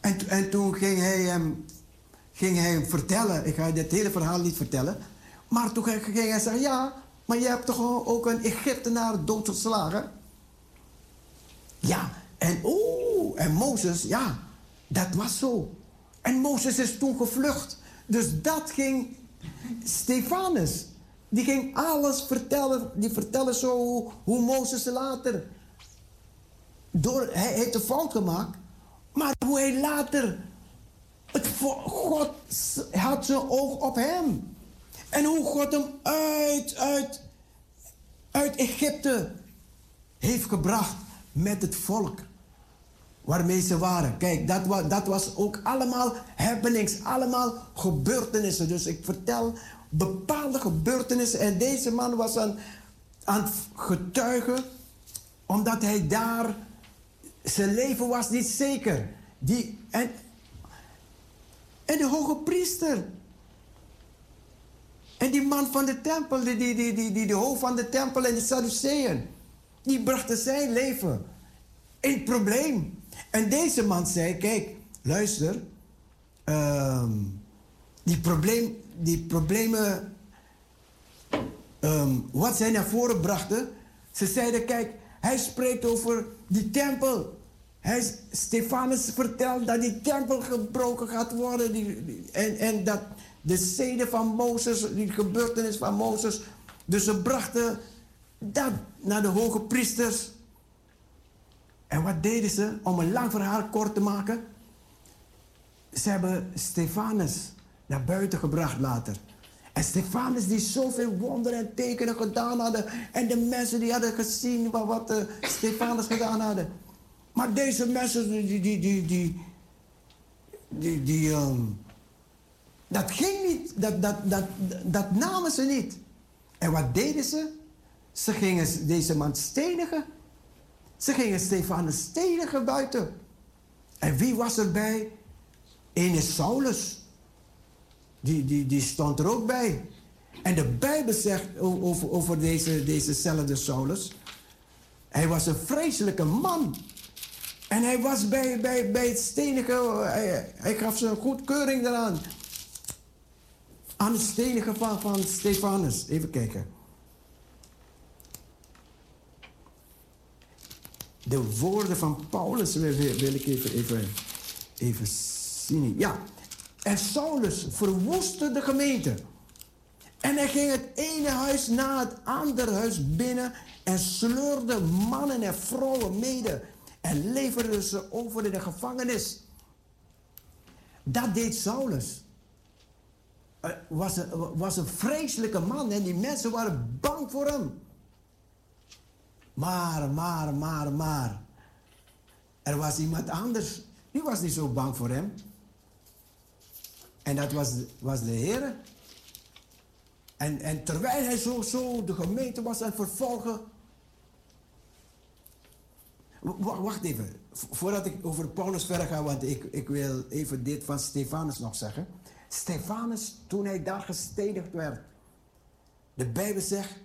En, en toen ging hij, hem, ging hij vertellen. Ik ga dit hele verhaal niet vertellen. Maar toen ging hij zeggen, ja, maar je hebt toch ook een Egyptenaar doodgeslagen? Ja, en oeh, en Mozes, ja, dat was zo. En Mozes is toen gevlucht. Dus dat ging Stefanus. Die ging alles vertellen. Die vertellen zo hoe, hoe Mozes later. Door, hij heeft een fout gemaakt. Maar hoe hij later. God had zijn oog op hem. En hoe God hem uit, uit, uit Egypte heeft gebracht met het volk waarmee ze waren. Kijk, dat was, dat was ook allemaal happenings, allemaal gebeurtenissen. Dus ik vertel bepaalde gebeurtenissen. En deze man was aan, aan getuigen, omdat hij daar, zijn leven was niet zeker. Die, en, en de hoge priester. En die man van de tempel, die, die, die, die, die de hoofd van de tempel en de Sadduceeën, die brachten zijn leven in het probleem. En deze man zei: Kijk, luister, uh, die, probleem, die problemen, um, wat zij naar voren brachten, ze zeiden: Kijk, hij spreekt over die tempel. Hij, Stefanus vertelt dat die tempel gebroken gaat worden. En, en dat de zeden van Mozes, die gebeurtenis van Mozes. Dus ze brachten dat naar de hoge priesters. En wat deden ze? Om een lang verhaal kort te maken. Ze hebben Stefanus naar buiten gebracht later. En Stefanus die zoveel wonderen en tekenen gedaan hadden. En de mensen die hadden gezien wat uh, Stefanus gedaan hadden. Maar deze mensen, die, die, die, die, die, die, um, dat ging niet. Dat, dat, dat, dat namen ze niet. En wat deden ze? Ze gingen deze man stenigen. Ze gingen Stefanus stenigen buiten. En wie was erbij? Ene Saulus. Die, die, die stond er ook bij. En de Bijbel zegt over, over deze, dezezelfde Saulus. Hij was een vreselijke man. En hij was bij, bij, bij het stenigen. Hij, hij gaf zijn goedkeuring eraan. Aan het stenigen van, van Stefanus. Even kijken. de woorden van Paulus wil, wil ik even, even, even zien. Ja, en Saulus verwoestte de gemeente. En hij ging het ene huis na het andere huis binnen en sleurde mannen en vrouwen mede en leverde ze over in de gevangenis. Dat deed Saulus. Het was een, was een vreselijke man en die mensen waren bang voor hem. Maar, maar, maar, maar. Er was iemand anders. Die was niet zo bang voor hem. En dat was, was de Heer. En, en terwijl hij zo, zo de gemeente was aan het vervolgen. Wacht even, voordat ik over Paulus verder ga, want ik, ik wil even dit van Stefanus nog zeggen. Stefanus, toen hij daar gestenigd werd, de Bijbel zegt,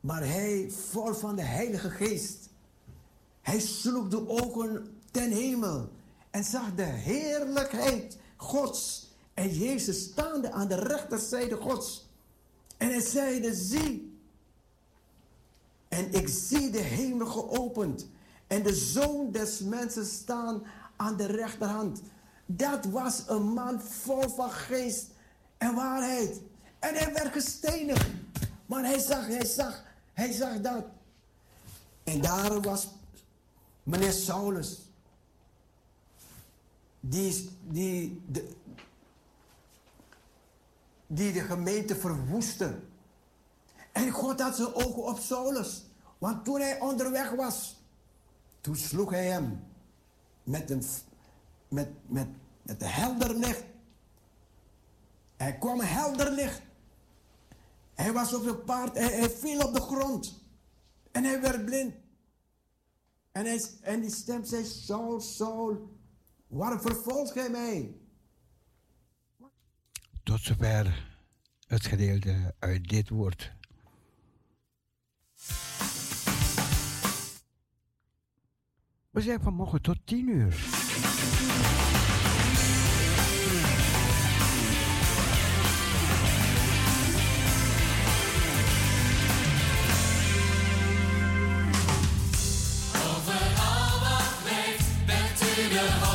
maar hij, vol van de Heilige Geest, hij sloeg de ogen ten hemel en zag de heerlijkheid Gods en Jezus staande aan de rechterzijde Gods. En hij zeide, zie, en ik zie de hemel geopend en de zoon des mensen staan aan de rechterhand. Dat was een man vol van geest en waarheid. En hij werd gestenigd. Maar hij zag, hij zag hij zag dat. En daar was meneer Saulus. Die, die, de, die de gemeente verwoestte. En God had zijn ogen op Saulus. Want toen hij onderweg was, toen sloeg hij hem met een, met, met, met helder licht. Hij kwam helder licht. Hij was op een paard, hij, hij viel op de grond. En hij werd blind. En, hij, en die stem zei, Saul, Saul, waarom vervolg jij mij? Tot zover het gedeelte uit dit woord. We zijn vanmorgen tot tien uur. de zon opkomt, elke morgen weer.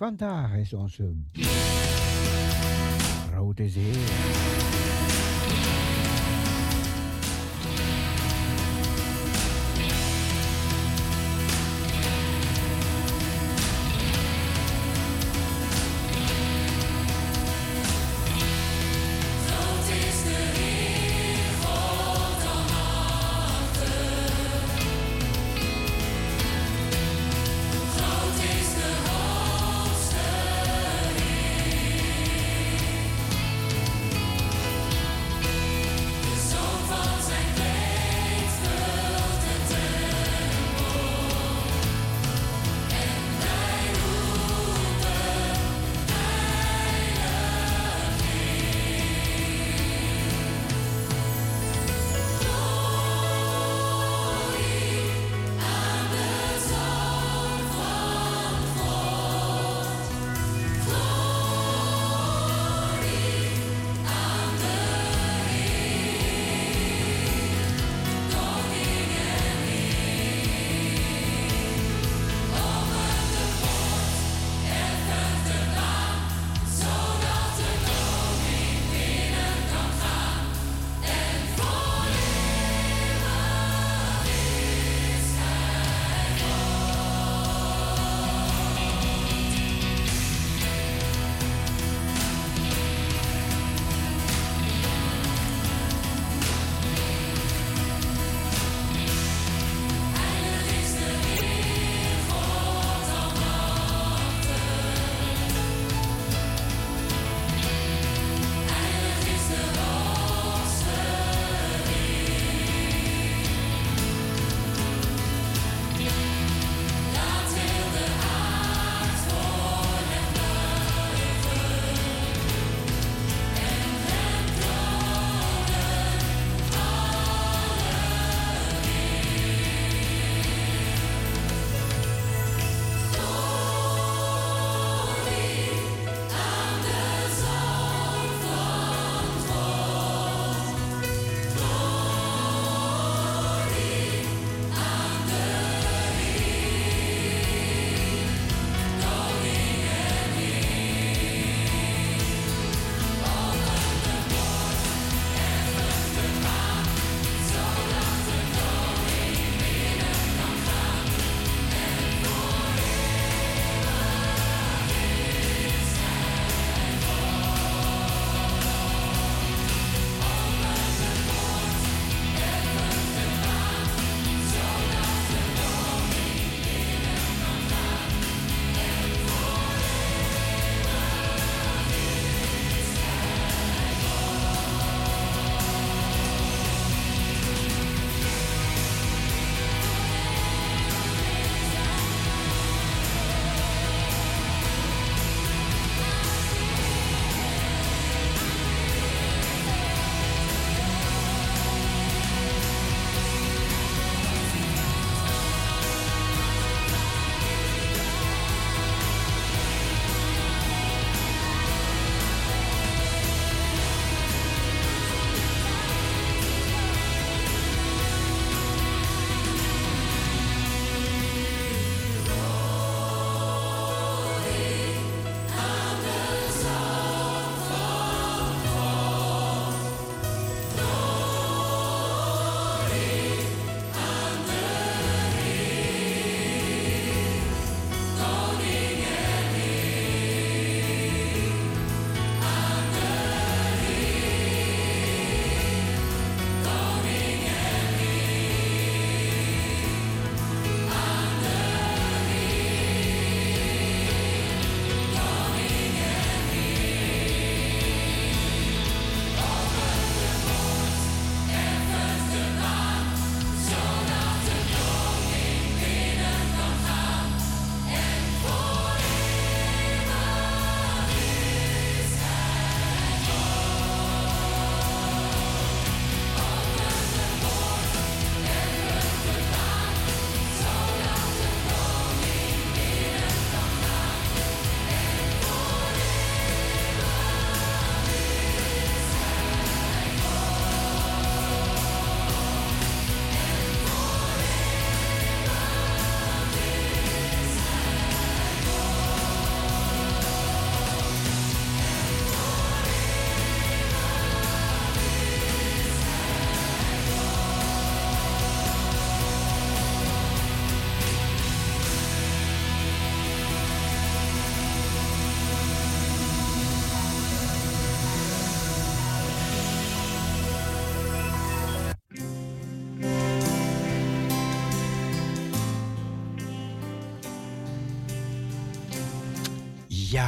Heer mij, vandaag is onze grote Heer.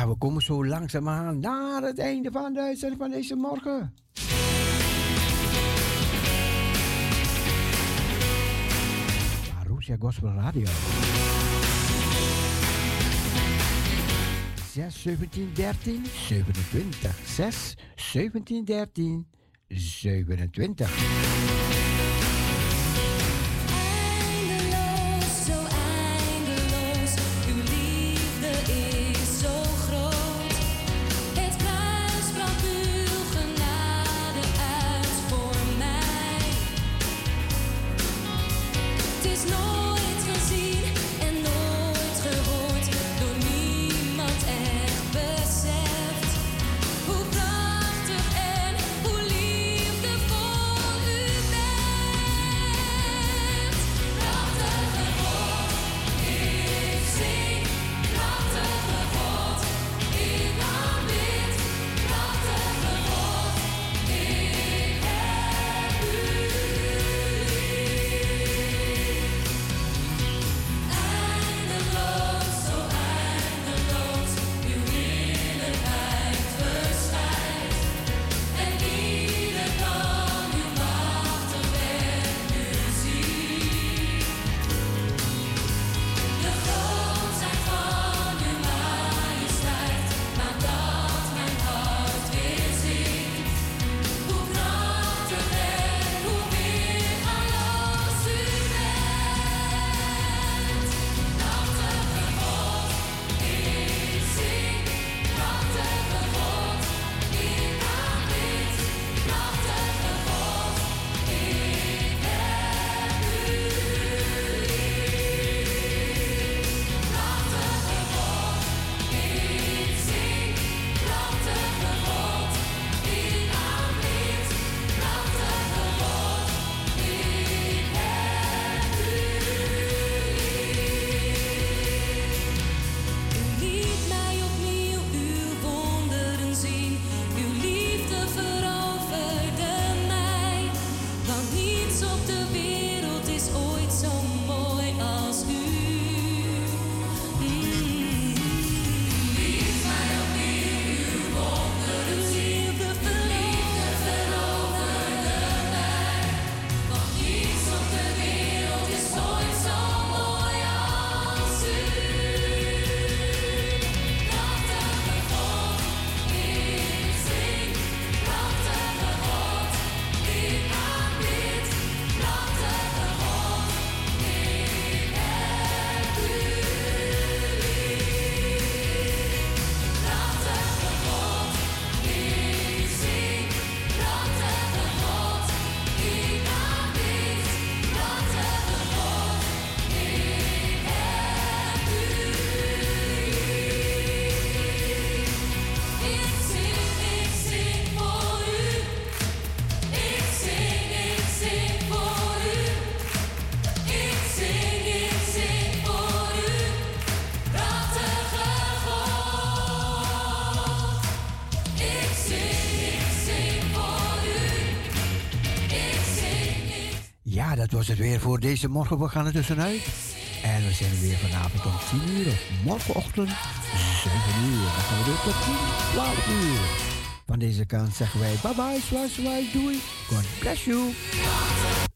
En we komen zo langzaamaan naar het einde van de uitzending van deze morgen. Marusha Gospel Radio. 6, 17, 13, 27. 6, 17, 13, 27. was het weer voor deze morgen. We gaan er tussenuit. En we zijn er weer vanavond om 10 uur. Of morgenochtend 7 uur. Dan gaan we door tot 10, 12 uur. Van deze kant zeggen wij bye bye, swaai, doei. God bless you.